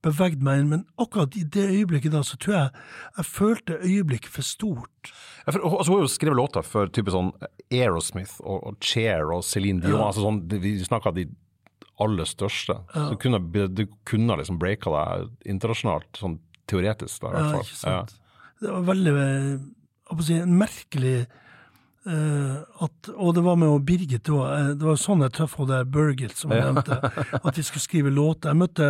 S2: bevegd meg inn, men akkurat i det øyeblikket da, så tror jeg jeg følte øyeblikket for stort.
S1: Ja, for, altså, hun har jo skrevet låter for type sånn Aerosmith og, og Cher og Céline Dion.
S2: Ja.
S1: Altså sånn, vi snakka de aller største. Så kunne, du kunne liksom breaka deg internasjonalt, sånn teoretisk, da, i hvert
S2: Ja, ikke sant? Det var veldig eh, jeg si, en merkelig at, Og det var med og Birgit òg. Det var sånn jeg traff henne Birgit, som jeg nevnte. At vi skulle skrive låter. Jeg møtte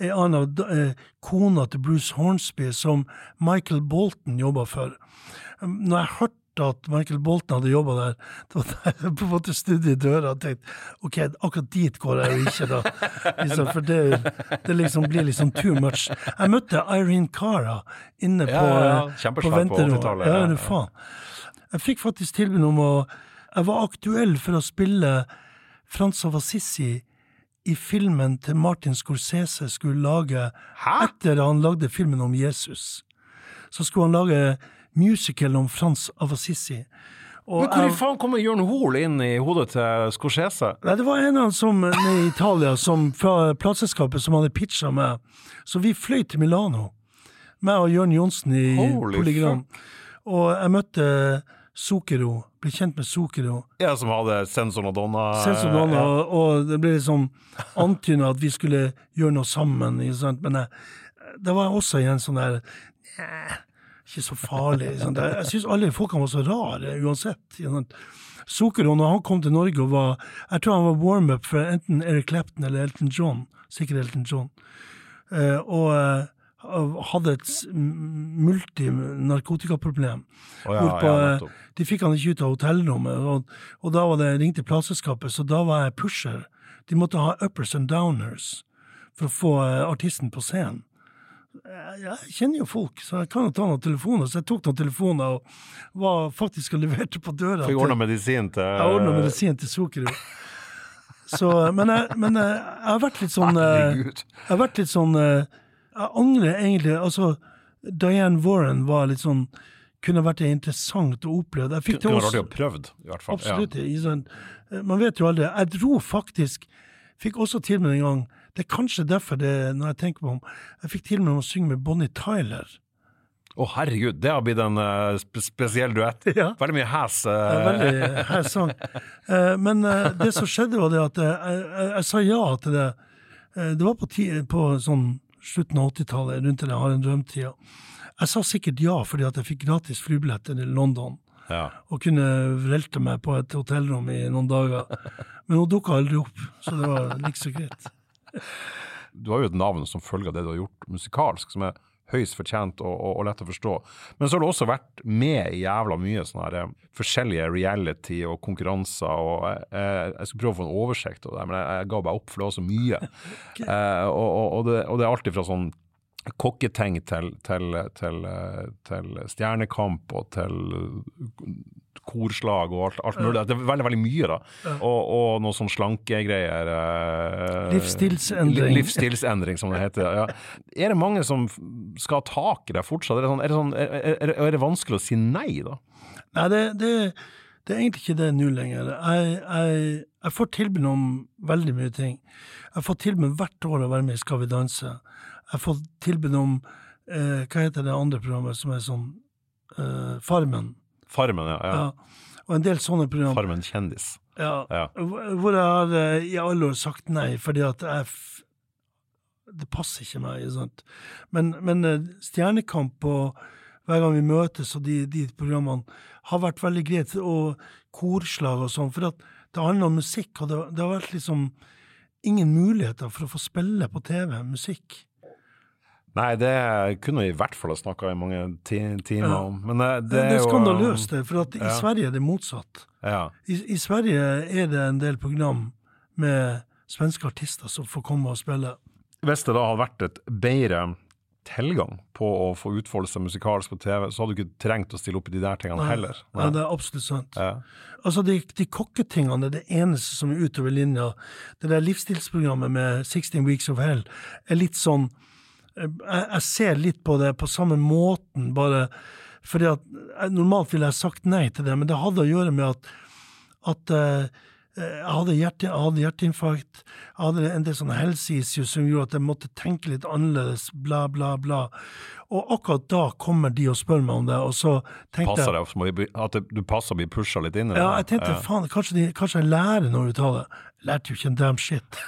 S2: ei anna eh, kona til Bruce Hornsby, som Michael Bolton jobba for. Når jeg hørte at Michael Bolton hadde jobba der, da jeg på en måte snudd i døra og tenkte ok, akkurat dit går jeg jo ikke, da. Liksom, for det, det liksom blir liksom too much. Jeg møtte Irene Cara inne på,
S1: Ja, ja, ja.
S2: eh, på venterommet. Ja,
S1: ja, ja.
S2: faen. Jeg fikk faktisk tilbud om å Jeg var aktuell for å spille Frans av Assisi i filmen til Martin Scorsese skulle lage
S1: Hæ?
S2: Etter han lagde filmen om Jesus, så skulle han lage musical om Frans av Assisi. Og
S1: Men hvor i faen kommer Jørn Hoel inn i hodet til Scorsese?
S2: Nei, det var en av som i Italia, som, fra plateselskapet, som hadde pitcha meg. Så vi fløy til Milano, meg og Jørn Johnsen i
S1: Holy
S2: Polygram. Og jeg møtte Zucchero, ble kjent med Sokero.
S1: Ja, som hadde Sensor Madonna.
S2: Selv Donna, ja. og, det ble liksom antyda at vi skulle gjøre noe sammen. Ikke sant? Men jeg, det var også igjen sånn der "Nja, Ikke så farlig. Jeg syns alle folkene var så rare uansett. Sokero, når han kom til Norge og var Jeg tror han var warm-up for enten Eric Clapton eller Elton John. Sikkert Elton John. Eh, og eh, hadde et multinarkotikaproblem.
S1: Oh, ja,
S2: Hvorpå,
S1: ja,
S2: eh, de fikk han ikke ut av hotellrommet, og, og da var det ringte plateselskapet, så da var jeg pusher. De måtte ha uppers and downers for å få eh, artisten på scenen. Jeg, kjenner jo folk, så jeg kan jo ta noen telefoner. Så jeg tok noen telefoner og var faktisk og leverte på døra.
S1: Fikk ordna medisin til
S2: jeg ordna medisin til. Så, men jeg, men jeg, jeg har vært litt sånn eh,
S1: Herregud.
S2: Jeg har vært litt sånn eh, Jeg angrer egentlig Altså, Diane Warren var litt sånn Kunne vært interessant å oppleve. Jeg fikk
S1: Kunne
S2: til
S1: vært
S2: oss
S1: å prøvd, i hvert fall.
S2: Absolutt. Ja. Eh, man vet jo aldri. Jeg dro faktisk Fikk også til med en gang Det er kanskje derfor det, når jeg tenker på om Jeg fikk til med å synge med Bonnie Tyler.
S1: Å, Å, herregud, det har blitt en uh, sp spesiell duett.
S2: Ja.
S1: Veldig mye hes.
S2: Det er
S1: eh,
S2: veldig her sang. uh, Men det som skjedde, var det at jeg, jeg, jeg sa ja til det. Det var på, ti, på sånn slutten av 80-tallet, rundt den har en drømtida. Jeg sa sikkert ja fordi at jeg fikk gratis flybillett til London.
S1: ja.
S2: Og kunne vrelte meg på et hotellrom i noen dager. Men hun dukka aldri opp, så det var like så greit.
S1: Du har jo et navn som følge av det du har gjort musikalsk, som er høyst fortjent og, og, og lett å forstå. Men så har du også vært med i jævla mye sånne her, eh, forskjellige reality og konkurranser. og Jeg, jeg, jeg skulle prøve å få en oversikt, over det, men jeg, jeg ga bare opp, for det var så mye. Eh, og, og, og, det, og det er alltid fra sånn kokketeng til, til, til, til stjernekamp og til korslag og alt, alt mulig. Det er veldig veldig mye, da. Og, og noe sånn slankegreier. eh,
S2: Livsstilsendring.
S1: Livsstilsendring, som det heter. Ja. Er det mange som skal ha tak i deg fortsatt? Er det, sånn, er, det sånn, er, er det vanskelig å si nei, da?
S2: Nei, det, det, det er egentlig ikke det nå lenger. Jeg, jeg, jeg får tilbud om veldig mye ting. Jeg får tilbud hvert år å være med i Skal vi danse. Jeg fått tilbud om eh, Hva heter det andre programmet som er sånn eh, Farmen.
S1: Farmen, ja. ja.
S2: Ja. Og en del sånne program.
S1: Farmen kjendis.
S2: Ja,
S1: Ja.
S2: hvor jeg har eh, i alle år sagt nei, fordi at jeg Det passer ikke meg. sant? Men, men eh, Stjernekamp og hver gang vi møtes og de, de programmene har vært veldig greit, og korslag og sånn, for at det handler om musikk, og det, det har vært liksom ingen muligheter for å få spille på TV musikk.
S1: Nei, det kunne vi i hvert fall ha snakka i mange ti timer om. Men eh, det,
S2: Det,
S1: er
S2: er
S1: jo
S2: skandaløst, det, for i
S1: Ja.
S2: Sverige er det motsatt.
S1: Ja.
S2: I, I Sverige er det en del program med svenske artister som får komme og spille.
S1: Hvis det da hadde vært et bedre tilgang på å få utfolde seg musikalsk på TV, så hadde du ikke trengt å stille opp i de der tingene heller.
S2: Nei, det er absolutt sant.
S1: Ja.
S2: Altså, de, de kokketingene er det eneste som er utover linja. Det der livsstilsprogrammet med 16 Weeks of Hell er litt sånn Jeg, ser litt på det på samme måten, bare fordi at Normalt ville jeg sagt nei til det, men det hadde å gjøre med at, at eh, jeg hadde, hjerte, jeg hadde hjerteinfarkt, jeg hadde en del sånne helseissues som gjorde at jeg måtte tenke litt annerledes, bla, bla, bla. Og akkurat da kommer de og spør meg om det, og så tenkte
S1: Passer
S2: jeg
S1: det at du passer å bli pusha litt inn i det?
S2: ja, jeg tenkte faen, kanskje, de, kanskje jeg lærer når du tar det. Lærte jo ikke en damn shit.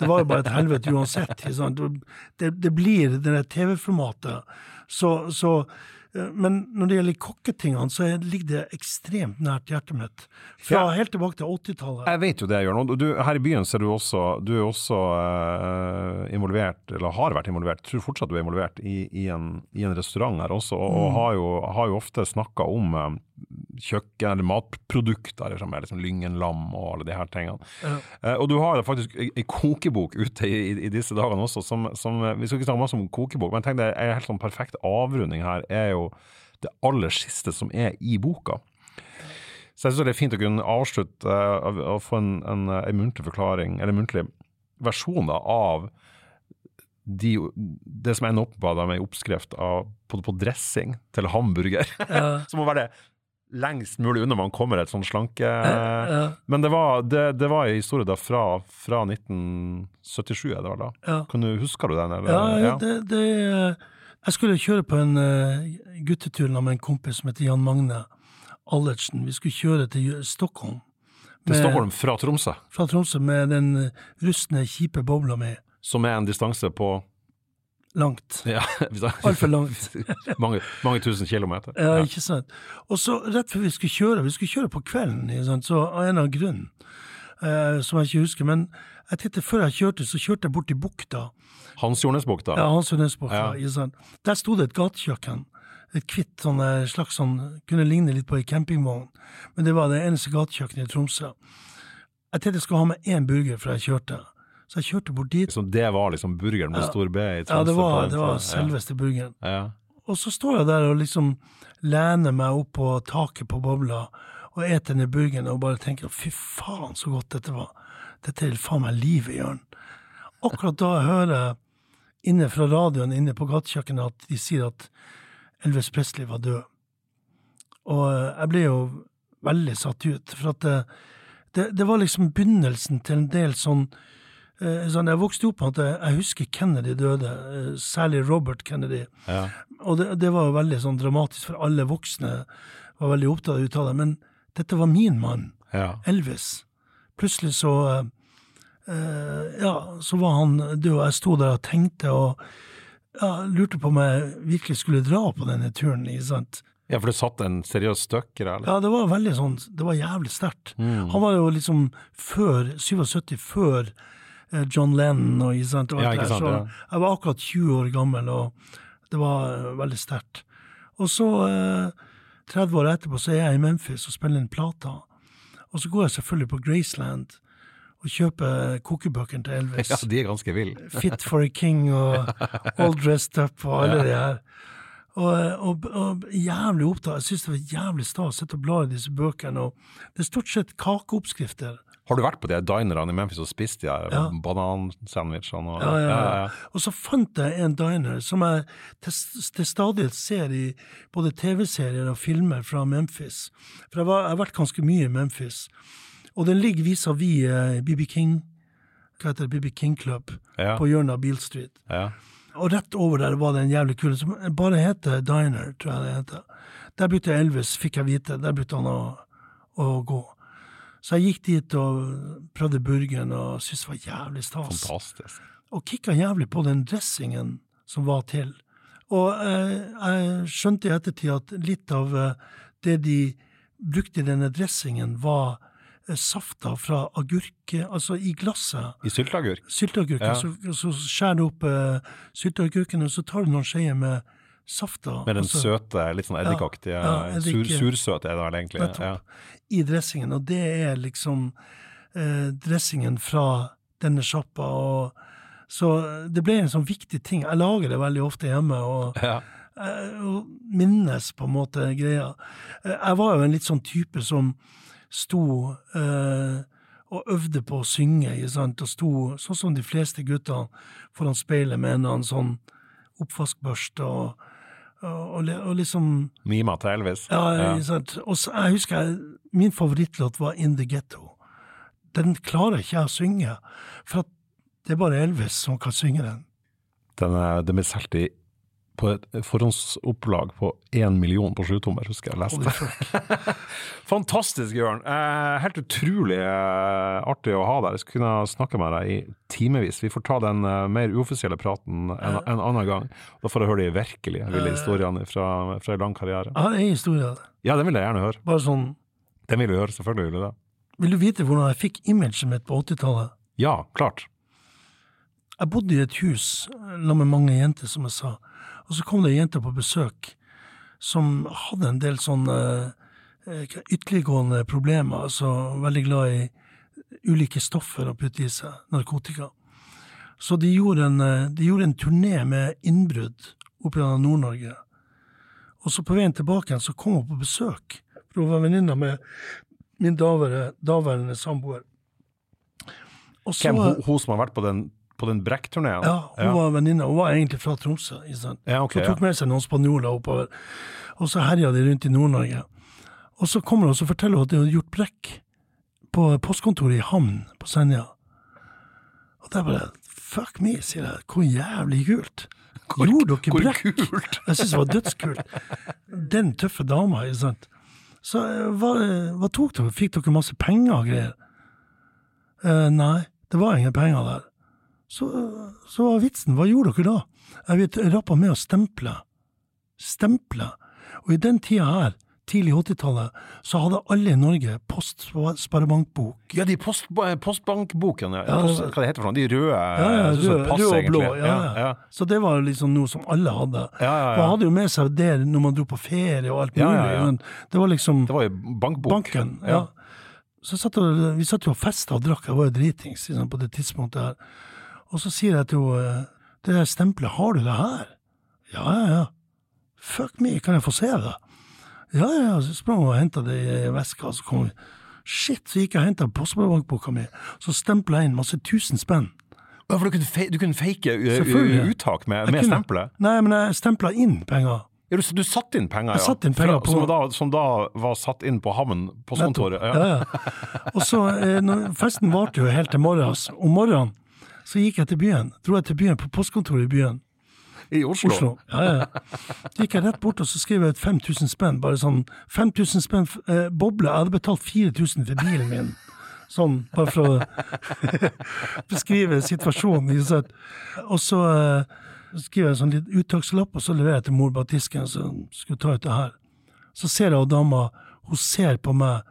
S2: Det var jo bare et helvete uansett. Det, det blir det der TV-formatet. Så, så eh, Men når det gjelder kokketingene, så er- ligger det ekstremt nært hjertet mitt. Fra
S1: Ja.
S2: helt tilbake til 80-tallet.
S1: Jeg vet jo det, Jørn. Du, her i byen så er du også, du er også uh, involvert, eller har vært involvert, tror fortsatt du er involvert, i, i, en, i en restaurant her også, og, og har, jo, har jo ofte snakka om eh, kjøkken, eller matprodukter, liksom, med liksom Lyngenlam og alle de her tingene.
S2: Ja.
S1: Eh, og du har faktisk ei kokebok ute i, i, disse dagene også, som, som Vi skal ikke snakke masse om kokebok, men tenk deg, det er en helt sånn perfekt avrunding her, er jo det aller siste som er i boka. Så jeg synes det er fint å kunne avslutte eh, av- å få en, en, en muntlig forklaring, eller en muntlig versjon da, av de, det som ender opp med en oppskrift av, på, på dressing til hamburger.
S2: Ja.
S1: som må være lengst mulig unna man kommer et sånn slanke...
S2: Ja.
S1: Men det var, det, det var en historie da fra, fra 1977, er det vel da?
S2: Ja.
S1: Kan du, husker du den? Eller?
S2: Ja, ja, det, det Jeg skulle kjøre på en eh, guttetur med en kompis som heter Jan Magne Allertsen. Vi skulle kjøre til Stockholm.
S1: Til Stockholm fra Tromsø,
S2: Fra Tromsø med den eh, rustne, kjipe bobla mi.
S1: som er en distanse på
S2: Langt.
S1: ja,
S2: Altfor langt.
S1: mange, mange tusen kilometer.
S2: Ja, ikke sant. Og så rett før vi skulle kjøre, vi skulle kjøre på kvelden, sant? så av en av grunnen, eh, som jeg ikke husker, men jeg tenkte før jeg kjørte, så kjørte jeg bort til bukta.
S1: Hans Jornesbukta.
S2: Ja, Hansundnesbukta,
S1: Ja.
S2: ikke sant. Der sto det et gatekjøkken. Et hvitt sånn eh, slags sånn, kunne ligne litt på ei campingvogn, men det var det eneste gatekjøkkenet i Tromsø. Jeg tenkte jeg skulle ha med én burger før jeg kjørte, så jeg kjørte bort dit.
S1: Så det var liksom burgeren med
S2: Ja.
S1: stor B i
S2: Ja, det var, det var
S1: selveste
S2: selveste burgeren.
S1: Ja. Ja.
S2: Og så står jeg der og liksom lener meg opp på taket på bobla og eter denne burgeren og bare tenker fy faen så godt dette var. Dette er faen meg livet, Jørn. Akkurat da jeg hører inne fra radioen inne på gatekjøkkenet at de sier at Elvis Presley var død. Og eh, jeg ble jo veldig satt ut, for at det, det, det var liksom begynnelsen til en del sånn eh, sånn, Jeg vokste opp med at jeg, husker Kennedy døde, eh, særlig Robert Kennedy.
S1: Ja.
S2: Og det, det var veldig sånn dramatisk, for alle voksne var veldig opptatt av det. Men dette var min mann,
S1: Ja.
S2: Elvis. Plutselig så eh, eh, Ja, så var han død, og jeg sto der og tenkte og ja, lurte på om jeg virkelig skulle dra på denne turen. ikke sant?
S1: ja, for det satt en seriøs støkk i det?
S2: Ja, det var veldig sånn Det var jævlig sterkt.
S1: Mm.
S2: Han var jo liksom før 77, før eh, John Lennon og, ikke sant,
S1: Ja, ikke
S2: sant der. Så
S1: ja.
S2: jeg var akkurat 20 år gammel, og det var eh, veldig sterkt. Og så, eh, 30 år etterpå, så er jeg i Memphis og spiller inn plater. Og så går jeg selvfølgelig på Graceland og kjøper kokebøkene til Elvis.
S1: Ja, de er ganske ville.
S2: Fit for a King og All Dressed Up og alle de her. Og, og, og jævlig opptatt. Jeg syns det var jævlig stas å sitte og bla i disse bøkene. Og det er stort sett kakeoppskrifter.
S1: Har du vært på de dinerne i Memphis og spist de her
S2: Ja.
S1: banansandwichene? og-
S2: Ja, ja, ja. Og så fant jeg en diner som jeg til, til stadighet ser i både TV-serier og filmer fra Memphis. For jeg, var, jeg har vært ganske mye i Memphis. Og den ligger vis-à-vis eh, BB King. Hva heter det? BB King Club på hjørnet av Beale Street.
S1: Ja.
S2: Og rett over der var det en jævlig kul som bare heter Diner, tror jeg det heter. Der brukte Elvis, fikk jeg vite, der brukte han å, å gå. Så jeg gikk dit og prøvde burgeren og syntes det var jævlig stas.
S1: Fantastisk.
S2: Og kikka jævlig på den dressingen som var til. Og eh, jeg skjønte i ettertid at litt av eh, det de brukte i denne dressingen, var eh, safta fra agurk, altså i glasset
S1: I sylteagurk?
S2: Sylteagurk.
S1: Ja.
S2: så, så skjærer du opp uh, sylteagurken, og så tar du noen skeier med safta
S1: Med den
S2: altså,
S1: søte, litt sånn eddikaktige,
S2: Ja, ja, eddik-
S1: sur, sursøt er det vel egentlig?
S2: Nettopp.
S1: Ja.
S2: i dressingen. Og det er liksom eh, dressingen fra denne sjappa. og Så det ble en sånn viktig ting. Jeg lager det veldig ofte hjemme. og
S1: Ja.
S2: eh, og minnes på en måte greia. Eh, Jeg var jo en litt sånn type som sto eh, og øvde på å synge, og sto sånn som de fleste gutter foran speilet med en eller annen sånn oppvaskbørste og, og, og, li- og liksom
S1: Mima til Elvis?
S2: Ja, ja. Og så, jeg husker jeg, min favorittlåt var In The Ghetto. den klarer ikke jeg å synge. For det er bare Elvis som kan synge den.
S1: Den, er- den ble solgt i på et forhåndsopplag på én million på sjutommer, husker jeg leste. Fantastisk, Jørn. Eh, helt utrolig eh, artig å ha deg. Jeg skulle kunne snakke med deg i timevis. Vi får ta den eh, mer uoffisielle praten en, en annen gang. Da får jeg høre de virkelige ville historiene fra, fra en lang karriere.
S2: Jeg har en historie.
S1: Ja, den vil jeg gjerne høre.
S2: Bare sånn
S1: Den vil du høre, selvfølgelig vil du det.
S2: Vil du vite hvordan jeg fikk imaget mitt på 80-tallet?
S1: Ja, klart.
S2: Jeg bodde i et hus sammen med mange jenter, som jeg sa. Og så kom det ei jente på besøk som hadde en del sånne eh, ytterliggående problemer. Altså veldig glad i ulike stoffer å putte i seg, narkotika. Så de gjorde en, eh, de gjorde en turné med innbrudd opp gjennom Nord-Norge. Og så på veien tilbake igjen så kom hun på besøk, for hun var venninna med min daværende, daværende samboer. Så-
S1: Hvem, hun, hun som har vært på den, på den Brekk-turneen?
S2: ja, hun var venninne. Hun var egentlig fra Tromsø.
S1: Ja,
S2: okay, hun tok med seg noen spanjoler oppover. Og så herja de rundt i Nord-Norge. Og så kommer hun og forteller hun at de hadde gjort brekk på postkontoret i Hamn på Senja. Og det er bare Fuck me, sier jeg. Hvor jævlig kult. Gjorde dere
S1: hvor
S2: brekk?
S1: kult.
S2: Jeg syns det var dødskult. Den tøffe dama, ikke sant. Så eh, hva, hva tok dere? Fikk dere masse penger og greier? Uh, nei, det var ingen penger der. Så, så var vitsen, hva gjorde dere da? Jeg vet, rappa med å stemple. Stemple. Og i den tida her, tidlig 80-tallet, så hadde alle i Norge postsparebankbok.
S1: Ja, de post, postbankbokene, ja. Post, hva det heter for noe? De røde?
S2: Ja, ja, rød,
S1: pass,
S2: rød og blå. Ja,
S1: Ja.
S2: Så det var liksom noe som alle hadde.
S1: Ja, ja,
S2: Man hadde jo med seg det når man dro på ferie og alt mulig.
S1: ja, ja.
S2: Men det var liksom
S1: Det var jo bankbok.
S2: banken. Ja. Så satt og, vi satt jo og festa og drakk, jeg var jo dritings liksom, på det tidspunktet her. Og så sier jeg til henne, det der stempelet, har du det her? Ja, ja, ja. Fuck me, kan jeg få se det? Ja, ja, ja. Så sprang hun og henta det i veska, så kom vi. Shit, så gikk jeg og henta postbankboka mi, så stempla jeg inn masse tusen spenn.
S1: Ja, for du kunne, fe, du kunne fake uh, uttak med, med stempelet?
S2: Nei, men jeg stempla inn penger.
S1: Ja, du, du satte inn penger, ja.
S2: Jeg satt inn penger på-
S1: som, da, som da var satt inn på Hamn postkontoret?
S2: Ja, ja. Og så, eh, festen varte jo helt til morgens. Om morgenen så gikk jeg til byen. Dro jeg til byen, på postkontoret i byen.
S1: I Oslo?
S2: Oslo. Ja, ja. Gikk jeg rett bort og så skrev jeg ut 5000 spenn. Bare sånn 5000 spenn eh, boble. Jeg hadde betalt 4000 for bilen min. Sånn, bare for å beskrive situasjonen. Og så eh, skriver jeg en sånn litt uttakslapp, og så leverer jeg til mor bak disken. Så skulle jeg ta ut det her. Så ser jeg dama, hun ser på meg,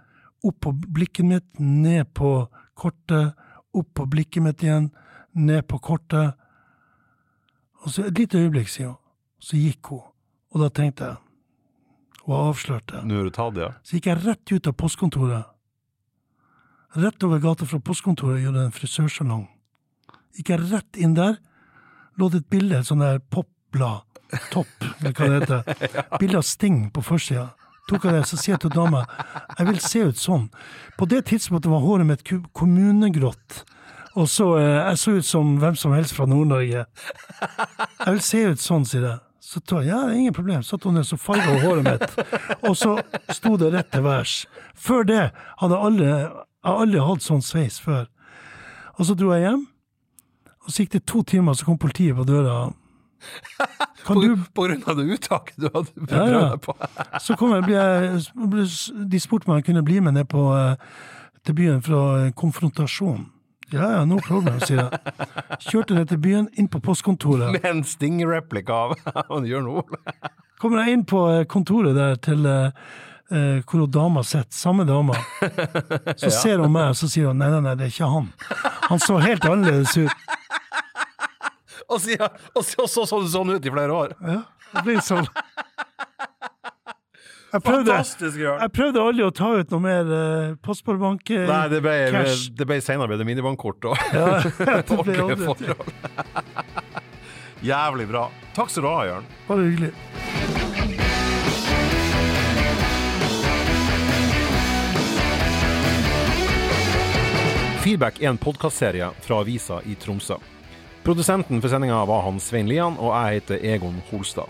S2: opp på blikket mitt, ned på kortet, opp på blikket mitt igjen, ned på kortet. Og så et lite øyeblikk, siden. Så gikk hun. Og da tenkte jeg Hun har avslørt det.
S1: Nå er du tatt, ja.
S2: Så gikk jeg rett ut av postkontoret. Rett over gata fra postkontoret gjorde en frisørsalong. Gikk jeg rett inn der, lå det et bilde, et sånt der popblad, topp, eller hva det heter. Bilde av Sting på forsida. Tok jeg det, så sier jeg til dama jeg vil se ut sånn. På det tidspunktet var håret mitt kommunegrått. Og så eh, Jeg så ut som hvem som helst fra Nord-Norge. Jeg vil se ut sånn, sier jeg. Så tar jeg, ja, det er ingen problem. Satt hun ned, så farga hun håret mitt. Og så sto det rett til værs. Før det hadde alle, jeg aldri hatt sånn sveis før. Og så dro jeg hjem, og så gikk det to timer, så kom politiet på døra. Kan
S1: På,
S2: du
S1: på grunn av det uttaket du hadde
S2: ja,
S1: prøvd
S2: ja.
S1: deg på?
S2: Så kom jeg, ble jeg, de spurte meg om jeg kunne bli med ned på, eh, til byen fra konfrontasjonen. konfrontasjon. Ja ja, no problem, sier jeg. Kjørte ned til byen, inn på postkontoret.
S1: Med en Sting-replika av Jørn Ole.
S2: Kommer jeg inn på eh, kontoret der til eh, eh, hvor dama sitter, samme dama. Så ser hun meg, og så sier hun nei, nei, nei, det er ikke han. Han så helt annerledes ut.
S1: Og så og så- så så du sånn ut i flere år.
S2: Ja, det blir sånn. Jeg prøvde,
S1: Fantastisk, Jørn.
S2: jeg prøvde aldri å ta ut noe mer uh, postbarebank eh,
S1: Nei, det ble,
S2: cash.
S1: det ble senere ble det minibankkort og
S2: Ja,
S1: ordentlige forhold. Jævlig bra. Takk skal du ha, Jørn.
S2: Bare hyggelig.
S1: Feedback er en podkastserie fra avisa i Tromsø. Produsenten for sendinga var han Svein Lian, og jeg heter Egon Holstad.